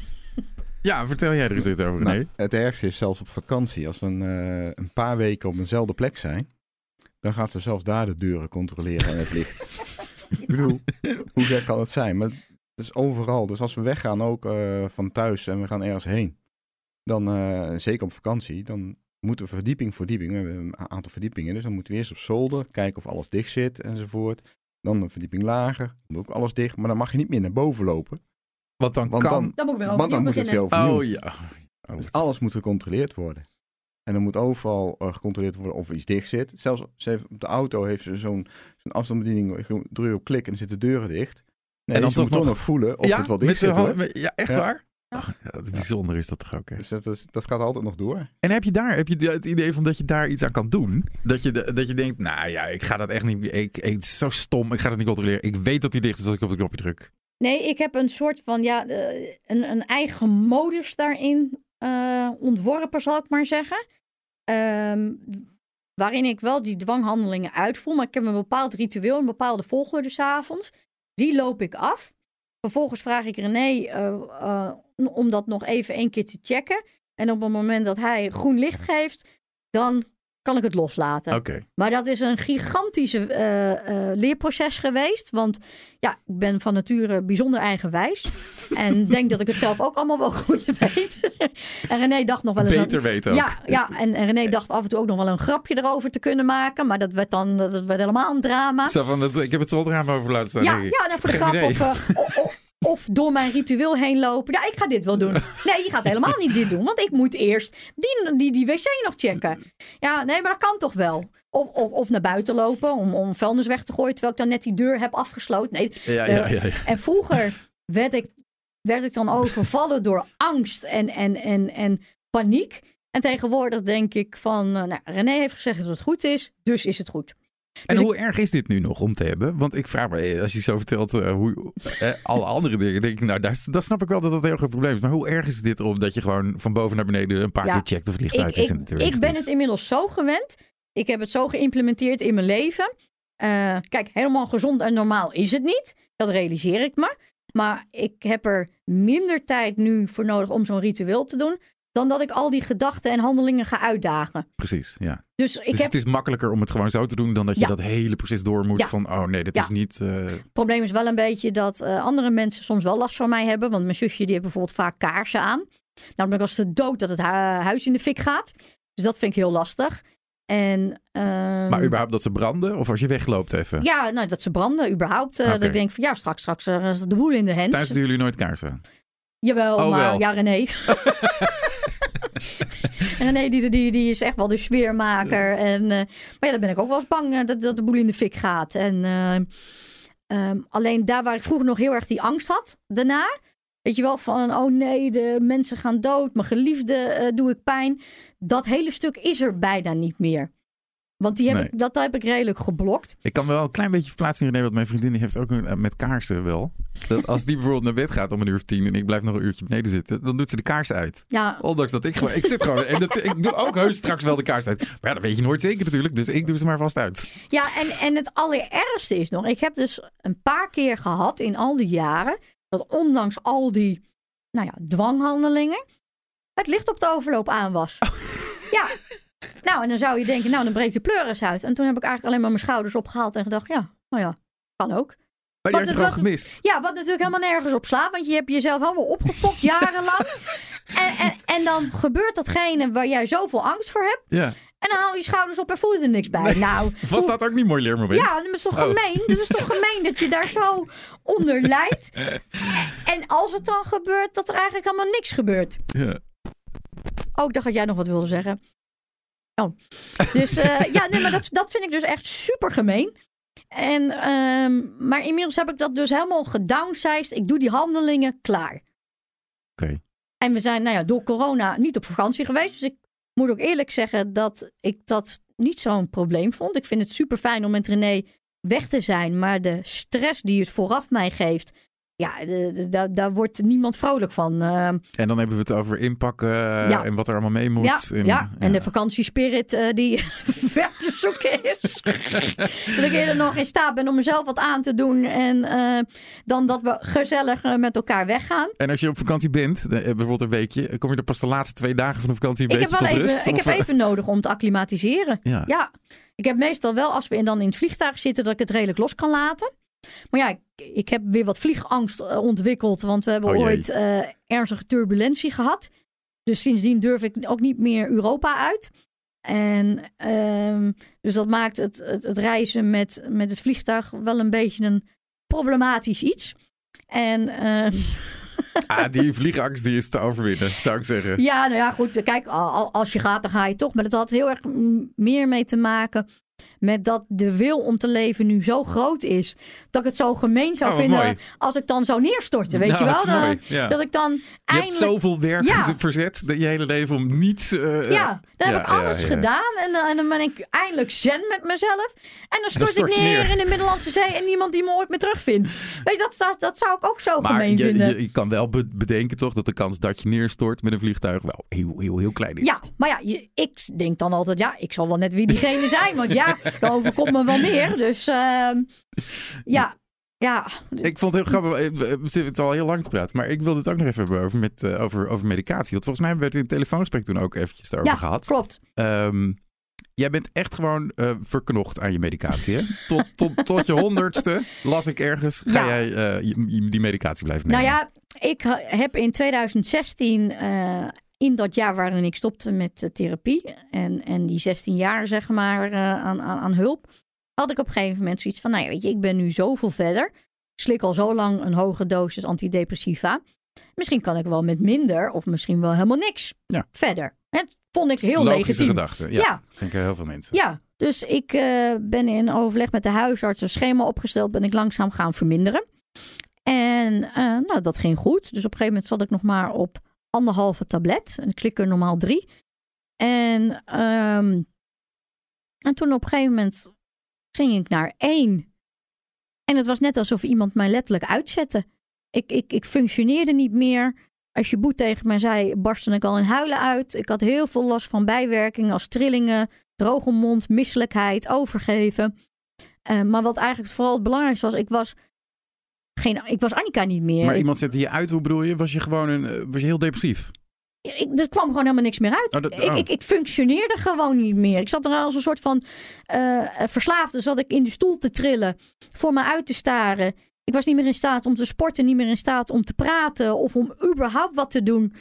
[SPEAKER 2] Ja, vertel jij er eens iets over, René.
[SPEAKER 3] Nou, het ergste is zelfs op vakantie. Als we een, eh, een paar weken op eenzelfde plek zijn, dan gaat ze zelfs daar de deuren controleren en het licht. Ik bedoel, hoe gek kan het zijn? Maar het is overal. Dus als we weggaan ook eh, van thuis en we gaan ergens heen, dan eh, zeker op vakantie, dan moeten we verdieping voor verdieping. We hebben een aantal verdiepingen, dus dan moeten we eerst op zolder kijken of alles dicht zit enzovoort. Dan een verdieping lager, dan ook alles dicht. Maar dan mag je niet meer naar boven lopen,
[SPEAKER 2] Want dan
[SPEAKER 3] want
[SPEAKER 2] kan...
[SPEAKER 3] dan,
[SPEAKER 1] dan moet ik weer
[SPEAKER 3] want dan moet het weer overnieuw.
[SPEAKER 2] Oh ja. Oh,
[SPEAKER 3] Dus alles moet gecontroleerd worden. En dan moet overal eh, gecontroleerd worden of er iets dicht zit. Zelfs ze heeft, op de auto heeft ze zo'n zo'n afstandsbediening. Je drukt op klik en dan zitten de deuren dicht. Nee,
[SPEAKER 2] En dan
[SPEAKER 3] ze
[SPEAKER 2] toch
[SPEAKER 3] moet toch
[SPEAKER 2] nog-
[SPEAKER 3] nog voelen of
[SPEAKER 2] ja,
[SPEAKER 3] het wel dicht zit. hoor.
[SPEAKER 2] Ja, echt
[SPEAKER 3] Ja.
[SPEAKER 2] waar?
[SPEAKER 1] Ja.
[SPEAKER 2] Ja, dat is bijzonder is dat toch ook, hè?
[SPEAKER 3] Dus dat, is, dat gaat altijd nog door.
[SPEAKER 2] En heb je daar heb je het idee van dat je daar iets aan kan doen? Dat je, dat je denkt, nou ja, ik ga dat echt niet... Ik, ik, het is zo stom, ik ga dat niet controleren. Ik weet dat die dicht is als ik op de knopje druk.
[SPEAKER 1] Nee, ik heb een soort van, ja, eh, een, een eigen modus daarin eh, ontworpen, zal ik maar zeggen. Ehm, waarin ik wel die dwanghandelingen uitvoer, maar ik heb een bepaald ritueel, een bepaalde volgorde s'avonds. Die loop ik af. Vervolgens vraag ik René eh, eh, om dat nog even één keer te checken. En op het moment dat hij groen licht geeft, dan kan ik het loslaten. Maar dat is een gigantische eh, eh, leerproces geweest. Want ja, ik ben van nature bijzonder eigenwijs. en denk dat ik het zelf ook allemaal wel goed weet. en René dacht nog wel eens...
[SPEAKER 2] Beter weten ook.
[SPEAKER 1] Ja, ja en, en René dacht af en toe ook nog wel een grapje erover te kunnen maken. Maar dat werd dan dat werd helemaal een drama.
[SPEAKER 2] Zo van, dat, ik heb het zo drama over laten staan.
[SPEAKER 1] Ja, ja nou, voor de
[SPEAKER 2] Geen
[SPEAKER 1] grap.
[SPEAKER 2] idee.
[SPEAKER 1] Of, of door mijn ritueel heen lopen. Ja, ik ga dit wel doen. Nee, je gaat helemaal niet dit doen. Want ik moet eerst die, die, die wc nog checken. Ja, nee, maar dat kan toch wel. Of, of, of naar buiten lopen om, om vuilnis weg te gooien. Terwijl ik dan net die deur heb afgesloten. Nee,
[SPEAKER 2] Ja, ja, ja, ja.
[SPEAKER 1] en vroeger werd ik, werd ik dan overvallen door angst en, en, en, en paniek. En tegenwoordig denk ik van, eh, nou, René heeft gezegd dat het goed is, dus is het goed.
[SPEAKER 2] En
[SPEAKER 1] Dus
[SPEAKER 2] hoe erg is dit nu nog om te hebben? Want ik vraag me, eh, als je zo vertelt eh, hoe eh, alle andere dingen, denk ik, nou, daar, daar snap ik wel dat dat een heel groot probleem is. Maar hoe erg is dit om dat je gewoon van boven naar beneden een paar
[SPEAKER 1] Ja,
[SPEAKER 2] keer checkt of het licht
[SPEAKER 1] Ik,
[SPEAKER 2] uit is
[SPEAKER 1] ik,
[SPEAKER 2] en
[SPEAKER 1] ik ben
[SPEAKER 2] is?
[SPEAKER 1] het inmiddels zo gewend. Ik heb het zo geïmplementeerd in mijn leven. Kijk, helemaal gezond en normaal is het niet. Dat realiseer ik me. Maar ik heb er minder tijd nu voor nodig om zo'n ritueel te doen. Dan dat ik al die gedachten en handelingen ga uitdagen.
[SPEAKER 2] Precies, ja.
[SPEAKER 1] Dus ik
[SPEAKER 2] dus
[SPEAKER 1] heb
[SPEAKER 2] het is makkelijker om het gewoon zo te doen dan dat je
[SPEAKER 1] Ja.
[SPEAKER 2] dat hele proces door moet
[SPEAKER 1] Ja.
[SPEAKER 2] van, oh nee, dat
[SPEAKER 1] Ja.
[SPEAKER 2] is niet... eh,
[SPEAKER 1] Het probleem is wel een beetje dat eh, andere mensen soms wel last van mij hebben. Want mijn zusje die heeft bijvoorbeeld vaak kaarsen aan. Nou, dan ben ik als de dood dat het hu- huis in de fik gaat. Dus dat vind ik heel lastig. En, ehm,
[SPEAKER 2] maar überhaupt dat ze branden of als je wegloopt even?
[SPEAKER 1] Ja, nou, dat ze branden überhaupt. eh. Dat ik denk van ja, straks, straks de boel in de hens.
[SPEAKER 2] Thuis doen jullie nooit kaarsen aan?
[SPEAKER 1] Jawel,
[SPEAKER 2] Oh,
[SPEAKER 1] maar
[SPEAKER 2] wel.
[SPEAKER 1] ja, René. René, die, die, die is echt wel de sfeermaker. En, eh, maar ja, dan ben ik ook wel eens bang eh, dat, dat de boel in de fik gaat. En eh, ehm, alleen daar waar ik vroeger nog heel erg die angst had, daarna. Weet je wel, van oh nee, de mensen gaan dood, mijn geliefde doe ik pijn. Dat hele stuk is er bijna niet meer. Want die heb
[SPEAKER 2] Nee.
[SPEAKER 1] ik, dat heb ik redelijk geblokt.
[SPEAKER 2] Ik kan wel een klein beetje verplaatsen, René, want mijn vriendin die heeft ook een, eh, met kaarsen wel. Dat als die bijvoorbeeld naar bed gaat om een uur of tien en ik blijf nog een uurtje beneden zitten, dan doet ze de kaars uit.
[SPEAKER 1] Ja,
[SPEAKER 2] Ondanks dat ik gewoon, ik zit gewoon, en dat, ik doe ook heus straks wel de kaars uit. Maar ja, dat weet je nooit zeker natuurlijk, dus ik doe ze maar vast uit.
[SPEAKER 1] Ja, en, en het allerergste is nog, ik heb dus een paar keer gehad in al die jaren, dat ondanks al die nou ja, dwanghandelingen, het licht op de overloop aan was. Ja, nou en dan zou je denken, nou dan breekt de pleuris uit. En toen heb ik eigenlijk alleen maar mijn schouders opgehaald en gedacht, ja, nou ja, kan ook.
[SPEAKER 2] Maar die had je
[SPEAKER 1] het-
[SPEAKER 2] gewoon
[SPEAKER 1] wat-
[SPEAKER 2] gemist.
[SPEAKER 1] Ja, wat natuurlijk helemaal nergens op slaat, want je hebt jezelf helemaal opgefokt jarenlang. En, en, en dan gebeurt datgene waar jij zoveel angst voor hebt.
[SPEAKER 2] Ja.
[SPEAKER 1] En dan haal je schouders op en voel je er niks bij. Nou,
[SPEAKER 2] Was
[SPEAKER 1] hoe-
[SPEAKER 2] dat ook niet mooi leermoment?
[SPEAKER 1] ja, dat is toch
[SPEAKER 2] Oh.
[SPEAKER 1] gemeen? Dat is toch gemeen dat je daar zo onder lijdt? En als het dan gebeurt, dat er eigenlijk helemaal niks gebeurt.
[SPEAKER 2] Ja.
[SPEAKER 1] Oh, ik dacht dat jij nog wat wilde zeggen. Oh. Dus eh, ja, nee, maar dat, dat vind ik dus echt super gemeen. En, ehm, maar inmiddels heb ik dat dus helemaal gedownsized. Ik doe die handelingen klaar.
[SPEAKER 2] Oké.
[SPEAKER 1] En we zijn nou ja, door corona niet op vakantie geweest. Dus ik moet ook eerlijk zeggen dat ik dat niet zo'n probleem vond. Ik vind het super fijn om met René weg te zijn. Maar de stress die het vooraf mij geeft, ja, de- de- daar- daar wordt niemand vrolijk van. Eh,
[SPEAKER 2] En dan hebben we het over inpakken eh,
[SPEAKER 1] Ja.
[SPEAKER 2] en wat er allemaal mee moet.
[SPEAKER 1] ja,
[SPEAKER 2] En-
[SPEAKER 1] ja, en de vakantiespirit eh, die ver te zoeken is. dat ik eerder nog in staat ben om mezelf wat aan te doen. En dan dat we gezellig met elkaar weggaan.
[SPEAKER 2] En als je op vakantie bent, bijvoorbeeld een weekje, kom je er pas de laatste twee dagen van de vakantie een
[SPEAKER 1] Ik heb,
[SPEAKER 2] beetje
[SPEAKER 1] wel
[SPEAKER 2] tot
[SPEAKER 1] even,
[SPEAKER 2] rust?
[SPEAKER 1] ik
[SPEAKER 2] Of,
[SPEAKER 1] heb even nodig om te acclimatiseren.
[SPEAKER 2] Ja.
[SPEAKER 1] Ja, ik heb meestal wel als we in- dan in het vliegtuig zitten dat ik het redelijk los kan laten. Maar ja, ik, ik heb weer wat vliegangst eh, ontwikkeld, want we hebben
[SPEAKER 2] Oh
[SPEAKER 1] ooit eh, ernstige turbulentie gehad. Dus sindsdien durf ik ook niet meer Europa uit. En ehm, dus dat maakt het, het, het reizen met, met het vliegtuig wel een beetje een problematisch iets. En ehm,
[SPEAKER 2] Ah, die vliegangst die is te overwinnen, zou ik zeggen.
[SPEAKER 1] Ja, nou ja, goed. Kijk, al- al- als je gaat, dan ga je toch. Maar dat had heel erg meer mee te maken met dat de wil om te leven nu zo groot is. Dat ik het zo gemeen zou
[SPEAKER 2] Oh,
[SPEAKER 1] vinden
[SPEAKER 2] mooi.
[SPEAKER 1] als ik dan zou neerstorten. Weet
[SPEAKER 2] Ja,
[SPEAKER 1] je wel?
[SPEAKER 2] dat ja.
[SPEAKER 1] Dat ik dan
[SPEAKER 2] Je hebt
[SPEAKER 1] eindelijk...
[SPEAKER 2] zoveel werk
[SPEAKER 1] Ja.
[SPEAKER 2] verzet dat je hele leven om niet... eh,
[SPEAKER 1] Ja, dan heb ik alles gedaan en, dan- en dan ben ik eindelijk zen met mezelf. En dan stort, ik neer,
[SPEAKER 2] neer.
[SPEAKER 1] in de Middellandse Zee en niemand die me ooit meer terugvindt. Weet je, dat, dat, dat zou ik ook zo
[SPEAKER 2] Maar
[SPEAKER 1] gemeen
[SPEAKER 2] je,
[SPEAKER 1] vinden.
[SPEAKER 2] je, je kan wel be- bedenken toch dat de kans dat je neerstort met een vliegtuig wel heel, heel, heel klein is.
[SPEAKER 1] Ja, maar ja, je- ik denk dan altijd, ja, ik zal wel net wie diegene zijn. Want ja, er overkomt me wel meer. Dus ehm, ja, ja.
[SPEAKER 2] Ik vond het heel grappig. eh, We zitten al heel lang te praten. Maar ik wilde het ook nog even hebben over, met, eh, over, over medicatie. Want volgens mij hebben we het in het telefoongesprek toen ook eventjes daarover
[SPEAKER 1] Ja,
[SPEAKER 2] gehad.
[SPEAKER 1] klopt.
[SPEAKER 2] Ehm, jij bent echt gewoon eh, verknocht aan je medicatie. Hè? Tot, tot, tot je honderdste las ik ergens. Ga
[SPEAKER 1] Ja.
[SPEAKER 2] jij die medicatie blijven nemen?
[SPEAKER 1] Nou ja, ik heb in 2016, eh, in dat jaar waarin ik stopte met eh, therapie en, en die 16 jaar zeg maar eh, aan, aan, aan hulp, had ik op een gegeven moment zoiets van, nou ja, weet je, ik ben nu zoveel verder. Ik slik al zo lang een hoge dosis antidepressiva. Misschien kan ik wel met minder of misschien wel helemaal niks
[SPEAKER 2] Ja.
[SPEAKER 1] verder. Het vond ik heel legitiem.
[SPEAKER 2] gedachte. Ja,
[SPEAKER 1] Ja.
[SPEAKER 2] denken heel veel mensen.
[SPEAKER 1] Ja, dus ik eh, ben in overleg met de huisarts een schema opgesteld. Ben ik langzaam gaan verminderen. En nou, dat ging goed. Dus op een gegeven moment zat ik nog maar op anderhalve tablet. En ik slik er normaal drie. En, ehm, en toen op een gegeven moment ging ik naar één. En het was net alsof iemand mij letterlijk uitzette. Ik, ik, ik functioneerde niet meer. Als je boet tegen mij zei, barstte ik al in huilen uit. Ik had heel veel last van bijwerkingen als trillingen, droge mond, misselijkheid, overgeven. Eh, maar wat eigenlijk vooral het belangrijkste was, ik was, geen, ik was Annika niet meer.
[SPEAKER 2] Maar
[SPEAKER 1] Ik-
[SPEAKER 2] iemand zette je uit, hoe bedoel je? Was je gewoon een, eh, was je heel depressief?
[SPEAKER 1] ik, er kwam gewoon helemaal niks meer uit.
[SPEAKER 2] Oh, dat-
[SPEAKER 1] ik,
[SPEAKER 2] oh.
[SPEAKER 1] ik, ik functioneerde gewoon niet meer. Ik zat er als een soort van eh, verslaafde. Zat ik in de stoel te trillen, voor me uit te staren. Ik was niet meer in staat om te sporten, niet meer in staat om te praten of om überhaupt wat te doen.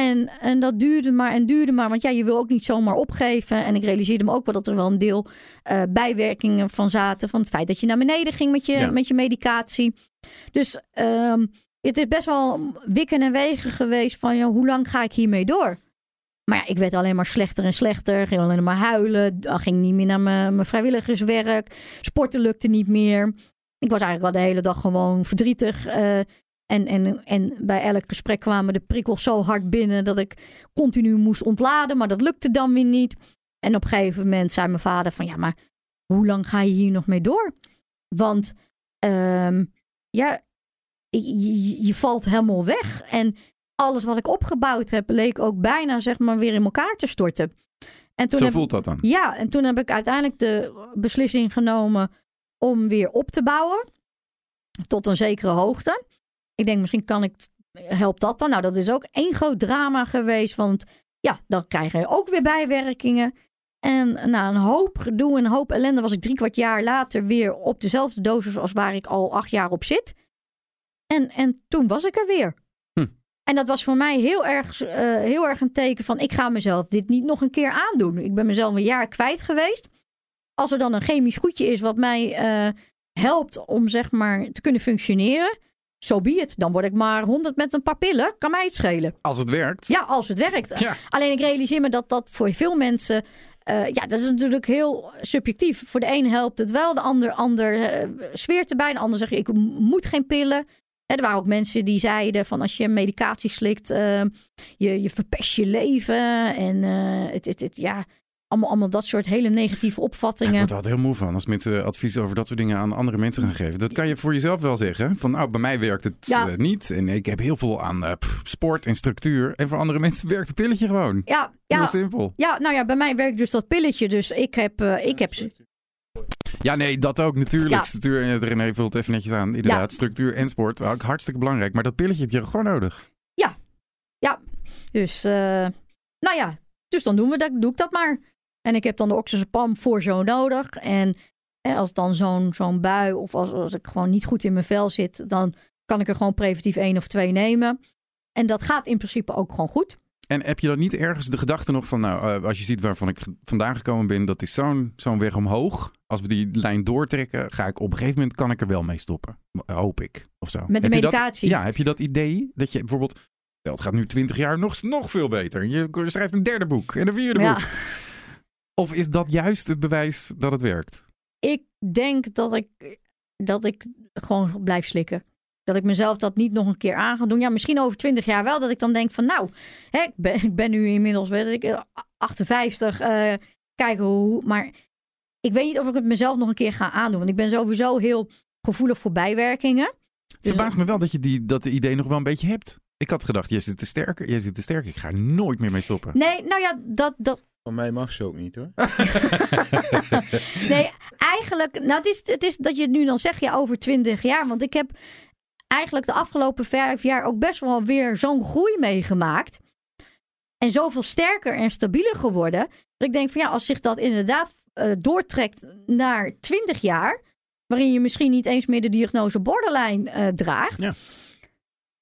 [SPEAKER 1] En, en dat duurde maar en duurde maar. Want ja, je wil ook niet zomaar opgeven. En ik realiseerde me ook wel dat er wel een deel eh, bijwerkingen van zaten. Van het feit dat je naar beneden ging met je,
[SPEAKER 2] Ja.
[SPEAKER 1] met je medicatie. Dus ehm, het is best wel wikken en wegen geweest van ja, hoe lang ga ik hiermee door? Maar ja, ik werd alleen maar slechter en slechter. Ging alleen maar huilen. Dan ging niet meer naar mijn, mijn vrijwilligerswerk. Sporten lukte niet meer. Ik was eigenlijk al de hele dag gewoon verdrietig. eh, en, en, en bij elk gesprek kwamen de prikkels zo hard binnen dat ik continu moest ontladen. Maar dat lukte dan weer niet. En op een gegeven moment zei mijn vader van ja, maar hoe lang ga je hier nog mee door? Want ehm, ja, je, valt helemaal weg. En alles wat ik opgebouwd heb, leek ook bijna zeg maar weer in elkaar te storten. En toen
[SPEAKER 2] Zo
[SPEAKER 1] heb,
[SPEAKER 2] voelt dat dan.
[SPEAKER 1] ja, en toen heb ik uiteindelijk de beslissing genomen om weer op te bouwen. Tot een zekere hoogte. Ik denk, misschien kan ik, helpt dat dan? Nou, dat is ook één groot drama geweest. Want ja, dan krijg je ook weer bijwerkingen. En na een hoop gedoe en een hoop ellende was ik drie kwart jaar later weer op dezelfde dosis als waar ik al acht jaar op zit. En, en toen was ik er weer.
[SPEAKER 2] Hm.
[SPEAKER 1] En dat was voor mij heel erg, eh, heel erg een teken van ik ga mezelf dit niet nog een keer aandoen. Ik ben mezelf een jaar kwijt geweest. Als er dan een chemisch goedje is wat mij eh, helpt om zeg maar te kunnen functioneren, zo be it. Dan word ik maar 100 met een paar pillen. Kan mij het schelen.
[SPEAKER 2] Als het werkt.
[SPEAKER 1] Ja, als het werkt.
[SPEAKER 2] Ja.
[SPEAKER 1] Alleen ik realiseer me dat dat voor veel mensen. eh, ja, dat is natuurlijk heel subjectief. Voor de een helpt het wel, de ander, ander eh, zweert erbij. De ander zegt: Ik moet geen pillen. Hè, er waren ook mensen die zeiden: van als je medicatie slikt, eh, je, je verpest je leven. En het, het, het, ja, allemaal, allemaal dat soort hele negatieve
[SPEAKER 2] Ik
[SPEAKER 1] opvattingen.
[SPEAKER 2] word er altijd heel moe van als mensen advies over dat soort dingen aan andere mensen gaan geven. Dat kan je voor jezelf wel zeggen. Van nou, bij mij werkt het
[SPEAKER 1] Ja.
[SPEAKER 2] eh, niet. En ik heb heel veel aan eh, sport en structuur. En voor andere mensen werkt het pilletje gewoon.
[SPEAKER 1] Ja,
[SPEAKER 2] Heel
[SPEAKER 1] ja,
[SPEAKER 2] simpel.
[SPEAKER 1] ja, nou ja, bij mij werkt dus dat pilletje. Dus ik heb, eh, ik heb
[SPEAKER 2] Ja, nee, dat ook natuurlijk.
[SPEAKER 1] Ja.
[SPEAKER 2] Structuur, en René vult even netjes aan. Inderdaad, structuur en sport. Ook hartstikke belangrijk. Maar dat pilletje heb je gewoon nodig.
[SPEAKER 1] Dus, eh, nou ja, dus dan doen we dat, doe ik dat maar. En ik heb dan de oxazepam voor zo nodig. En eh, als dan zo'n zo'n bui of als, als ik gewoon niet goed in mijn vel zit, dan kan ik er gewoon preventief één of twee nemen. En dat gaat in principe ook gewoon goed.
[SPEAKER 2] En heb je dan niet ergens de gedachte nog van, nou, eh, als je ziet waarvan ik vandaan gekomen ben, dat is zo'n zo'n weg omhoog. Als we die lijn doortrekken, ga ik op een gegeven moment kan ik er wel mee stoppen. Hoop ik. Of zo.
[SPEAKER 1] Met de
[SPEAKER 2] Heb je dat-
[SPEAKER 1] medicatie.
[SPEAKER 2] ja, heb je dat idee dat je bijvoorbeeld, het gaat nu 20 jaar nog, nog veel beter. Je schrijft een derde boek en een vierde
[SPEAKER 1] Ja.
[SPEAKER 2] boek. Of is dat juist het bewijs dat het werkt?
[SPEAKER 1] Ik denk dat ik, dat ik gewoon blijf slikken. Dat ik mezelf dat niet nog een keer aan ga doen. Ja, misschien over twintig jaar wel. Dat ik dan denk van nou, hè, ik, ben, ik ben nu inmiddels weet ik, eh, 58. eh, kijken hoe. Maar ik weet niet of ik het mezelf nog een keer ga aandoen. Want ik ben sowieso heel gevoelig voor bijwerkingen.
[SPEAKER 2] Het
[SPEAKER 1] Dus-
[SPEAKER 2] verbaast me wel dat je die, dat idee nog wel een beetje hebt. Ik had gedacht, jij zit te sterk, jij zit te sterk. Ik ga er nooit meer mee stoppen.
[SPEAKER 1] Nee, nou ja, dat, dat,
[SPEAKER 3] Van mij mag ze ook niet hoor.
[SPEAKER 1] Nee, eigenlijk, nou het is, het is dat je het nu dan zegt, ja, over 20 jaar. Want ik heb eigenlijk de afgelopen vijf jaar ook best wel weer zo'n groei meegemaakt. En zoveel sterker en stabieler geworden. Dat ik denk van ja, als zich dat inderdaad eh, doortrekt naar 20 jaar. Waarin je misschien niet eens meer de diagnose borderline eh, draagt.
[SPEAKER 2] Ja.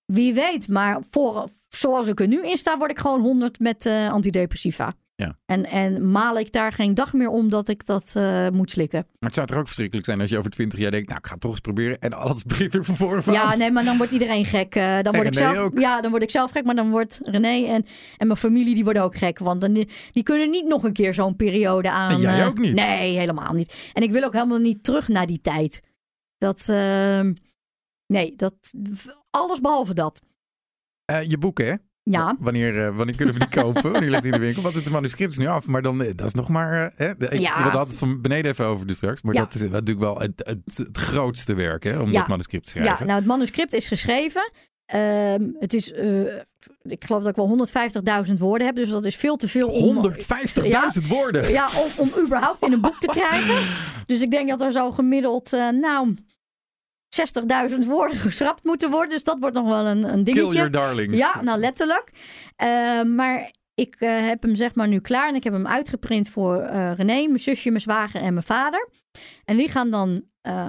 [SPEAKER 1] Wie weet, maar voor, zoals ik er nu in sta, word ik gewoon 100 met eh, antidepressiva.
[SPEAKER 2] Ja.
[SPEAKER 1] En, en maal ik daar geen dag meer om dat ik dat eh, moet slikken.
[SPEAKER 2] Maar het zou toch ook verschrikkelijk zijn als je over twintig jaar denkt, nou ik ga het toch eens proberen. En alles begint weer van voren van.
[SPEAKER 1] Ja, nee, maar dan wordt iedereen gek. Eh, dan, word ik zelf,
[SPEAKER 2] ook.
[SPEAKER 1] ja, dan word ik zelf gek, maar dan wordt René en, en mijn familie die worden ook gek. Want dan, die kunnen niet nog een keer zo'n periode aan.
[SPEAKER 2] En jij
[SPEAKER 1] eh,
[SPEAKER 2] ook niet.
[SPEAKER 1] Nee, helemaal niet. En ik wil ook helemaal niet terug naar die tijd. Dat, ehm, nee, dat, alles behalve dat.
[SPEAKER 2] Je boek hè?
[SPEAKER 1] Ja,
[SPEAKER 2] Wanneer, eh, wanneer kunnen we die kopen? Wanneer ligt die in de winkel? Want het manuscript is nu af, maar dan, eh, dat is nog maar... eh, hè? De- Ik
[SPEAKER 1] Ja.
[SPEAKER 2] we hadden het van beneden even over dus straks. Maar
[SPEAKER 1] Ja.
[SPEAKER 2] dat is natuurlijk wel het, het, het grootste werk hè, om
[SPEAKER 1] Ja.
[SPEAKER 2] dat manuscript te
[SPEAKER 1] ja,
[SPEAKER 2] schrijven.
[SPEAKER 1] nou het manuscript is geschreven. Ehm, het is, ik geloof dat ik wel 150.000 woorden heb, dus dat is veel te veel om...
[SPEAKER 2] 150.000 woorden!
[SPEAKER 1] Ja, om, om überhaupt in een boek te krijgen. Dus ik denk dat er zo gemiddeld, nou, 60.000 woorden geschrapt moeten worden. Dus dat wordt nog wel een, een
[SPEAKER 2] Kill
[SPEAKER 1] dingetje.
[SPEAKER 2] your darlings.
[SPEAKER 1] Ja, nou letterlijk. Eh, maar ik eh, heb hem zeg maar nu klaar en ik heb hem uitgeprint voor eh, René, mijn zusje, mijn zwager en mijn vader. En die gaan dan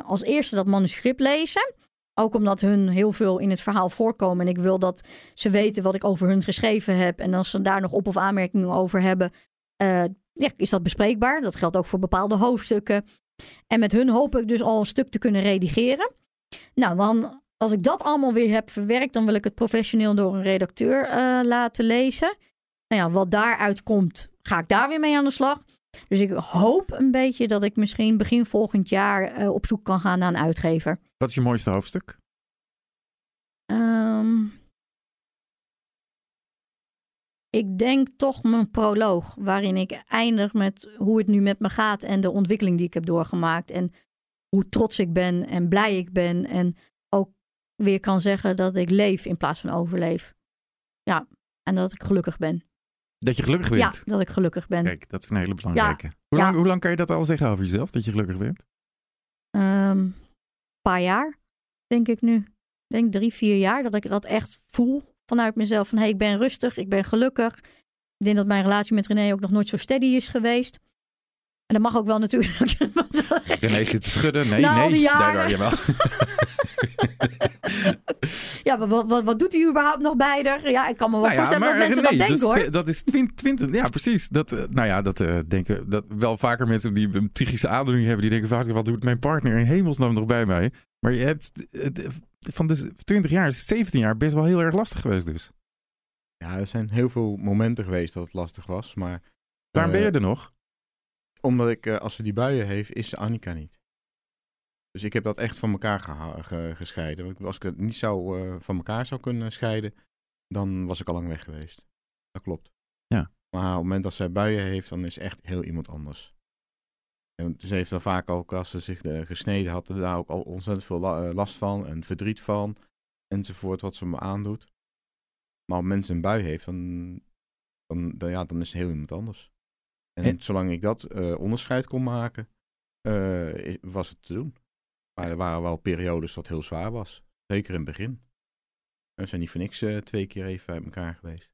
[SPEAKER 1] als eerste dat manuscript lezen. Ook omdat hun heel veel in het verhaal voorkomen. En ik wil dat ze weten wat ik over hun geschreven heb. En als ze daar nog op- of aanmerkingen over hebben, ja, is dat bespreekbaar. Dat geldt ook voor bepaalde hoofdstukken. En met hun hoop ik dus al een stuk te kunnen redigeren. Nou, dan als ik dat allemaal weer heb verwerkt, dan wil ik het professioneel door een redacteur eh, laten lezen. Nou ja, wat daaruit komt, ga ik daar weer mee aan de slag. Dus ik hoop een beetje dat ik misschien begin volgend jaar eh, op zoek kan gaan naar een uitgever.
[SPEAKER 2] Wat is je mooiste hoofdstuk?
[SPEAKER 1] Ehm, ik denk toch mijn proloog, waarin ik eindig met hoe het nu met me gaat en de ontwikkeling die ik heb doorgemaakt. En hoe trots ik ben en blij ik ben. En ook weer kan zeggen dat ik leef in plaats van overleef. Ja, en dat ik gelukkig ben.
[SPEAKER 2] Dat je gelukkig
[SPEAKER 1] Ja,
[SPEAKER 2] bent.
[SPEAKER 1] dat ik gelukkig ben.
[SPEAKER 2] Kijk, dat is een hele belangrijke. Hoe,
[SPEAKER 1] Ja.
[SPEAKER 2] lang, hoe lang kan je dat al zeggen over jezelf, dat je gelukkig bent?
[SPEAKER 1] Ehm, Een paar jaar, denk ik nu. Ik denk drie, vier jaar dat ik dat echt voel vanuit mezelf. Van hé, hey, ik ben rustig, ik ben gelukkig. Ik denk dat mijn relatie met René ook nog nooit zo steady is geweest. En dat mag ook wel natuurlijk.
[SPEAKER 2] René zit te schudden. Nee,
[SPEAKER 1] Na al
[SPEAKER 2] nee.
[SPEAKER 1] die jaren.
[SPEAKER 2] Daar, jawel.
[SPEAKER 1] ja, maar wat, wat, wat doet hij überhaupt nog bij er? Ja, ik kan me wel
[SPEAKER 2] Nou ja,
[SPEAKER 1] voorstellen dat
[SPEAKER 2] maar
[SPEAKER 1] mensen
[SPEAKER 2] René,
[SPEAKER 1] dat denken
[SPEAKER 2] is
[SPEAKER 1] hoor.
[SPEAKER 2] dat is twin- twintig. Ja, precies. Dat, eh, nou ja, dat eh, denken dat wel vaker mensen die een psychische aandoening hebben, die denken vaak, wat doet mijn partner in hemelsnaam nog bij mij? Maar je hebt eh, van de 20 jaar, is 17 jaar best wel heel erg lastig geweest dus.
[SPEAKER 3] Ja, er zijn heel veel momenten geweest dat het lastig was. Maar
[SPEAKER 2] Waarom ben je er nog?
[SPEAKER 3] Omdat ik, eh, als ze die buien heeft, is ze Annika niet. Dus ik heb dat echt van elkaar ge- gescheiden. Want Als ik het niet zou, eh, van elkaar zou kunnen scheiden, dan was ik al lang weg geweest. Dat klopt.
[SPEAKER 2] Ja.
[SPEAKER 3] Maar op het moment dat zij buien heeft, dan is echt heel iemand anders. En ze heeft dan vaak ook, als ze zich eh, gesneden had, daar ook al ontzettend veel la- last van en verdriet van. Enzovoort, wat ze me aandoet. Maar als mensen een bui heeft, dan, dan, dan, ja, dan is het heel iemand anders. En,
[SPEAKER 2] En-
[SPEAKER 3] zolang ik dat eh, onderscheid kon maken, eh, was het te doen. Maar er waren wel periodes dat heel zwaar was. Zeker in het begin. We zijn niet voor niks eh, twee keer even uit elkaar geweest.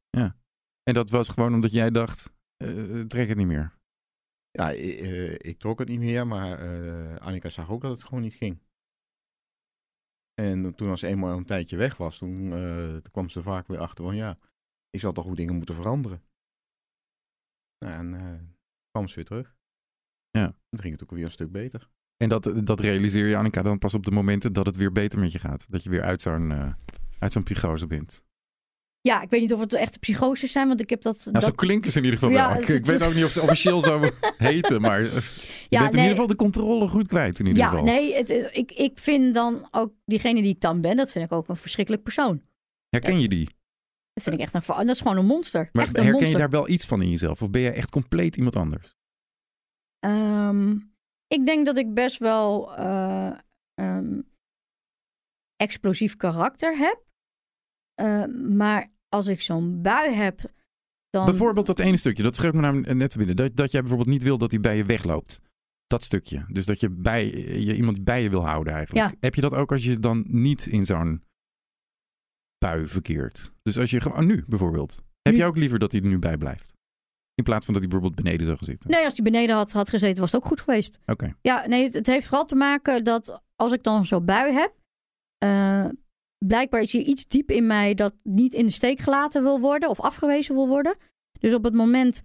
[SPEAKER 2] En dat was gewoon omdat jij dacht, trek het niet meer.
[SPEAKER 3] Ja, i- eh, ik trok het niet meer, maar Annika zag ook dat het gewoon niet ging. En toen als ze eenmaal een tijdje weg was, toen, toen kwam ze vaak weer achter van ja, ik zal toch ook dingen moeten veranderen. Nou, en eh, kwam ze weer terug.
[SPEAKER 2] Ja.
[SPEAKER 3] Dan ging het ook weer een stuk beter.
[SPEAKER 2] En dat, dat realiseer je, Annika, dan pas op de momenten dat het weer beter met je gaat. Dat je weer uit zo'n eh, uit zo'n psychose bent.
[SPEAKER 1] Ja, ik weet niet of het echte psychoses zijn, want ik heb dat...
[SPEAKER 2] Nou,
[SPEAKER 1] dat
[SPEAKER 2] zo klinken ze in ieder geval
[SPEAKER 1] Ja,
[SPEAKER 2] wel. Ik, weet ook niet of ze officieel zo heten, maar eh, je
[SPEAKER 1] Ja,
[SPEAKER 2] bent in
[SPEAKER 1] nee.
[SPEAKER 2] ieder geval de controle goed kwijt in ieder
[SPEAKER 1] ja,
[SPEAKER 2] geval.
[SPEAKER 1] nee, het is, ik, ik vind dan ook diegene die ik dan ben, dat vind ik ook een verschrikkelijk persoon.
[SPEAKER 2] Herken je die?
[SPEAKER 1] Dat vind ik echt een... Dat is gewoon een monster.
[SPEAKER 2] Maar
[SPEAKER 1] echt een
[SPEAKER 2] herken je daar wel iets van in jezelf? Of ben je echt compleet iemand anders?
[SPEAKER 1] Ehm, ik denk dat ik best wel eh, ehm, explosief karakter heb. Eh, maar als ik zo'n bui heb, dan...
[SPEAKER 2] Bijvoorbeeld dat ene stukje, dat schreef me nou net te binnen. Dat, dat jij bijvoorbeeld niet wil dat hij bij je wegloopt. Dat stukje. Dus dat je, bij, je iemand bij je wil houden eigenlijk.
[SPEAKER 1] Ja.
[SPEAKER 2] Heb je dat ook als je dan niet in zo'n bui verkeert? Dus als je gewoon, nu bijvoorbeeld. Heb je ook liever dat hij er nu bij blijft? In plaats van dat hij bijvoorbeeld beneden zou gaan zitten.
[SPEAKER 1] Nee, als die beneden had, had gezeten, was het ook goed geweest.
[SPEAKER 2] Oké.
[SPEAKER 1] Ja, nee, het, het heeft vooral te maken dat als ik dan zo'n bui heb, eh, blijkbaar is er iets diep in mij dat niet in de steek gelaten wil worden of afgewezen wil worden. Dus op het moment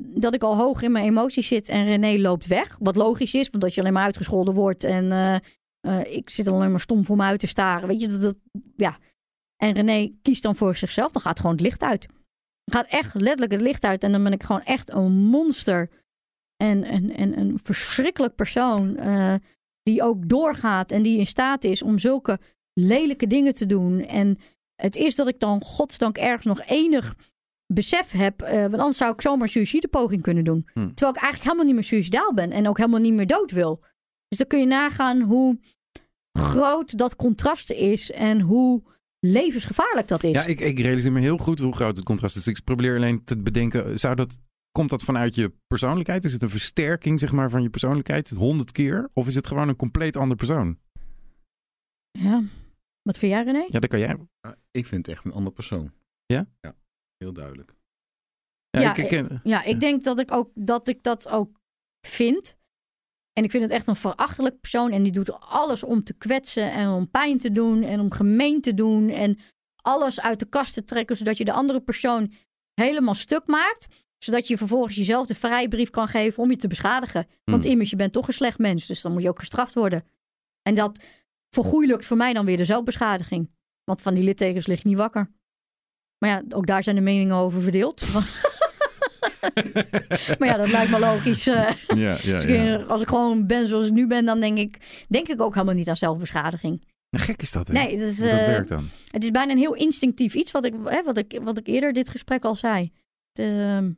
[SPEAKER 1] dat ik al hoog in mijn emoties zit en René loopt weg, wat logisch is, want dat je alleen maar uitgescholden wordt en eh, eh, ik zit alleen maar stom voor me uit te staren, weet je, dat, dat- ja. En René kiest dan voor zichzelf, dan gaat gewoon het licht uit. Dan gaat echt letterlijk het licht uit en dan ben ik gewoon echt een monster en, en, en een verschrikkelijk persoon eh, die ook doorgaat en die in staat is om zulke lelijke dingen te doen. En het is dat ik dan godsdank ergens nog enig besef heb, eh, want anders zou ik zomaar een suïcidepoging kunnen doen.
[SPEAKER 2] Hm.
[SPEAKER 1] Terwijl ik eigenlijk helemaal niet meer suïcidaal ben en ook helemaal niet meer dood wil. Dus dan kun je nagaan hoe groot dat contrast is en hoe levensgevaarlijk dat is.
[SPEAKER 2] Ja, ik, ik realiseer me heel goed hoe groot het contrast is. Ik probeer alleen te bedenken, zou dat, komt dat vanuit je persoonlijkheid? Is het een versterking zeg maar, van je persoonlijkheid, honderd keer? Of is het gewoon een compleet ander persoon?
[SPEAKER 1] Ja. Wat vind jij René?
[SPEAKER 2] Ja, dat kan jij.
[SPEAKER 3] Ja, ik vind het echt een ander persoon.
[SPEAKER 2] Ja?
[SPEAKER 3] Ja, heel duidelijk.
[SPEAKER 2] Ja,
[SPEAKER 1] Ja,
[SPEAKER 2] ik, ik ken-
[SPEAKER 1] Ja, ik denk dat ik, ook, dat ik dat ook vind. En ik vind het echt een verachtelijk persoon. En die doet alles om te kwetsen en om pijn te doen en om gemeen te doen. En alles uit de kast te trekken, zodat je de andere persoon helemaal stuk maakt. Zodat je vervolgens jezelf de vrijbrief kan geven om je te beschadigen. Want
[SPEAKER 2] Hmm.
[SPEAKER 1] immers, je bent toch een slecht mens, dus dan moet je ook gestraft worden. En dat vergoeilijkt voor mij dan weer de zelfbeschadiging. Want van die littekens lig je niet wakker. Maar ja, ook daar zijn de meningen over verdeeld. maar ja, dat lijkt me logisch. eh.
[SPEAKER 2] ja, ja,
[SPEAKER 1] Als,
[SPEAKER 2] ja.
[SPEAKER 1] ik, als ik gewoon ben zoals ik nu ben, dan denk ik, denk ik ook helemaal niet aan zelfbeschadiging.
[SPEAKER 2] Nou, gek is dat, hè?
[SPEAKER 1] Nee, is,
[SPEAKER 2] dat
[SPEAKER 1] eh,
[SPEAKER 2] werkt dan.
[SPEAKER 1] het is bijna een heel instinctief iets wat ik, hè, wat ik, wat ik eerder dit gesprek al zei. Het, ehm,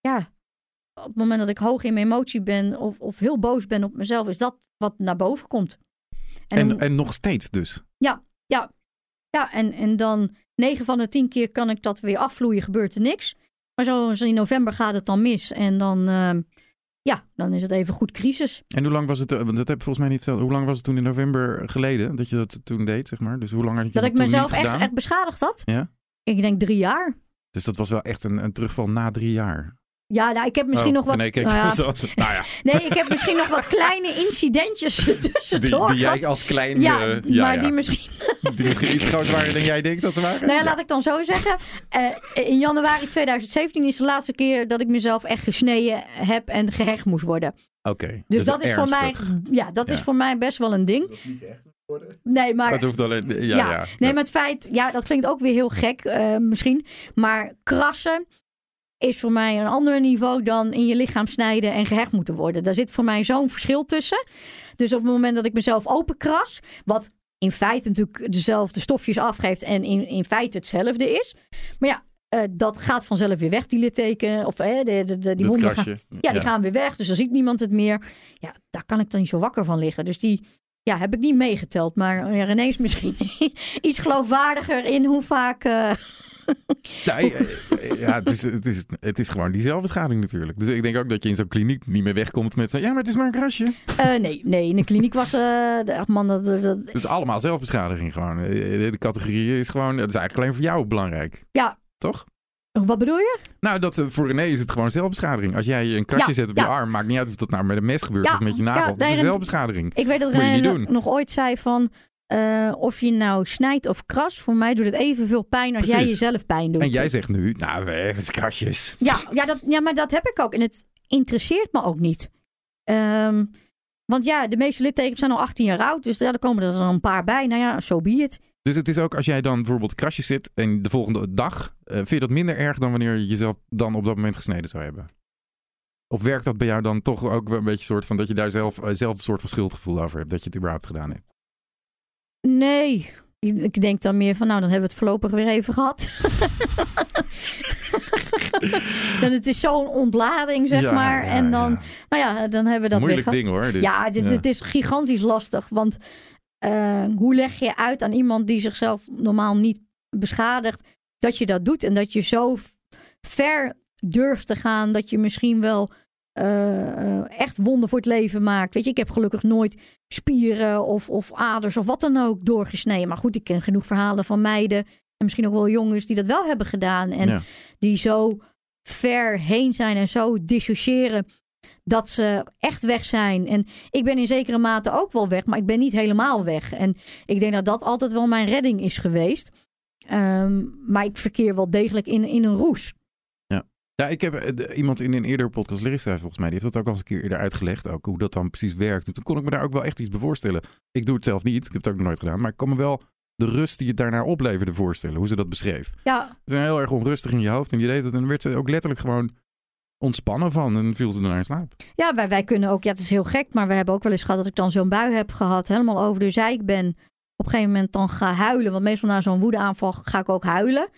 [SPEAKER 1] ja, op het moment dat ik hoog in mijn emotie ben of, of heel boos ben op mezelf, is dat wat naar boven komt. En,
[SPEAKER 2] En,
[SPEAKER 1] dan-
[SPEAKER 2] en nog steeds dus.
[SPEAKER 1] ja, en, en dan 9 van de 10 keer kan ik dat weer afvloeien, gebeurt er niks. Maar zo, in november gaat het dan mis. En dan, ehm, ja, dan is het even goed crisis.
[SPEAKER 2] En hoe lang was het, eh, want dat heb je volgens mij niet verteld, hoe lang was het toen in november geleden dat je dat toen deed, zeg maar? Dus hoe lang had je
[SPEAKER 1] Dat
[SPEAKER 2] dat,
[SPEAKER 1] ik mezelf echt,
[SPEAKER 2] gedaan?
[SPEAKER 1] echt beschadigd had.
[SPEAKER 2] Ja?
[SPEAKER 1] Ik denk drie jaar.
[SPEAKER 2] Dus dat was wel echt een, een terugval na drie jaar.
[SPEAKER 1] Ja, nou, ik heb misschien
[SPEAKER 2] Oh,
[SPEAKER 1] nog wat.
[SPEAKER 2] Nee, kijk,
[SPEAKER 1] nou ja,
[SPEAKER 2] nou ja,
[SPEAKER 1] nee, ik heb misschien nog wat kleine incidentjes
[SPEAKER 2] die,
[SPEAKER 1] tussendoor.
[SPEAKER 2] die jij
[SPEAKER 1] gehad.
[SPEAKER 2] als klein...
[SPEAKER 1] ja,
[SPEAKER 2] eh, ja,
[SPEAKER 1] maar
[SPEAKER 2] ja.
[SPEAKER 1] die misschien.
[SPEAKER 2] Die misschien iets groter waren dan jij denkt dat ze waren?
[SPEAKER 1] Nou ja, laat ik dan zo zeggen. Eh, in januari 2017 is de laatste keer dat ik mezelf echt gesneden heb en gehecht moest worden.
[SPEAKER 2] Oké.
[SPEAKER 1] Dus, dat is voor mij, ja, dat is voor mij best wel een ding.
[SPEAKER 3] Dat is niet echt worden.
[SPEAKER 1] Nee, maar
[SPEAKER 2] Dat hoeft alleen... Ja, ja.
[SPEAKER 1] Ja, Nee, maar het feit, ja, dat klinkt ook weer heel gek eh, misschien. Maar krassen is voor mij een ander niveau dan in je lichaam snijden en gehecht moeten worden. Daar zit voor mij zo'n verschil tussen. Dus op het moment dat ik mezelf openkras, wat in feite natuurlijk dezelfde stofjes afgeeft en in, in feite hetzelfde is. Maar ja, eh, dat gaat vanzelf weer weg, die litteken. Of eh, de, de, de- die
[SPEAKER 2] Dat
[SPEAKER 1] wonden gaan,
[SPEAKER 2] krasje.
[SPEAKER 1] ja, die gaan weer weg, dus dan ziet niemand het meer. Ja, daar kan ik dan niet zo wakker van liggen. Dus die ja, heb ik niet meegeteld. Maar eh, René is misschien iets geloofwaardiger in hoe vaak... eh,
[SPEAKER 2] Ja, ja, het, is, het, is, het is gewoon die zelfbeschadiging natuurlijk. Dus ik denk ook dat je in zo'n kliniek niet meer wegkomt met zo... Ja, maar het is maar een krasje.
[SPEAKER 1] eh, nee, nee, in de kliniek was... eh de, man, dat, dat,
[SPEAKER 2] Het is allemaal zelfbeschadiging gewoon. Eh, De categorie is gewoon... Het is eigenlijk alleen voor jou belangrijk.
[SPEAKER 1] Ja.
[SPEAKER 2] Toch?
[SPEAKER 1] wat bedoel je?
[SPEAKER 2] Nou, dat, voor René is het gewoon zelfbeschadiging. Als jij een krasje
[SPEAKER 1] Ja,
[SPEAKER 2] zet op
[SPEAKER 1] ja.
[SPEAKER 2] je arm, maakt niet uit of dat nou met een mes gebeurt
[SPEAKER 1] Ja,
[SPEAKER 2] of met je nagel. dat
[SPEAKER 1] nee,
[SPEAKER 2] is
[SPEAKER 1] dat-
[SPEAKER 2] zelfbeschadiging.
[SPEAKER 1] Ik weet dat René nog ooit zei van... eh, of je nou snijdt of kras, voor mij doet het evenveel pijn als jij jezelf pijn doet.
[SPEAKER 2] En jij zegt nu, nou, hebben krasjes.
[SPEAKER 1] Ja, ja, dat, ja, maar dat heb ik ook. En het interesseert me ook niet. Ehm, want ja, de meeste littekens zijn al 18 jaar oud. Dus ja, er komen er dan een paar bij. Nou ja, zo be it.
[SPEAKER 2] Dus het is ook als jij dan bijvoorbeeld krasjes zit en de volgende dag, eh, vind je dat minder erg dan wanneer je jezelf dan op dat moment gesneden zou hebben? Of werkt dat bij jou dan toch ook wel een beetje soort van dat je daar zelf uh, zelf een soort van schuldgevoel over hebt dat je het überhaupt gedaan hebt?
[SPEAKER 1] Nee, ik denk dan meer van, nou, dan hebben we het voorlopig weer even gehad. en het is zo'n ontlading, zeg
[SPEAKER 2] Ja,
[SPEAKER 1] maar.
[SPEAKER 2] ja,
[SPEAKER 1] en dan,
[SPEAKER 2] ja.
[SPEAKER 1] nou ja, dan hebben we dat
[SPEAKER 2] Moeilijk
[SPEAKER 1] weer
[SPEAKER 2] ding hoor. Dit.
[SPEAKER 1] Ja, dit, het is gigantisch lastig. Want eh, hoe leg je uit aan iemand die zichzelf normaal niet beschadigt, dat je dat doet en dat je zo ver durft te gaan dat je misschien wel eh, eh, echt wonden voor het leven maakt. Weet je, ik heb gelukkig nooit spieren of, of aders of wat dan ook doorgesneden. Maar goed, ik ken genoeg verhalen van meiden en misschien ook wel jongens die dat wel hebben gedaan. En
[SPEAKER 2] Ja.
[SPEAKER 1] die zo ver heen zijn en zo dissociëren dat ze echt weg zijn. En ik ben in zekere mate ook wel weg, maar ik ben niet helemaal weg. En ik denk dat dat altijd wel mijn redding is geweest. Ehm, maar ik verkeer wel degelijk in, in een roes.
[SPEAKER 2] Ja, ik heb eh, iemand in een eerdere podcast, Larissa volgens mij, die heeft dat ook al eens een keer eerder uitgelegd, ook hoe dat dan precies werkt. En toen kon ik me daar ook wel echt iets bij voorstellen. Ik doe het zelf niet, ik heb het ook nog nooit gedaan, maar ik kan me wel de rust die het daarnaar opleverde voorstellen, hoe ze dat beschreef.
[SPEAKER 1] Ja,
[SPEAKER 2] Ze zijn heel erg onrustig in je hoofd en je deed het en dan werd ze ook letterlijk gewoon ontspannen van en viel ze daarna in slaap.
[SPEAKER 1] ja wij, wij kunnen ook, ja, het is heel gek, maar we hebben ook wel eens gehad dat ik dan zo'n bui heb gehad, helemaal over de zeik ben. Op een gegeven moment dan ga huilen, want meestal na zo'n woedeaanval ga ik ook huilen.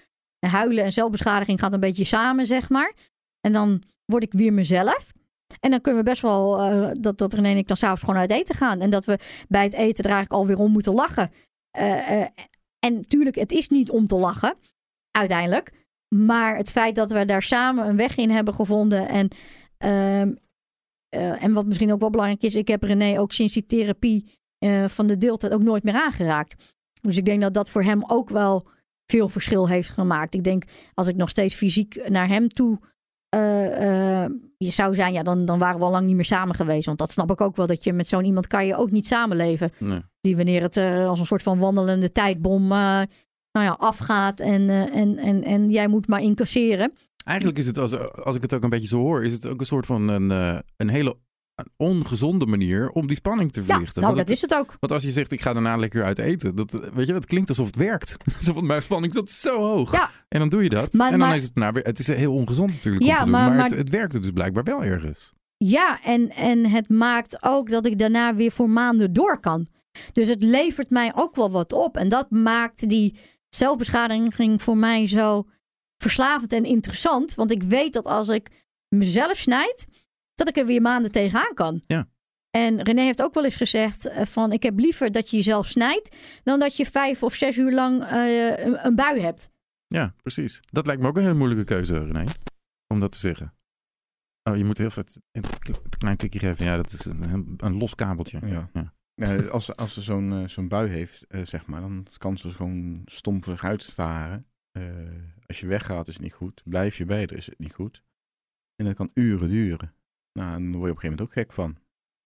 [SPEAKER 1] En huilen en zelfbeschadiging gaat een beetje samen, zeg maar. En dan word ik weer mezelf. En dan kunnen we best wel, eh, dat, dat René en ik dan s'avonds gewoon uit eten gaan. En dat we bij het eten er eigenlijk alweer om moeten lachen. Eh, eh, en natuurlijk, het is niet om te lachen, uiteindelijk. Maar het feit dat we daar samen een weg in hebben gevonden. En, ehm, eh, en wat misschien ook wel belangrijk is, ik heb René ook sinds die therapie van de deeltijd ook nooit meer aangeraakt. Dus ik denk dat dat voor hem ook wel veel verschil heeft gemaakt. Ik denk, als ik nog steeds fysiek naar hem toe eh, eh, je zou zijn, ja, dan, dan waren we al lang niet meer samen geweest. Want dat snap ik ook wel, dat je met zo'n iemand kan je ook niet samenleven.
[SPEAKER 2] Nee.
[SPEAKER 1] Die wanneer het eh, als een soort van wandelende tijdbom nou ja, afgaat en, en, en, en jij moet maar incasseren.
[SPEAKER 2] Eigenlijk is het, als, als ik het ook een beetje zo hoor, is het ook een soort van een, een hele ongezonde manier om die spanning te
[SPEAKER 1] Ja,
[SPEAKER 2] verlichten.
[SPEAKER 1] nou
[SPEAKER 2] Want
[SPEAKER 1] dat
[SPEAKER 2] het-
[SPEAKER 1] is het ook.
[SPEAKER 2] Want als je zegt, ik ga daarna lekker uit eten. Dat, weet je, dat klinkt alsof het werkt. Van, mijn spanning staat zo hoog.
[SPEAKER 1] Ja.
[SPEAKER 2] En dan doe je dat.
[SPEAKER 1] Maar-
[SPEAKER 2] en dan
[SPEAKER 1] maar-
[SPEAKER 2] is het, nou, weer- het is heel ongezond natuurlijk om
[SPEAKER 1] Ja,
[SPEAKER 2] te doen.
[SPEAKER 1] maar-
[SPEAKER 2] Maar,
[SPEAKER 1] maar-
[SPEAKER 2] het, het werkte dus blijkbaar wel ergens.
[SPEAKER 1] Ja, en, en het maakt ook dat ik daarna weer voor maanden door kan. Dus het levert mij ook wel wat op. En dat maakt die zelfbeschadiging voor mij zo verslavend en interessant. Want ik weet dat als ik mezelf snijd, dat ik er weer maanden tegenaan kan.
[SPEAKER 2] Ja.
[SPEAKER 1] En René heeft ook wel eens gezegd eh, van ik heb liever dat je jezelf snijdt dan dat je vijf of zes uur lang eh, een, een bui hebt.
[SPEAKER 2] Ja, precies. Dat lijkt me ook een hele moeilijke keuze, René. Om dat te zeggen. Oh, je moet heel veel een klein tikje geven. Ja, dat is een, een los kabeltje.
[SPEAKER 3] Ja.
[SPEAKER 2] Ja.
[SPEAKER 3] Ja, als, als ze zo'n eh, zo'n bui heeft, eh, zeg maar, dan kan ze gewoon stom voor zich uitstaren. Eh, als je weggaat is het niet goed. Blijf je bij er is het niet goed. En dat kan uren duren. Nou, en dan word je op een gegeven moment ook gek van.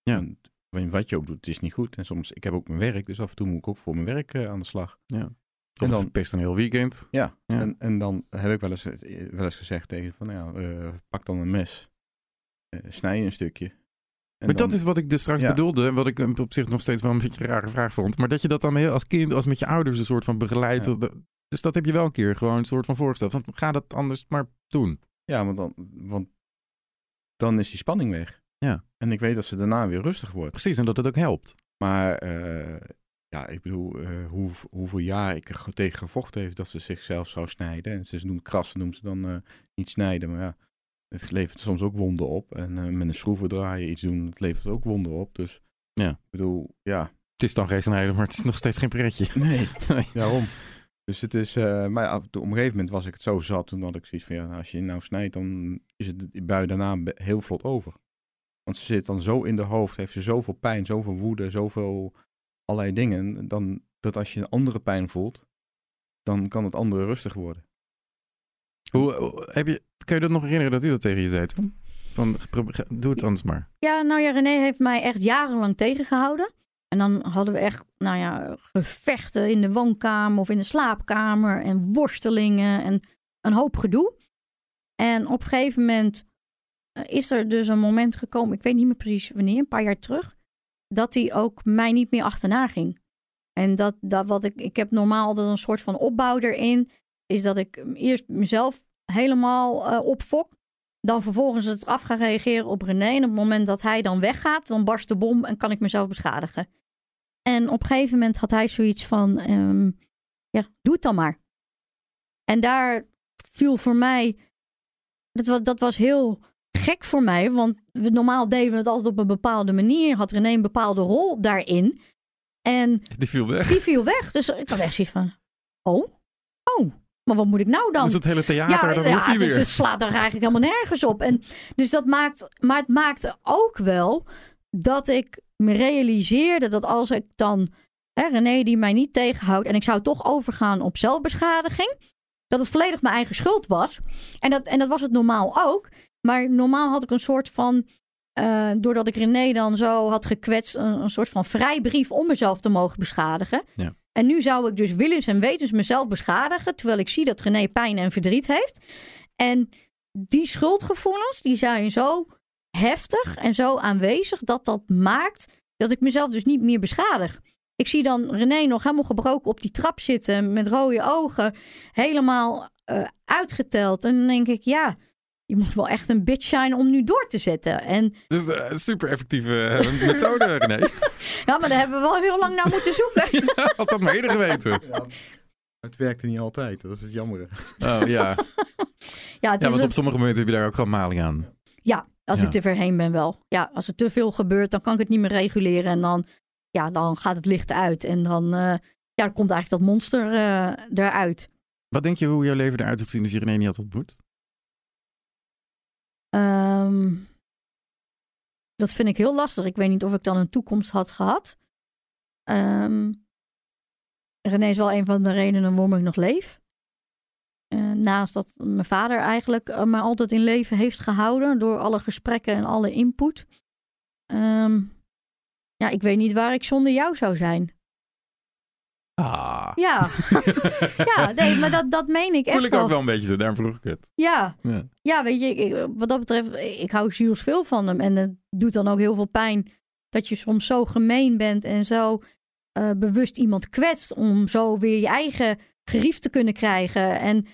[SPEAKER 2] Ja.
[SPEAKER 3] Want wat je ook doet, het is niet goed. En soms, ik heb ook mijn werk, dus af en toe moet ik ook voor mijn werk eh, aan de slag.
[SPEAKER 2] Ja. Of
[SPEAKER 3] En
[SPEAKER 2] en
[SPEAKER 3] dan-
[SPEAKER 2] best een heel weekend.
[SPEAKER 3] Ja,
[SPEAKER 2] Ja.
[SPEAKER 3] En, en dan heb ik wel eens, eh, wel eens gezegd tegen van, ja, eh, pak dan een mes. Snij je een stukje. En
[SPEAKER 2] maar
[SPEAKER 3] dan-
[SPEAKER 2] dat is wat ik dus straks
[SPEAKER 3] Ja.
[SPEAKER 2] bedoelde. en Wat ik op zich nog steeds wel een beetje een rare vraag vond. Maar dat je dat dan heel als kind, als met je ouders een soort van.
[SPEAKER 3] Ja.
[SPEAKER 2] Dat- Dus dat heb je wel een keer gewoon een soort van voorgesteld. Van, ga dat anders maar doen.
[SPEAKER 3] Ja, want dan, want dan is die spanning weg.
[SPEAKER 2] Ja.
[SPEAKER 3] En ik weet dat ze daarna weer rustig wordt.
[SPEAKER 2] Precies, en dat het ook helpt.
[SPEAKER 3] Maar eh, ja, ik bedoel, eh, hoe, hoeveel jaar ik er ge- tegen gevochten heeft dat ze zichzelf zou snijden. En ze noemt krassen, noemt ze dan eh, niet snijden. Maar ja, het levert soms ook wonden op. En met een schroeven draaien iets doen, het levert ook wonden op. Dus
[SPEAKER 2] Ja.
[SPEAKER 3] ik bedoel, ja,
[SPEAKER 2] Het is dan geen snijden, maar het is nog steeds geen pretje.
[SPEAKER 3] nee,
[SPEAKER 2] Nee.
[SPEAKER 3] daarom. Dus het is, eh, maar ja, op een gegeven moment was ik het zo zat. Toen had ik zoiets van, ja, als je nou snijdt, dan is het die bui daarna heel vlot over. Want ze zit dan zo in de hoofd, heeft ze zoveel pijn, zoveel woede, zoveel allerlei dingen. Dan, dat als je een andere pijn voelt, dan kan het andere rustig worden.
[SPEAKER 2] Hoe, hoe- heb je, kun je dat nog herinneren dat hij dat tegen je zei toen? Van, doe het anders maar.
[SPEAKER 1] Ja, nou ja, René heeft mij echt jarenlang tegengehouden. En dan hadden we echt, nou ja, gevechten in de woonkamer of in de slaapkamer. En worstelingen en een hoop gedoe. En op een gegeven moment eh, is er dus een moment gekomen, ik weet niet meer precies wanneer, een paar jaar terug. Dat hij ook mij niet meer achterna ging. En dat, dat wat ik, ik heb normaal altijd een soort van opbouw erin. Is dat ik eerst mezelf helemaal eh opfok. Dan vervolgens het af ga reageren op René. En op het moment dat hij dan weggaat, dan barst de bom en kan ik mezelf beschadigen. En op een gegeven moment had hij zoiets van: ehm, ja, doe het dan maar. En daar viel voor mij. Dat was, dat was heel gek voor mij, want we, normaal deden we het altijd op een bepaalde manier. Had René een bepaalde rol daarin. En
[SPEAKER 2] Die viel weg.
[SPEAKER 1] die viel weg. Dus ik had echt zoiets van: oh, oh, maar wat moet ik nou dan?
[SPEAKER 2] Dus dat hele theater, dat hoeft niet
[SPEAKER 1] dus
[SPEAKER 2] meer.
[SPEAKER 1] het slaat er eigenlijk helemaal nergens op. En dus dat maakt, maar het maakte ook wel dat ik me realiseerde dat als ik dan, hè, René die mij niet tegenhoudt en ik zou toch overgaan op zelfbeschadiging, dat het volledig mijn eigen schuld was. En dat, en dat was het normaal ook. Maar normaal had ik een soort van, eh, doordat ik René dan zo had gekwetst, een, een soort van vrijbrief om mezelf te mogen beschadigen.
[SPEAKER 2] Ja.
[SPEAKER 1] En nu zou ik dus willens en wetens mezelf beschadigen, terwijl ik zie dat René pijn en verdriet heeft. En die schuldgevoelens, die zijn zo heftig en zo aanwezig dat dat maakt dat ik mezelf dus niet meer beschadig. Ik zie dan René nog helemaal gebroken op die trap zitten met rode ogen, helemaal eh, uitgeteld. En dan denk ik, ja, je moet wel echt een bitch zijn om nu door te zetten. En
[SPEAKER 2] Dat is een super effectieve eh, methode, René.
[SPEAKER 1] ja, maar daar hebben we wel heel lang naar moeten zoeken.
[SPEAKER 2] Had dat maar eerder geweten.
[SPEAKER 3] Het werkte niet altijd, dat is het jammer.
[SPEAKER 2] Oh ja.
[SPEAKER 1] Ja, het
[SPEAKER 2] Ja,
[SPEAKER 1] is
[SPEAKER 2] want
[SPEAKER 1] een-
[SPEAKER 2] op sommige momenten heb je daar ook gewoon maling aan.
[SPEAKER 1] Ja, als
[SPEAKER 2] Ja.
[SPEAKER 1] ik er ver heen ben wel. Ja, als er te veel gebeurt, dan kan ik het niet meer reguleren. En dan, ja, dan gaat het licht uit. En dan, eh, ja, dan komt eigenlijk dat monster eh, eruit.
[SPEAKER 2] Wat denk je hoe jouw leven eruit had gezien als je René niet had ontmoet?
[SPEAKER 1] Ehm, dat vind ik heel lastig. Ik weet niet of ik dan een toekomst had gehad. Ehm, René is wel een van de redenen waarom ik nog leef. Eh, naast dat mijn vader eigenlijk eh, me altijd in leven heeft gehouden door alle gesprekken en alle input. Ehm, ja, ik weet niet waar ik zonder jou zou zijn.
[SPEAKER 2] Ah.
[SPEAKER 1] Ja, ja nee, maar dat, dat meen ik echt
[SPEAKER 2] Voel ik ook wel een beetje zo, daarom vroeg ik het.
[SPEAKER 1] Ja,
[SPEAKER 2] Ja.
[SPEAKER 1] ja weet je, ik- wat dat betreft, ik hou ziels veel van hem. En het doet dan ook heel veel pijn dat je soms zo gemeen bent en zo eh, bewust iemand kwetst om zo weer je eigen gerief te kunnen krijgen. En,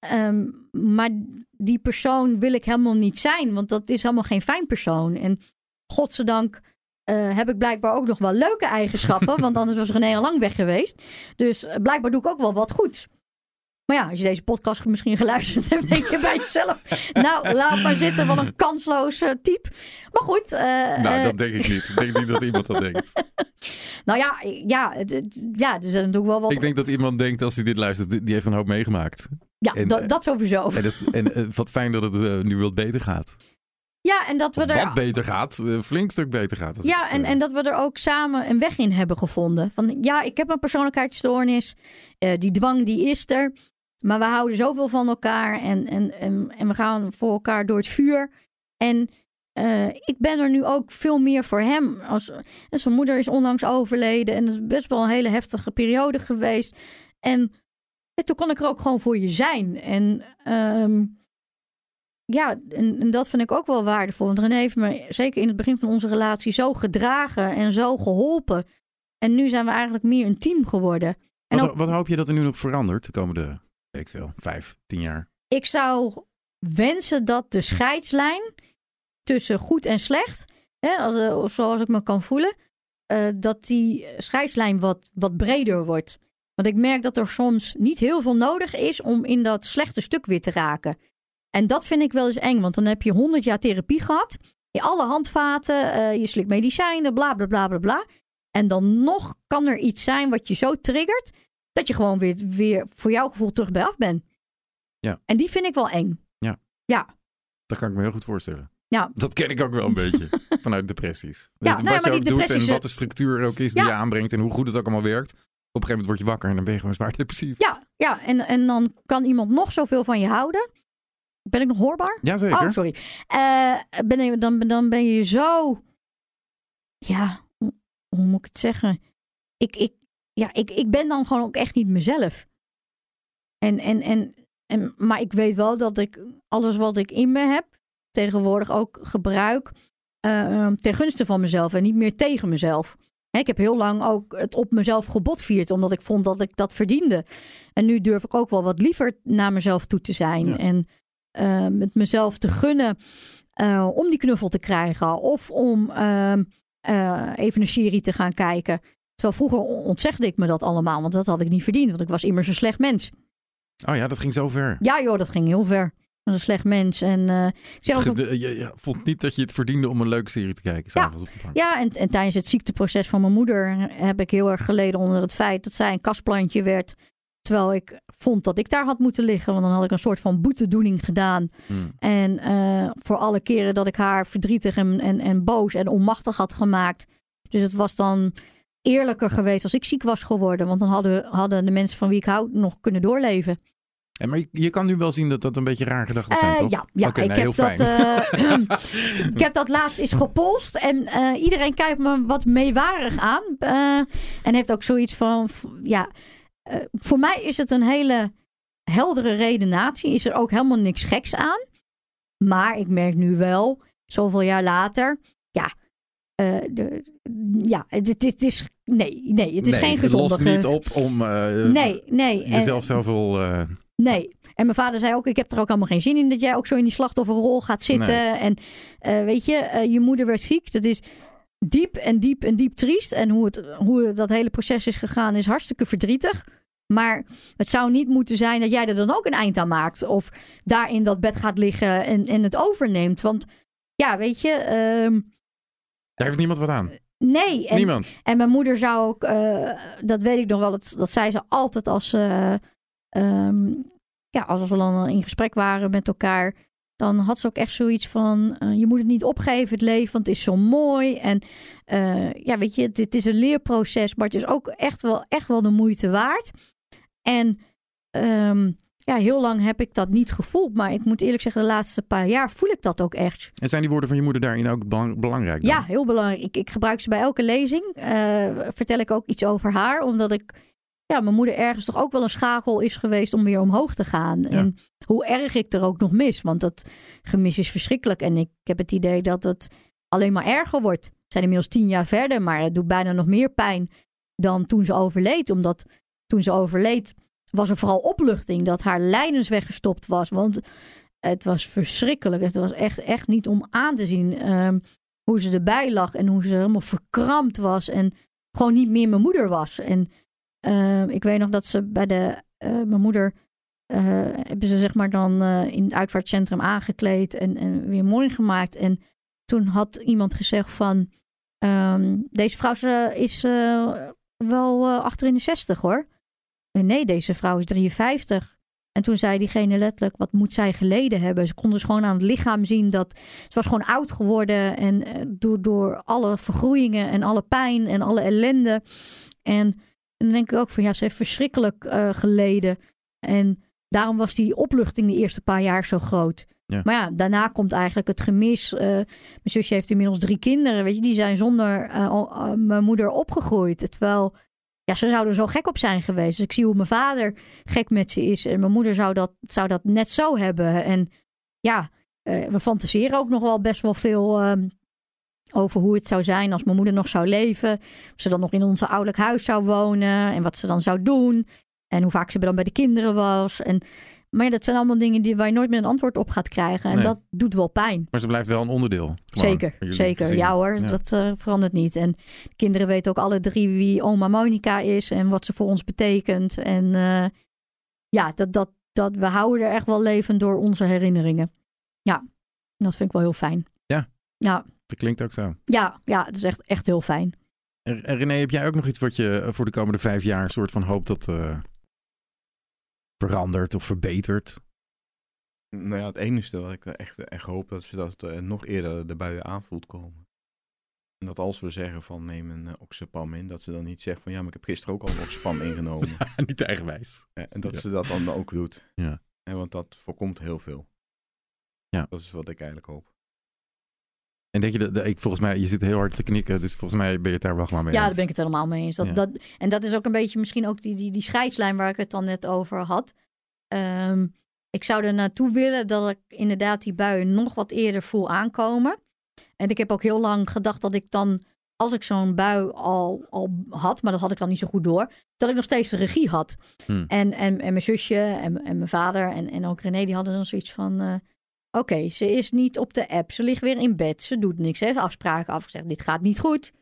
[SPEAKER 1] ehm, maar die persoon wil ik helemaal niet zijn, want dat is helemaal geen fijn persoon. En godzijdank eh, heb ik blijkbaar ook nog wel leuke eigenschappen, want anders was René al lang weg geweest. Dus eh, blijkbaar doe ik ook wel wat goeds. Maar ja, als je deze podcast misschien geluisterd hebt, denk je bij jezelf... nou, laat maar zitten, wat een kansloos eh, type. Maar goed.
[SPEAKER 2] Nou, dat denk ik niet. Ik denk niet dat iemand dat denkt.
[SPEAKER 1] nou ja, ja, ja, er zijn natuurlijk wel wat...
[SPEAKER 2] Ik denk dat iemand denkt, als hij dit luistert, die die heeft een hoop meegemaakt.
[SPEAKER 1] Ja,
[SPEAKER 2] en,
[SPEAKER 1] dat,
[SPEAKER 2] eh,
[SPEAKER 1] dat sowieso.
[SPEAKER 2] En, het, en eh, wat fijn dat het eh, nu wat beter gaat.
[SPEAKER 1] ja, en dat we er...
[SPEAKER 2] wat beter gaat, een flink stuk beter gaat.
[SPEAKER 1] Ja,
[SPEAKER 2] het,
[SPEAKER 1] en, en dat we er ook samen een weg in hebben gevonden. Van ja, ik heb een persoonlijkheidsstoornis. die dwang die is er. Maar we houden zoveel van elkaar. En, en, en, en we gaan voor elkaar door het vuur. En ik ben er nu ook veel meer voor hem. Als, en zijn moeder is onlangs overleden. En dat is best wel een hele heftige periode geweest. En toen kon ik er ook gewoon voor je zijn. En ehm, ja, en, en dat vind ik ook wel waardevol. Want René heeft me zeker in het begin van onze relatie zo gedragen en zo geholpen. En nu zijn we eigenlijk meer een team geworden. En
[SPEAKER 2] wat,
[SPEAKER 1] ook,
[SPEAKER 2] wat hoop je dat er nu nog verandert de komende, weet ik veel, vijf, tien jaar?
[SPEAKER 1] ik zou wensen dat de scheidslijn tussen goed en slecht, hè, als, eh, of zoals ik me kan voelen, eh, dat die scheidslijn wat, wat breder wordt. Want ik merk dat er soms niet heel veel nodig is om in dat slechte stuk weer te raken. En dat vind ik wel eens eng, want dan heb je honderd jaar therapie gehad. Je alle handvaten, eh, je slikt medicijnen, bla bla bla bla bla. En dan nog kan er iets zijn wat je zo triggert, dat je gewoon weer, weer voor jouw gevoel terug bij af bent.
[SPEAKER 2] Ja.
[SPEAKER 1] En die vind ik wel eng.
[SPEAKER 2] Dat kan ik me heel goed voorstellen.
[SPEAKER 1] Ja.
[SPEAKER 2] Dat ken ik ook wel een beetje vanuit depressies.
[SPEAKER 1] Ja,
[SPEAKER 2] Dus
[SPEAKER 1] nou ja,
[SPEAKER 2] wat
[SPEAKER 1] maar
[SPEAKER 2] je ook doet en wat de structuur ook is die
[SPEAKER 1] Ja.
[SPEAKER 2] je aanbrengt en hoe goed het ook allemaal werkt. Op een gegeven moment word je wakker en dan ben je gewoon zwaar depressief.
[SPEAKER 1] Ja, ja en, en dan kan iemand nog zoveel van je houden. Ben ik nog hoorbaar?
[SPEAKER 2] Jazeker.
[SPEAKER 1] Oh, sorry. Eh, ben je, dan, dan ben je zo. Ja, hoe, hoe moet ik het zeggen? Ik, ik, ja, ik, ik ben dan gewoon ook echt niet mezelf. En, en, en, en, maar ik weet wel dat ik alles wat ik in me heb, tegenwoordig ook gebruik eh, ten gunste van mezelf en niet meer tegen mezelf. Ik heb heel lang ook het op mezelf gebotvierd, omdat ik vond dat ik dat verdiende. En nu durf ik ook wel wat liever naar mezelf toe te zijn.
[SPEAKER 2] Ja.
[SPEAKER 1] En uh, met mezelf te gunnen uh, om die knuffel te krijgen. Of om uh, even een serie te gaan kijken. Terwijl vroeger ontzegde ik me dat allemaal, want dat had ik niet verdiend. Want ik was immers een slecht mens.
[SPEAKER 2] Oh ja, dat ging zo ver.
[SPEAKER 1] Ja joh, dat ging heel ver. Was een slecht mens. En, uh, ik zeg
[SPEAKER 2] ook, je, je, vond niet dat je het verdiende om een leuke serie te kijken.
[SPEAKER 1] Ja,
[SPEAKER 2] op de bank.
[SPEAKER 1] ja en, en tijdens het ziekteproces van mijn moeder heb ik heel erg geleden onder het feit dat zij een kastplantje werd. Terwijl ik vond dat ik daar had moeten liggen. Want dan had ik een soort van boetedoening gedaan.
[SPEAKER 2] Hmm.
[SPEAKER 1] En uh, voor alle keren dat ik haar verdrietig en, en, en boos en onmachtig had gemaakt. Dus het was dan eerlijker geweest als ik ziek was geworden. Want dan hadden, hadden de mensen van wie ik hou nog kunnen doorleven.
[SPEAKER 2] En maar je, je, kan nu wel zien dat dat een beetje raar gedachten zijn,
[SPEAKER 1] uh,
[SPEAKER 2] toch?
[SPEAKER 1] Ja, ja
[SPEAKER 2] okay,
[SPEAKER 1] ik,
[SPEAKER 2] nee,
[SPEAKER 1] heb dat, uh, ik heb dat laatst eens gepolst. En uh, iedereen kijkt me wat meewarig aan. eh, en heeft ook zoiets van... Ja, eh, voor mij is het een hele heldere redenatie. Is er ook helemaal niks geks aan. Maar ik merk nu wel, zoveel jaar later... Ja, uh, de, ja het, het, het, is... Nee, nee, het is
[SPEAKER 2] nee,
[SPEAKER 1] geen gezonde...
[SPEAKER 2] Het lost niet op om uh,
[SPEAKER 1] nee, nee.
[SPEAKER 2] jezelf zoveel... Uh...
[SPEAKER 1] Nee. En mijn vader zei ook, ik heb er ook allemaal geen zin in dat jij ook zo in die slachtofferrol gaat zitten.
[SPEAKER 2] Nee.
[SPEAKER 1] En uh, weet je, je moeder werd ziek. Dat is diep en diep en diep triest. En hoe, het, hoe dat hele proces is gegaan is hartstikke verdrietig. Maar het zou niet moeten zijn dat jij er dan ook een eind aan maakt. Of daar in dat bed gaat liggen en, en het overneemt. Want ja, weet je... Uh,
[SPEAKER 2] daar heeft niemand wat aan.
[SPEAKER 1] Nee. En,
[SPEAKER 2] Niemand.
[SPEAKER 1] En mijn moeder zou ook, uh, dat weet ik nog wel, dat, dat zei ze altijd als, uh, um, ja, als we dan in gesprek waren met elkaar. Dan had ze ook echt zoiets van, uh, je moet het niet opgeven, het leven, want het is zo mooi. En ja, weet je, dit is een leerproces, maar het is ook echt wel, echt wel de moeite waard. En um, ja, heel lang heb ik dat niet gevoeld. Maar ik moet eerlijk zeggen, de laatste paar jaar voel ik dat ook echt.
[SPEAKER 2] En zijn die woorden van je moeder daarin ook belang belangrijk? Dan?
[SPEAKER 1] Ja, heel belangrijk. Ik, ik, gebruik ze bij elke lezing. Uh, vertel ik ook iets over haar. Omdat ik, ja, mijn moeder ergens toch ook wel een schakel is geweest om weer omhoog te gaan.
[SPEAKER 2] Ja.
[SPEAKER 1] En hoe erg ik er ook nog mis. Want dat gemis is verschrikkelijk. En ik heb het idee dat het alleen maar erger wordt. We zijn inmiddels tien jaar verder, maar het doet bijna nog meer pijn dan toen ze overleed. Omdat toen ze overleed was er vooral opluchting dat haar lijdensweg gestopt was. Want het was verschrikkelijk. Het was echt, echt niet om aan te zien um, hoe ze erbij lag en hoe ze helemaal verkrampt was en gewoon niet meer mijn moeder was. En uh, ik weet nog dat ze bij de, uh, mijn moeder, uh, hebben ze zeg maar dan in het uitvaartcentrum aangekleed en, en weer mooi gemaakt. En toen had iemand gezegd van, um, deze vrouw is wel achter in de zestig hoor. Nee, deze vrouw is 53. En toen zei diegene letterlijk, wat moet zij geleden hebben? Ze kon dus gewoon aan het lichaam zien dat ze was gewoon oud geworden. En door, door alle vergroeien en alle pijn en alle ellende. En, en dan denk ik ook van, ja, ze heeft verschrikkelijk uh, geleden. En daarom was die opluchting de eerste paar jaar zo groot.
[SPEAKER 2] Ja.
[SPEAKER 1] Maar ja, daarna komt eigenlijk het gemis. Uh, mijn zusje heeft inmiddels drie kinderen, weet je. Die zijn zonder uh, mijn moeder opgegroeid. Terwijl ja, ze zouden zo gek op zijn geweest. Dus ik zie hoe mijn vader gek met ze is. En mijn moeder zou dat, zou dat net zo hebben. En ja, we fantaseren ook nog wel best wel veel um, over hoe het zou zijn als mijn moeder nog zou leven. Of ze dan nog in ons ouderlijk huis zou wonen. En wat ze dan zou doen. En hoe vaak ze dan bij de kinderen was. En, maar ja, dat zijn allemaal dingen die, waar je nooit meer een antwoord op gaat krijgen. En
[SPEAKER 2] Nee.
[SPEAKER 1] dat doet wel pijn.
[SPEAKER 2] Maar ze blijft wel een onderdeel.
[SPEAKER 1] Zeker, zeker. Ja hoor,
[SPEAKER 2] Ja.
[SPEAKER 1] dat eh, verandert niet. En de kinderen weten ook alle drie wie oma Monica is en wat ze voor ons betekent. En eh, ja, dat, dat, dat, we houden er echt wel levend door onze herinneringen. Ja, dat vind ik wel heel fijn.
[SPEAKER 2] Ja.
[SPEAKER 1] Ja,
[SPEAKER 2] Dat klinkt ook zo.
[SPEAKER 1] ja, ja het is echt, echt heel fijn.
[SPEAKER 2] En, en René, heb jij ook nog iets wat je eh, voor de komende vijf jaar een soort van hoopt dat eh, verandert of verbetert?
[SPEAKER 3] Nou ja, het enige wat ik echt, echt hoop, dat is dat uh, nog eerder de buien aanvoelt komen. En dat als we zeggen van neem een uh, oxepam in, dat ze dan niet zegt van ja, maar ik heb gisteren ook al een oxepam ingenomen.
[SPEAKER 2] Niet eigenwijs.
[SPEAKER 3] Eh, en dat
[SPEAKER 2] Ja.
[SPEAKER 3] ze dat dan ook doet.
[SPEAKER 2] Ja.
[SPEAKER 3] En want dat voorkomt heel veel.
[SPEAKER 2] Ja.
[SPEAKER 3] Dat is wat ik eigenlijk hoop.
[SPEAKER 2] En denk je dat, dat- ik, volgens mij, je zit heel hard te knikken, dus volgens mij ben je het daar wel gewoon mee
[SPEAKER 1] Ja, daar ben ik het helemaal mee eens. Dat,
[SPEAKER 2] Ja.
[SPEAKER 1] dat, en dat is ook een beetje misschien ook die, die, die scheidslijn waar ik het dan net over had. Ehm, ik zou er naartoe willen dat ik inderdaad die buien nog wat eerder voel aankomen. En ik heb ook heel lang gedacht dat ik dan als ik zo'n bui al, al had, maar dat had ik dan niet zo goed door, dat ik nog steeds de regie had.
[SPEAKER 2] Hmm.
[SPEAKER 1] En, en, en mijn zusje en, en mijn vader en, en ook René, die hadden dan zoiets van... eh, Oké, ze is niet op de app. Ze ligt weer in bed. Ze doet niks. Ze heeft afspraken afgezegd. Dit gaat niet goed.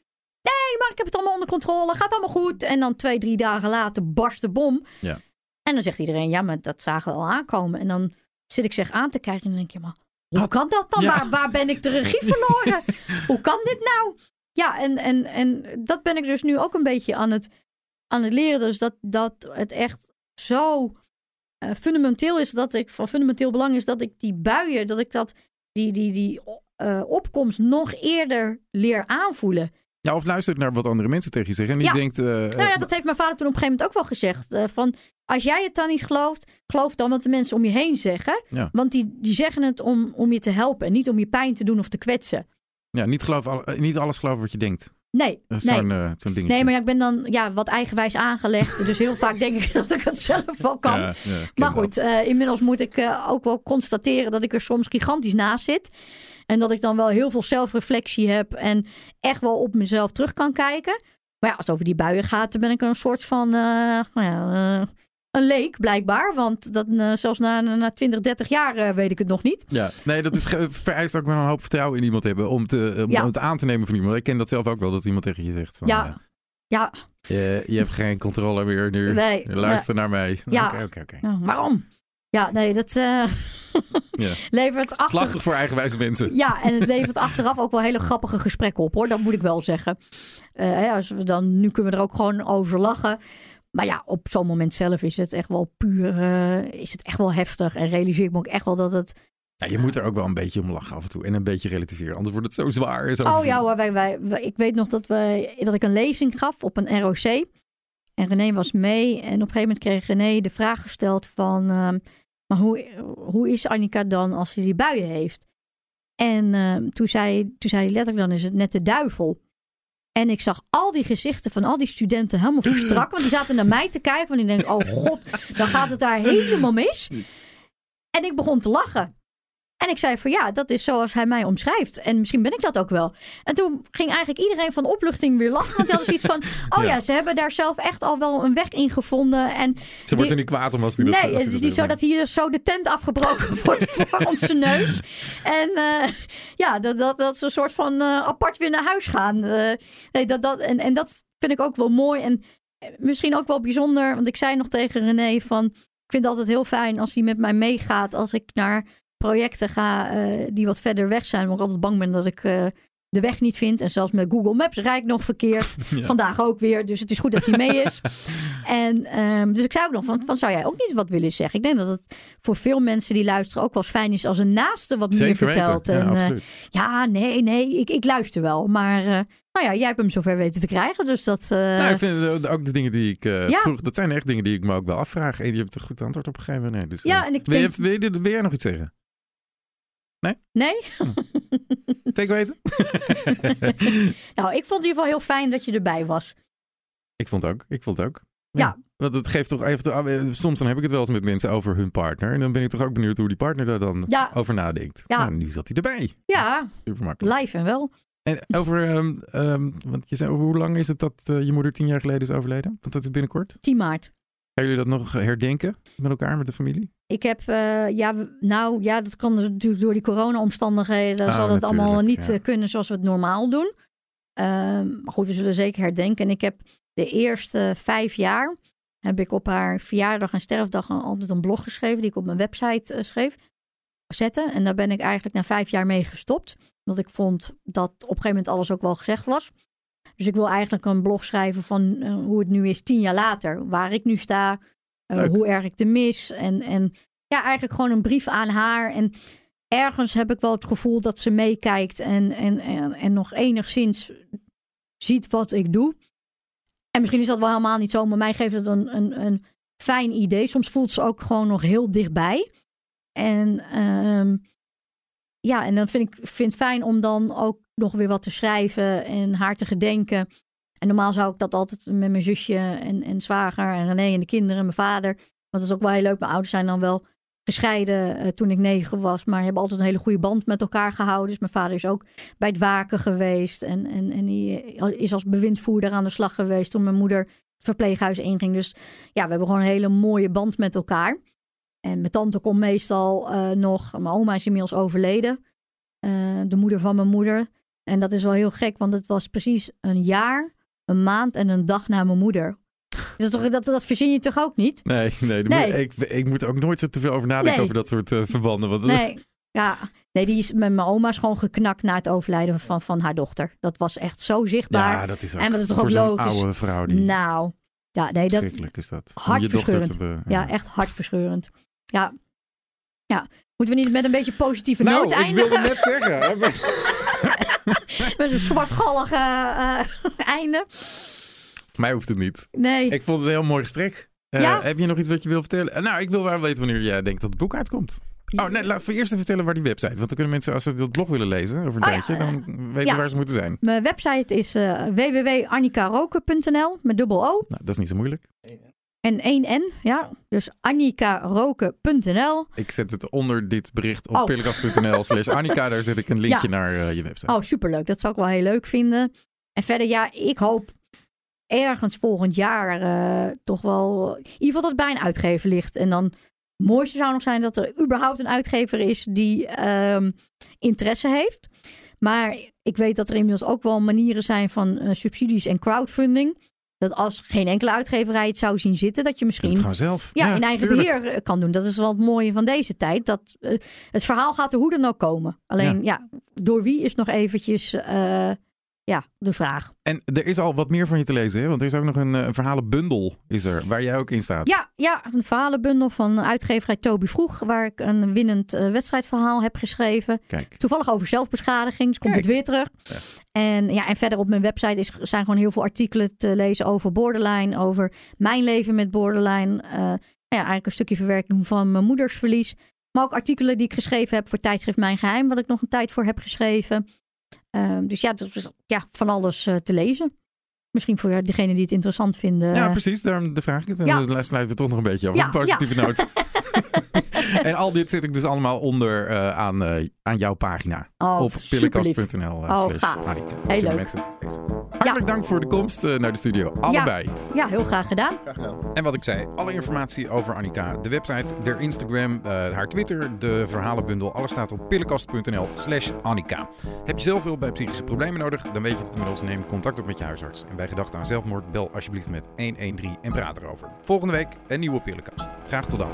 [SPEAKER 1] Nee, maar ik heb het allemaal onder controle. Gaat allemaal goed. En dan twee, drie dagen later barst de bom.
[SPEAKER 2] Ja.
[SPEAKER 1] En dan zegt iedereen, ja, maar dat zagen we al aankomen. En dan zit ik zich aan te kijken en dan denk je, maar hoe kan dat dan?
[SPEAKER 2] Ja.
[SPEAKER 1] Waar, waar ben ik de regie verloren? hoe kan dit nou? Ja, en, en, en dat ben ik dus nu ook een beetje aan het, aan het leren. Dus dat, dat het echt zo eh, fundamenteel is dat ik, van fundamenteel belang is dat ik die buien, dat ik dat, die, die, die eh, opkomst nog eerder leer aanvoelen.
[SPEAKER 2] Ja, of luister naar wat andere mensen tegen je zeggen. En die
[SPEAKER 1] Ja.
[SPEAKER 2] denkt... eh,
[SPEAKER 1] Nou ja, dat heeft mijn vader toen op een gegeven moment ook wel gezegd. van, als jij het dan niet gelooft, geloof dan wat de mensen om je heen zeggen.
[SPEAKER 2] Ja.
[SPEAKER 1] Want die, die zeggen het om, om je te helpen en niet om je pijn te doen of te kwetsen.
[SPEAKER 2] ja, niet, geloof, al- niet alles geloven wat je denkt.
[SPEAKER 1] Nee, nee.
[SPEAKER 2] eh, dingetje.
[SPEAKER 1] Nee, maar ja, ik ben dan ja, wat eigenwijs aangelegd. Dus heel vaak denk ik dat ik het zelf wel kan.
[SPEAKER 2] Ja, ja,
[SPEAKER 1] Maar goed, eh, inmiddels moet ik eh, ook wel constateren dat ik er soms gigantisch naast zit. En dat ik dan wel heel veel zelfreflectie heb en echt wel op mezelf terug kan kijken. Maar ja, als het over die buien gaat, dan ben ik een soort van, nou ja, een leek blijkbaar. Want dat, eh, zelfs na, na 20, 30 jaar eh, weet ik het nog niet.
[SPEAKER 2] Ja, nee, dat is vereist ook wel een hoop vertrouwen in iemand hebben om, te, om
[SPEAKER 1] Ja.
[SPEAKER 2] het aan te nemen van iemand. Ik ken dat zelf ook wel, dat iemand tegen je zegt van...
[SPEAKER 1] Ja.
[SPEAKER 2] eh,
[SPEAKER 1] Ja,
[SPEAKER 2] je, je hebt geen controle meer nu.
[SPEAKER 1] nee.
[SPEAKER 2] Luister naar mij.
[SPEAKER 1] Ja.
[SPEAKER 2] Oké, oké, oké.
[SPEAKER 1] Ja, waarom? Ja, nee, dat eh,
[SPEAKER 2] Ja.
[SPEAKER 1] levert
[SPEAKER 2] Het is
[SPEAKER 1] achter...
[SPEAKER 2] lastig voor eigenwijze mensen.
[SPEAKER 1] Ja, en het levert achteraf ook wel hele grappige gesprekken op, hoor. Dat moet ik wel zeggen. Eh, hè, als we dan, nu kunnen we er ook gewoon over lachen. Maar ja, op zo'n moment zelf is het echt wel puur, eh, is het echt wel heftig. En realiseer ik me ook echt wel dat het...
[SPEAKER 2] Ja, je moet er ook wel een beetje om lachen af en toe. En een beetje relativeren. Anders wordt het zo zwaar. Zo
[SPEAKER 1] Oh ja hoor, wij, wij, wij- ik weet nog dat, we, dat ik een lezing gaf op een ROC. En René was mee. En op een gegeven moment kreeg René de vraag gesteld van... ehm, maar hoe, hoe is Annika dan als ze die buien heeft? En ehm, toen, zei, toen zei hij letterlijk, dan is het net de duivel. En ik zag al die gezichten van al die studenten helemaal verstrak. Want die zaten naar mij te kijken. Want ik denk, oh god, dan gaat het daar helemaal mis. En ik begon te lachen. En ik zei van ja, dat is zoals hij mij omschrijft. En misschien ben ik dat ook wel. En toen ging eigenlijk iedereen van opluchting weer lachen. Want die hadden zoiets van, oh ja,
[SPEAKER 2] Ja.
[SPEAKER 1] ze hebben daar zelf echt al wel een weg in gevonden. En
[SPEAKER 2] Ze wordt
[SPEAKER 1] die-
[SPEAKER 2] er niet kwaad om als die dat
[SPEAKER 1] nee, het is niet zo dat hier zo de tent afgebroken wordt voor onze neus. En eh, ja, dat, dat, dat ze een soort van eh, apart weer naar huis gaan. Eh, nee, dat, dat, en, en dat vind ik ook wel mooi. En misschien ook wel bijzonder. Want ik zei nog tegen René van... Ik vind het altijd heel fijn als hij met mij meegaat. Als ik naar projecten ga eh, die wat verder weg zijn. Omdat ik altijd bang ben dat ik eh, de weg niet vind. En zelfs met Google Maps rijd ik nog verkeerd.
[SPEAKER 2] Ja.
[SPEAKER 1] Vandaag ook weer. Dus het is goed dat hij mee is. en ehm, dus ik zei ook nog van, van, zou jij ook niet wat willen zeggen? Ik denk dat het voor veel mensen die luisteren ook wel eens fijn is als een naaste wat meer vertelt.
[SPEAKER 2] Ja,
[SPEAKER 1] en, eh,
[SPEAKER 2] absoluut.
[SPEAKER 1] ja, nee, nee, ik, ik luister wel. Maar eh, nou ja, jij hebt hem zover weten te krijgen. Dus dat... eh,
[SPEAKER 2] nou, ik vind eh, ook de dingen die ik eh,
[SPEAKER 1] Ja.
[SPEAKER 2] vroeg, dat zijn echt dingen die ik me ook wel afvraag. En je hebt er goed antwoord op gegeven. Nee, dus,
[SPEAKER 1] Ja,
[SPEAKER 2] eh,
[SPEAKER 1] en ik
[SPEAKER 2] wil,
[SPEAKER 1] denk-
[SPEAKER 2] je, wil, je, wil jij nog iets zeggen?
[SPEAKER 1] Nee?
[SPEAKER 2] Zeker weten?
[SPEAKER 1] nou, ik vond het in ieder geval heel fijn dat je erbij was.
[SPEAKER 2] Ik vond het ook. Ik vond het ook.
[SPEAKER 1] Ja.
[SPEAKER 2] Want het geeft toch even. Soms dan heb ik het wel eens met mensen over hun partner. En dan ben ik toch ook benieuwd hoe die partner daar dan
[SPEAKER 1] Ja.
[SPEAKER 2] over nadenkt.
[SPEAKER 1] Ja.
[SPEAKER 2] Nou, nu zat hij erbij.
[SPEAKER 1] Ja,
[SPEAKER 2] Super makkelijk.
[SPEAKER 1] live en wel.
[SPEAKER 2] En over, ehm, ehm, want je zei, over hoe lang is het dat eh, je moeder tien jaar geleden is overleden? Want dat is binnenkort.
[SPEAKER 1] 10 maart.
[SPEAKER 2] Gaan jullie dat nog herdenken met elkaar, met de familie?
[SPEAKER 1] Ik heb, eh, ja, nou ja, dat kan dus natuurlijk door die corona-omstandigheden.
[SPEAKER 2] Ah,
[SPEAKER 1] zal het allemaal niet
[SPEAKER 2] ja.
[SPEAKER 1] eh, kunnen zoals we het normaal doen. Ehm, maar goed, we zullen zeker herdenken. En ik heb de eerste vijf jaar, heb ik op haar verjaardag en sterfdag altijd een blog geschreven, die ik op mijn website eh, schreef, zette. En daar ben ik eigenlijk na vijf jaar mee gestopt. Omdat ik vond dat op een gegeven moment alles ook wel gezegd was. Dus ik wil eigenlijk een blog schrijven van eh, hoe het nu is tien jaar later. Waar ik nu sta, eh, hoe erg ik te mis. En, en ja, eigenlijk gewoon een brief aan haar. En ergens heb ik wel het gevoel dat ze meekijkt en, en, en, en nog enigszins ziet wat ik doe. En misschien is dat wel helemaal niet zo, maar mij geeft het een, een, een fijn idee. Soms voelt ze ook gewoon nog heel dichtbij. En ehm, ja, en dan vind ik vind het fijn om dan ook nog weer wat te schrijven en haar te gedenken. En normaal zou ik dat altijd met mijn zusje en, en zwager en René en de kinderen en mijn vader. Want dat is ook wel heel leuk. Mijn ouders zijn dan wel gescheiden eh, toen ik negen was, maar hebben altijd een hele goede band met elkaar gehouden. Dus mijn vader is ook bij het waken geweest en, en, en die is als bewindvoerder aan de slag geweest toen mijn moeder het verpleeghuis inging. Dus ja, we hebben gewoon een hele mooie band met elkaar. En mijn tante komt meestal uh, nog. Mijn oma is inmiddels overleden. De moeder van mijn moeder. En dat is wel heel gek, want het was precies een jaar, een maand en een dag na mijn moeder. Dus dat, dat, dat verzin je toch ook niet?
[SPEAKER 2] Nee, nee, nee. Moet, ik, ik moet ook nooit zo te veel over nadenken nee. over dat soort uh, verbanden. Want...
[SPEAKER 1] Nee, ja. nee, die is met mijn oma is gewoon geknakt na het overlijden van, van haar dochter. Dat was echt zo zichtbaar.
[SPEAKER 2] Ja, dat is ook,
[SPEAKER 1] en dat is toch ook logisch.
[SPEAKER 2] oude vrouw die...
[SPEAKER 1] Nou, ja, nee, dat...
[SPEAKER 2] is dat.
[SPEAKER 1] Hartverscheurend.
[SPEAKER 2] Be...
[SPEAKER 1] Ja. ja, echt hartverscheurend. Ja. ja, moeten we niet met een beetje positieve
[SPEAKER 2] nou,
[SPEAKER 1] noot eindigen?
[SPEAKER 2] ik wilde net zeggen.
[SPEAKER 1] met een zwartgallig uh, einde.
[SPEAKER 2] Voor mij hoeft het niet.
[SPEAKER 1] Nee.
[SPEAKER 2] Ik vond het een heel mooi gesprek. Uh,
[SPEAKER 1] Ja?
[SPEAKER 2] Heb je nog iets wat je wil vertellen? Nou, ik wil wel weten wanneer jij denkt dat het boek uitkomt. Oh, nee, laten we eerst even vertellen waar die website. Want dan kunnen mensen, als ze dat blog willen lezen over een
[SPEAKER 1] Oh ja,
[SPEAKER 2] tijdje, dan weten
[SPEAKER 1] ja.
[SPEAKER 2] ze waar ze moeten zijn.
[SPEAKER 1] Mijn website is uh, www.annikaroken.nl met dubbel O
[SPEAKER 2] Nou, dat is niet zo moeilijk.
[SPEAKER 1] En 1 N. Ja, dus annikaroken.nl.
[SPEAKER 2] Ik zet het onder dit bericht op
[SPEAKER 1] Oh.
[SPEAKER 2] pillekast.nl slash Annika. Daar zet ik een linkje naar eh, je website.
[SPEAKER 1] Oh, superleuk. Dat zou ik wel heel leuk vinden. En verder, ja, ik hoop ergens volgend jaar eh, toch wel... In ieder geval dat het bij een uitgever ligt. En dan het mooiste zou nog zijn dat er überhaupt een uitgever is die ehm, interesse heeft. Maar ik weet dat er inmiddels ook wel manieren zijn van eh, subsidies en crowdfunding. Dat als geen enkele uitgeverij het zou zien zitten, dat je misschien
[SPEAKER 2] gewoon zelf.
[SPEAKER 1] ja, in eigen
[SPEAKER 2] tuurlijk.
[SPEAKER 1] beheer eh, kan doen. Dat is wel het mooie van deze tijd. Dat, eh, het verhaal gaat er hoe dan ook komen. Alleen, ja, door wie is nog eventjes eh, ja, de vraag.
[SPEAKER 2] En er is al wat meer van je te lezen, hè? Want er is ook nog een, eh, een verhalenbundel, is er, waar jij ook in staat.
[SPEAKER 1] Ja, ja, een verhalenbundel van uitgeverij Toby Vroeg, waar ik een winnend eh, wedstrijdverhaal heb geschreven.
[SPEAKER 2] Kijk,
[SPEAKER 1] Toevallig over zelfbeschadiging, dus komt
[SPEAKER 2] Kijk.
[SPEAKER 1] het weer terug.
[SPEAKER 2] Ja.
[SPEAKER 1] En, ja, en verder op mijn website is, zijn gewoon heel veel artikelen te lezen over borderline, over mijn leven met borderline. eh, ja, eigenlijk een stukje verwerking van mijn moeders verlies. Maar ook artikelen die ik geschreven heb voor tijdschrift Mijn Geheim, wat ik nog een tijd voor heb geschreven. Ehm, dus ja, dat is ja, van alles eh, te lezen. Misschien voor degenen die het interessant vinden.
[SPEAKER 2] ja, precies. Daarom de vraag ik het. En
[SPEAKER 1] Ja.
[SPEAKER 2] dan sluiten we toch nog een beetje af.
[SPEAKER 1] Ja,
[SPEAKER 2] een positieve noot. en al dit zit ik dus allemaal onder eh, aan, eh, aan jouw pagina.
[SPEAKER 1] oh,
[SPEAKER 2] op
[SPEAKER 1] superlief.
[SPEAKER 2] pillekast.nl eh,
[SPEAKER 1] Oh. Heel leuk.
[SPEAKER 2] mensen. Hartelijk dank voor de komst eh, naar de studio. Allebei.
[SPEAKER 1] Ja, heel graag gedaan.
[SPEAKER 3] Graag gedaan.
[SPEAKER 2] En wat ik zei, alle informatie over Annika, de website, de Instagram, eh, haar Twitter, de verhalenbundel, alles staat op pillekast.nl slash Annika. Heb je zelf hulp bij psychische problemen nodig, dan weet je het inmiddels. Neem contact op met je huisarts. En bij gedachten aan zelfmoord, bel alsjeblieft met 113 en praat erover. Volgende week een nieuwe Pillenkast. Graag tot dan.